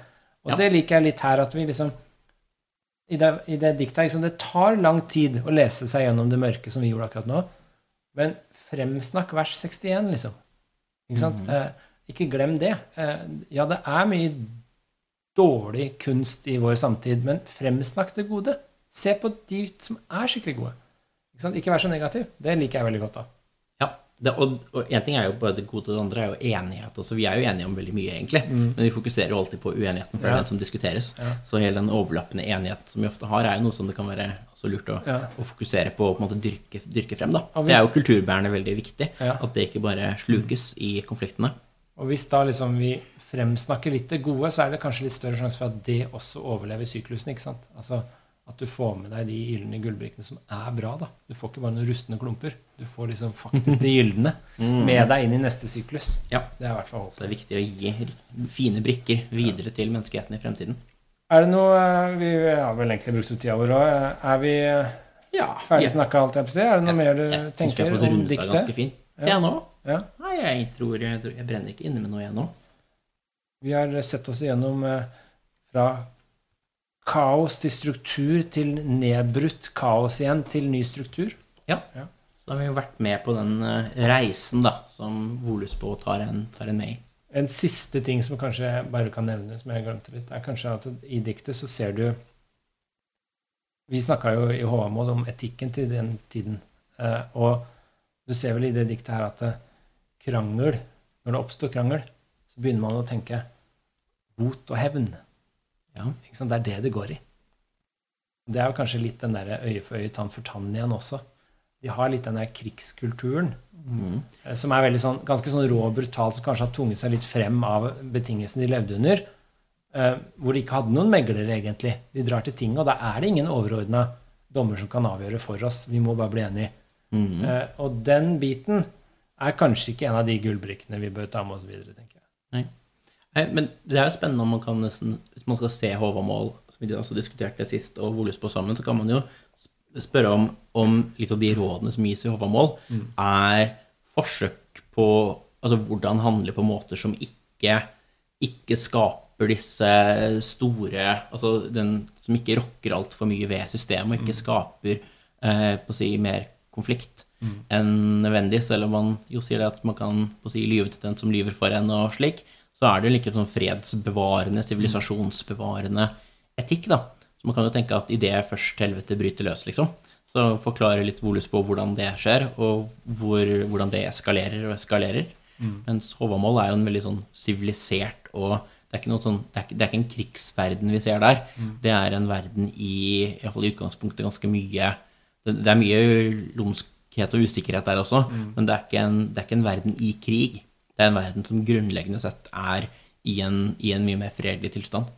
Og Ja. det liker jeg litt her, at vi liksom I det, i det diktet her, liksom, Det tar lang tid å lese seg gjennom det mørke som vi gjorde akkurat nå, men fremsnakk vers 61, liksom. Ikke sant? Eh, ikke glem det. Eh, ja, det er mye dårlig kunst i vår samtid, men fremsnakk det gode. Se på de som er skikkelig gode. Ikke, sant? ikke vær så negativ. Det liker jeg veldig godt. da. Det, og, og en ting er jo både det gode, og det andre er jo enighet. Altså, vi er jo enige om veldig mye, egentlig, men vi fokuserer jo alltid på uenigheten, for det Mm. Er den som diskuteres. Ja. Så hele den overlappende enighet som vi ofte har, er jo noe som det kan være altså, lurt å, Ja. å fokusere på og på en måte dyrke, dyrke frem. da. Hvis, Det er jo kulturbærende veldig viktig, Ja. at det ikke bare slukes i konfliktene. Og hvis da liksom vi fremsnakker litt det gode, så er det kanskje litt større sjanse for at det også overlever syklusen. ikke sant? Altså At du får med deg de gylne gullbrikkene som er bra. da. Du får ikke bare noen rustne klumper. Du får liksom faktisk de gylne med deg inn i neste syklus. Ja. Det er i hvert fall Så håpet. det er viktig å gi fine brikker videre til menneskeheten i fremtiden. Er det noe eh, Vi har vel egentlig brukt opp tida vår òg. Er vi eh, Ja, ferdig ja. snakka, alt jeg på å si? Er det noe mer du jeg syns vi har fått om rundet av ganske fint. Ja. Det er nå. Ja. Nei, jeg tror jeg, tror- jeg brenner ikke inne med noe igjen nå. Vi har sett oss igjennom eh, fra kaos til struktur til nedbrutt kaos igjen til ny struktur. ja, Så da har vi jo vært med på den eh, reisen da, som Volusbo tar en, tar en med i. En siste ting som kanskje jeg bare kan nevne, som jeg glemte litt, er kanskje at i diktet så ser du Vi snakka jo i Håvamål om etikken til den tiden. eh, Og du ser vel i det diktet her at eh, krangel Når det oppstår krangel, så begynner man å tenke bot og hevn. Ja. Det er det det går i. Det er jo kanskje litt den der øye for øye, tann for tann igjen også. Vi har litt den der krigskulturen Mm. eh, som er sånn, ganske sånn rå og brutal, som kanskje har tvunget seg litt frem av betingelsene de levde under. eh, hvor de ikke hadde noen meglere, egentlig. De drar til tinget, og da er det ingen overordna dommer som kan avgjøre for oss. Vi må bare bli enige. Mm. Eh, og den biten er kanskje ikke en av de gullbrikkene vi bør ta med oss videre, tenker jeg. Nei, men det er jo spennende om man kan nesten Hvis man skal se Håvamål, som vi også diskuterte sist, og Volusbo sammen, så kan man jo spørre om, om litt av de rådene som gis i Håvamål, er forsøk på altså hvordan handle på måter som ikke, ikke skaper disse store Altså den som ikke rokker altfor mye ved systemet, og ikke skaper eh, på å si, mer konflikt enn nødvendig, selv om man jo sier det at man kan på å si, lyve til den som lyver for en og slik, så er det like sånn fredsbevarende, sivilisasjonsbevarende etikk, da. Så man kan jo tenke at idet først helvete bryter løs, liksom, så forklarer litt Volus på hvordan det skjer, og hvor, hvordan det eskalerer og eskalerer. Mens Håvamål er jo en veldig sånn sivilisert og det er, sånn, det, er ikke, det er ikke en krigsverden vi ser der. Det er en verden i i, fall i utgangspunktet ganske mye Det, det er mye lumskhet og usikkerhet der også, men det er, en, det er ikke en verden i krig. Det er en verden som grunnleggende sett er i en, i en mye mer fredelig tilstand.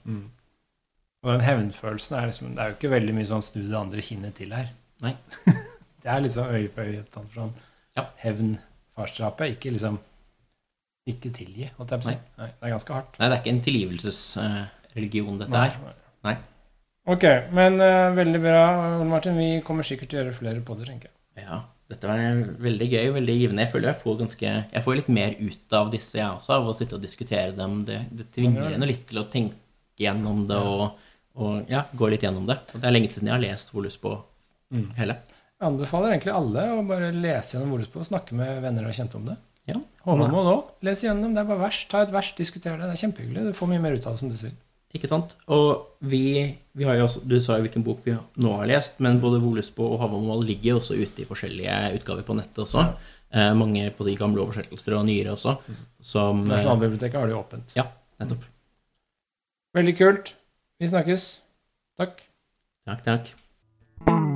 Og den hevnfølelsen er liksom Det er jo ikke veldig mye sånn snu det andre kinnet til her. Nei. Det er liksom øye for øye. Sånn, sånn Ja. hevn, farsdrapet. Ikke liksom Ikke tilgi, holdt jeg på å si. Nei, det er ganske hardt. Nei, det er ikke en tilgivelsesreligion, dette her. Nei. Ok, men uh, veldig bra, Ole Martin. Vi kommer sikkert til å gjøre flere podder, tenker jeg. Ja, dette var veldig gøy, veldig givende. Jeg føler jeg får ganske Jeg får litt mer ut av disse, jeg også, av å sitte og diskutere dem. Det, det tvinger en litt til å tenke gjennom det og, og ja, gå litt gjennom det. Og det er lenge siden jeg har lest Volus på Mm. hele. Jeg anbefaler egentlig alle å bare lese gjennom Volus på og snakke med venner og kjente om det. Ja. Håndmål òg. Les gjennom. Det er bare vers. Ta et vers, diskuter det. Det er kjempehyggelig. Du får mye mer ut av det, som du sier. Ikke sant? Og vi, vi har jo også, Du sa jo hvilken bok vi nå har lest, men både Volusbo og Havamål ligger jo også ute i forskjellige utgaver på nettet også. Eh, mange på de gamle oversettelser og nyere også. Som eh, Nasjonalbiblioteket har det jo åpent. Ja, nettopp. Veldig kult. Vi snakkes. Takk. Takk, takk.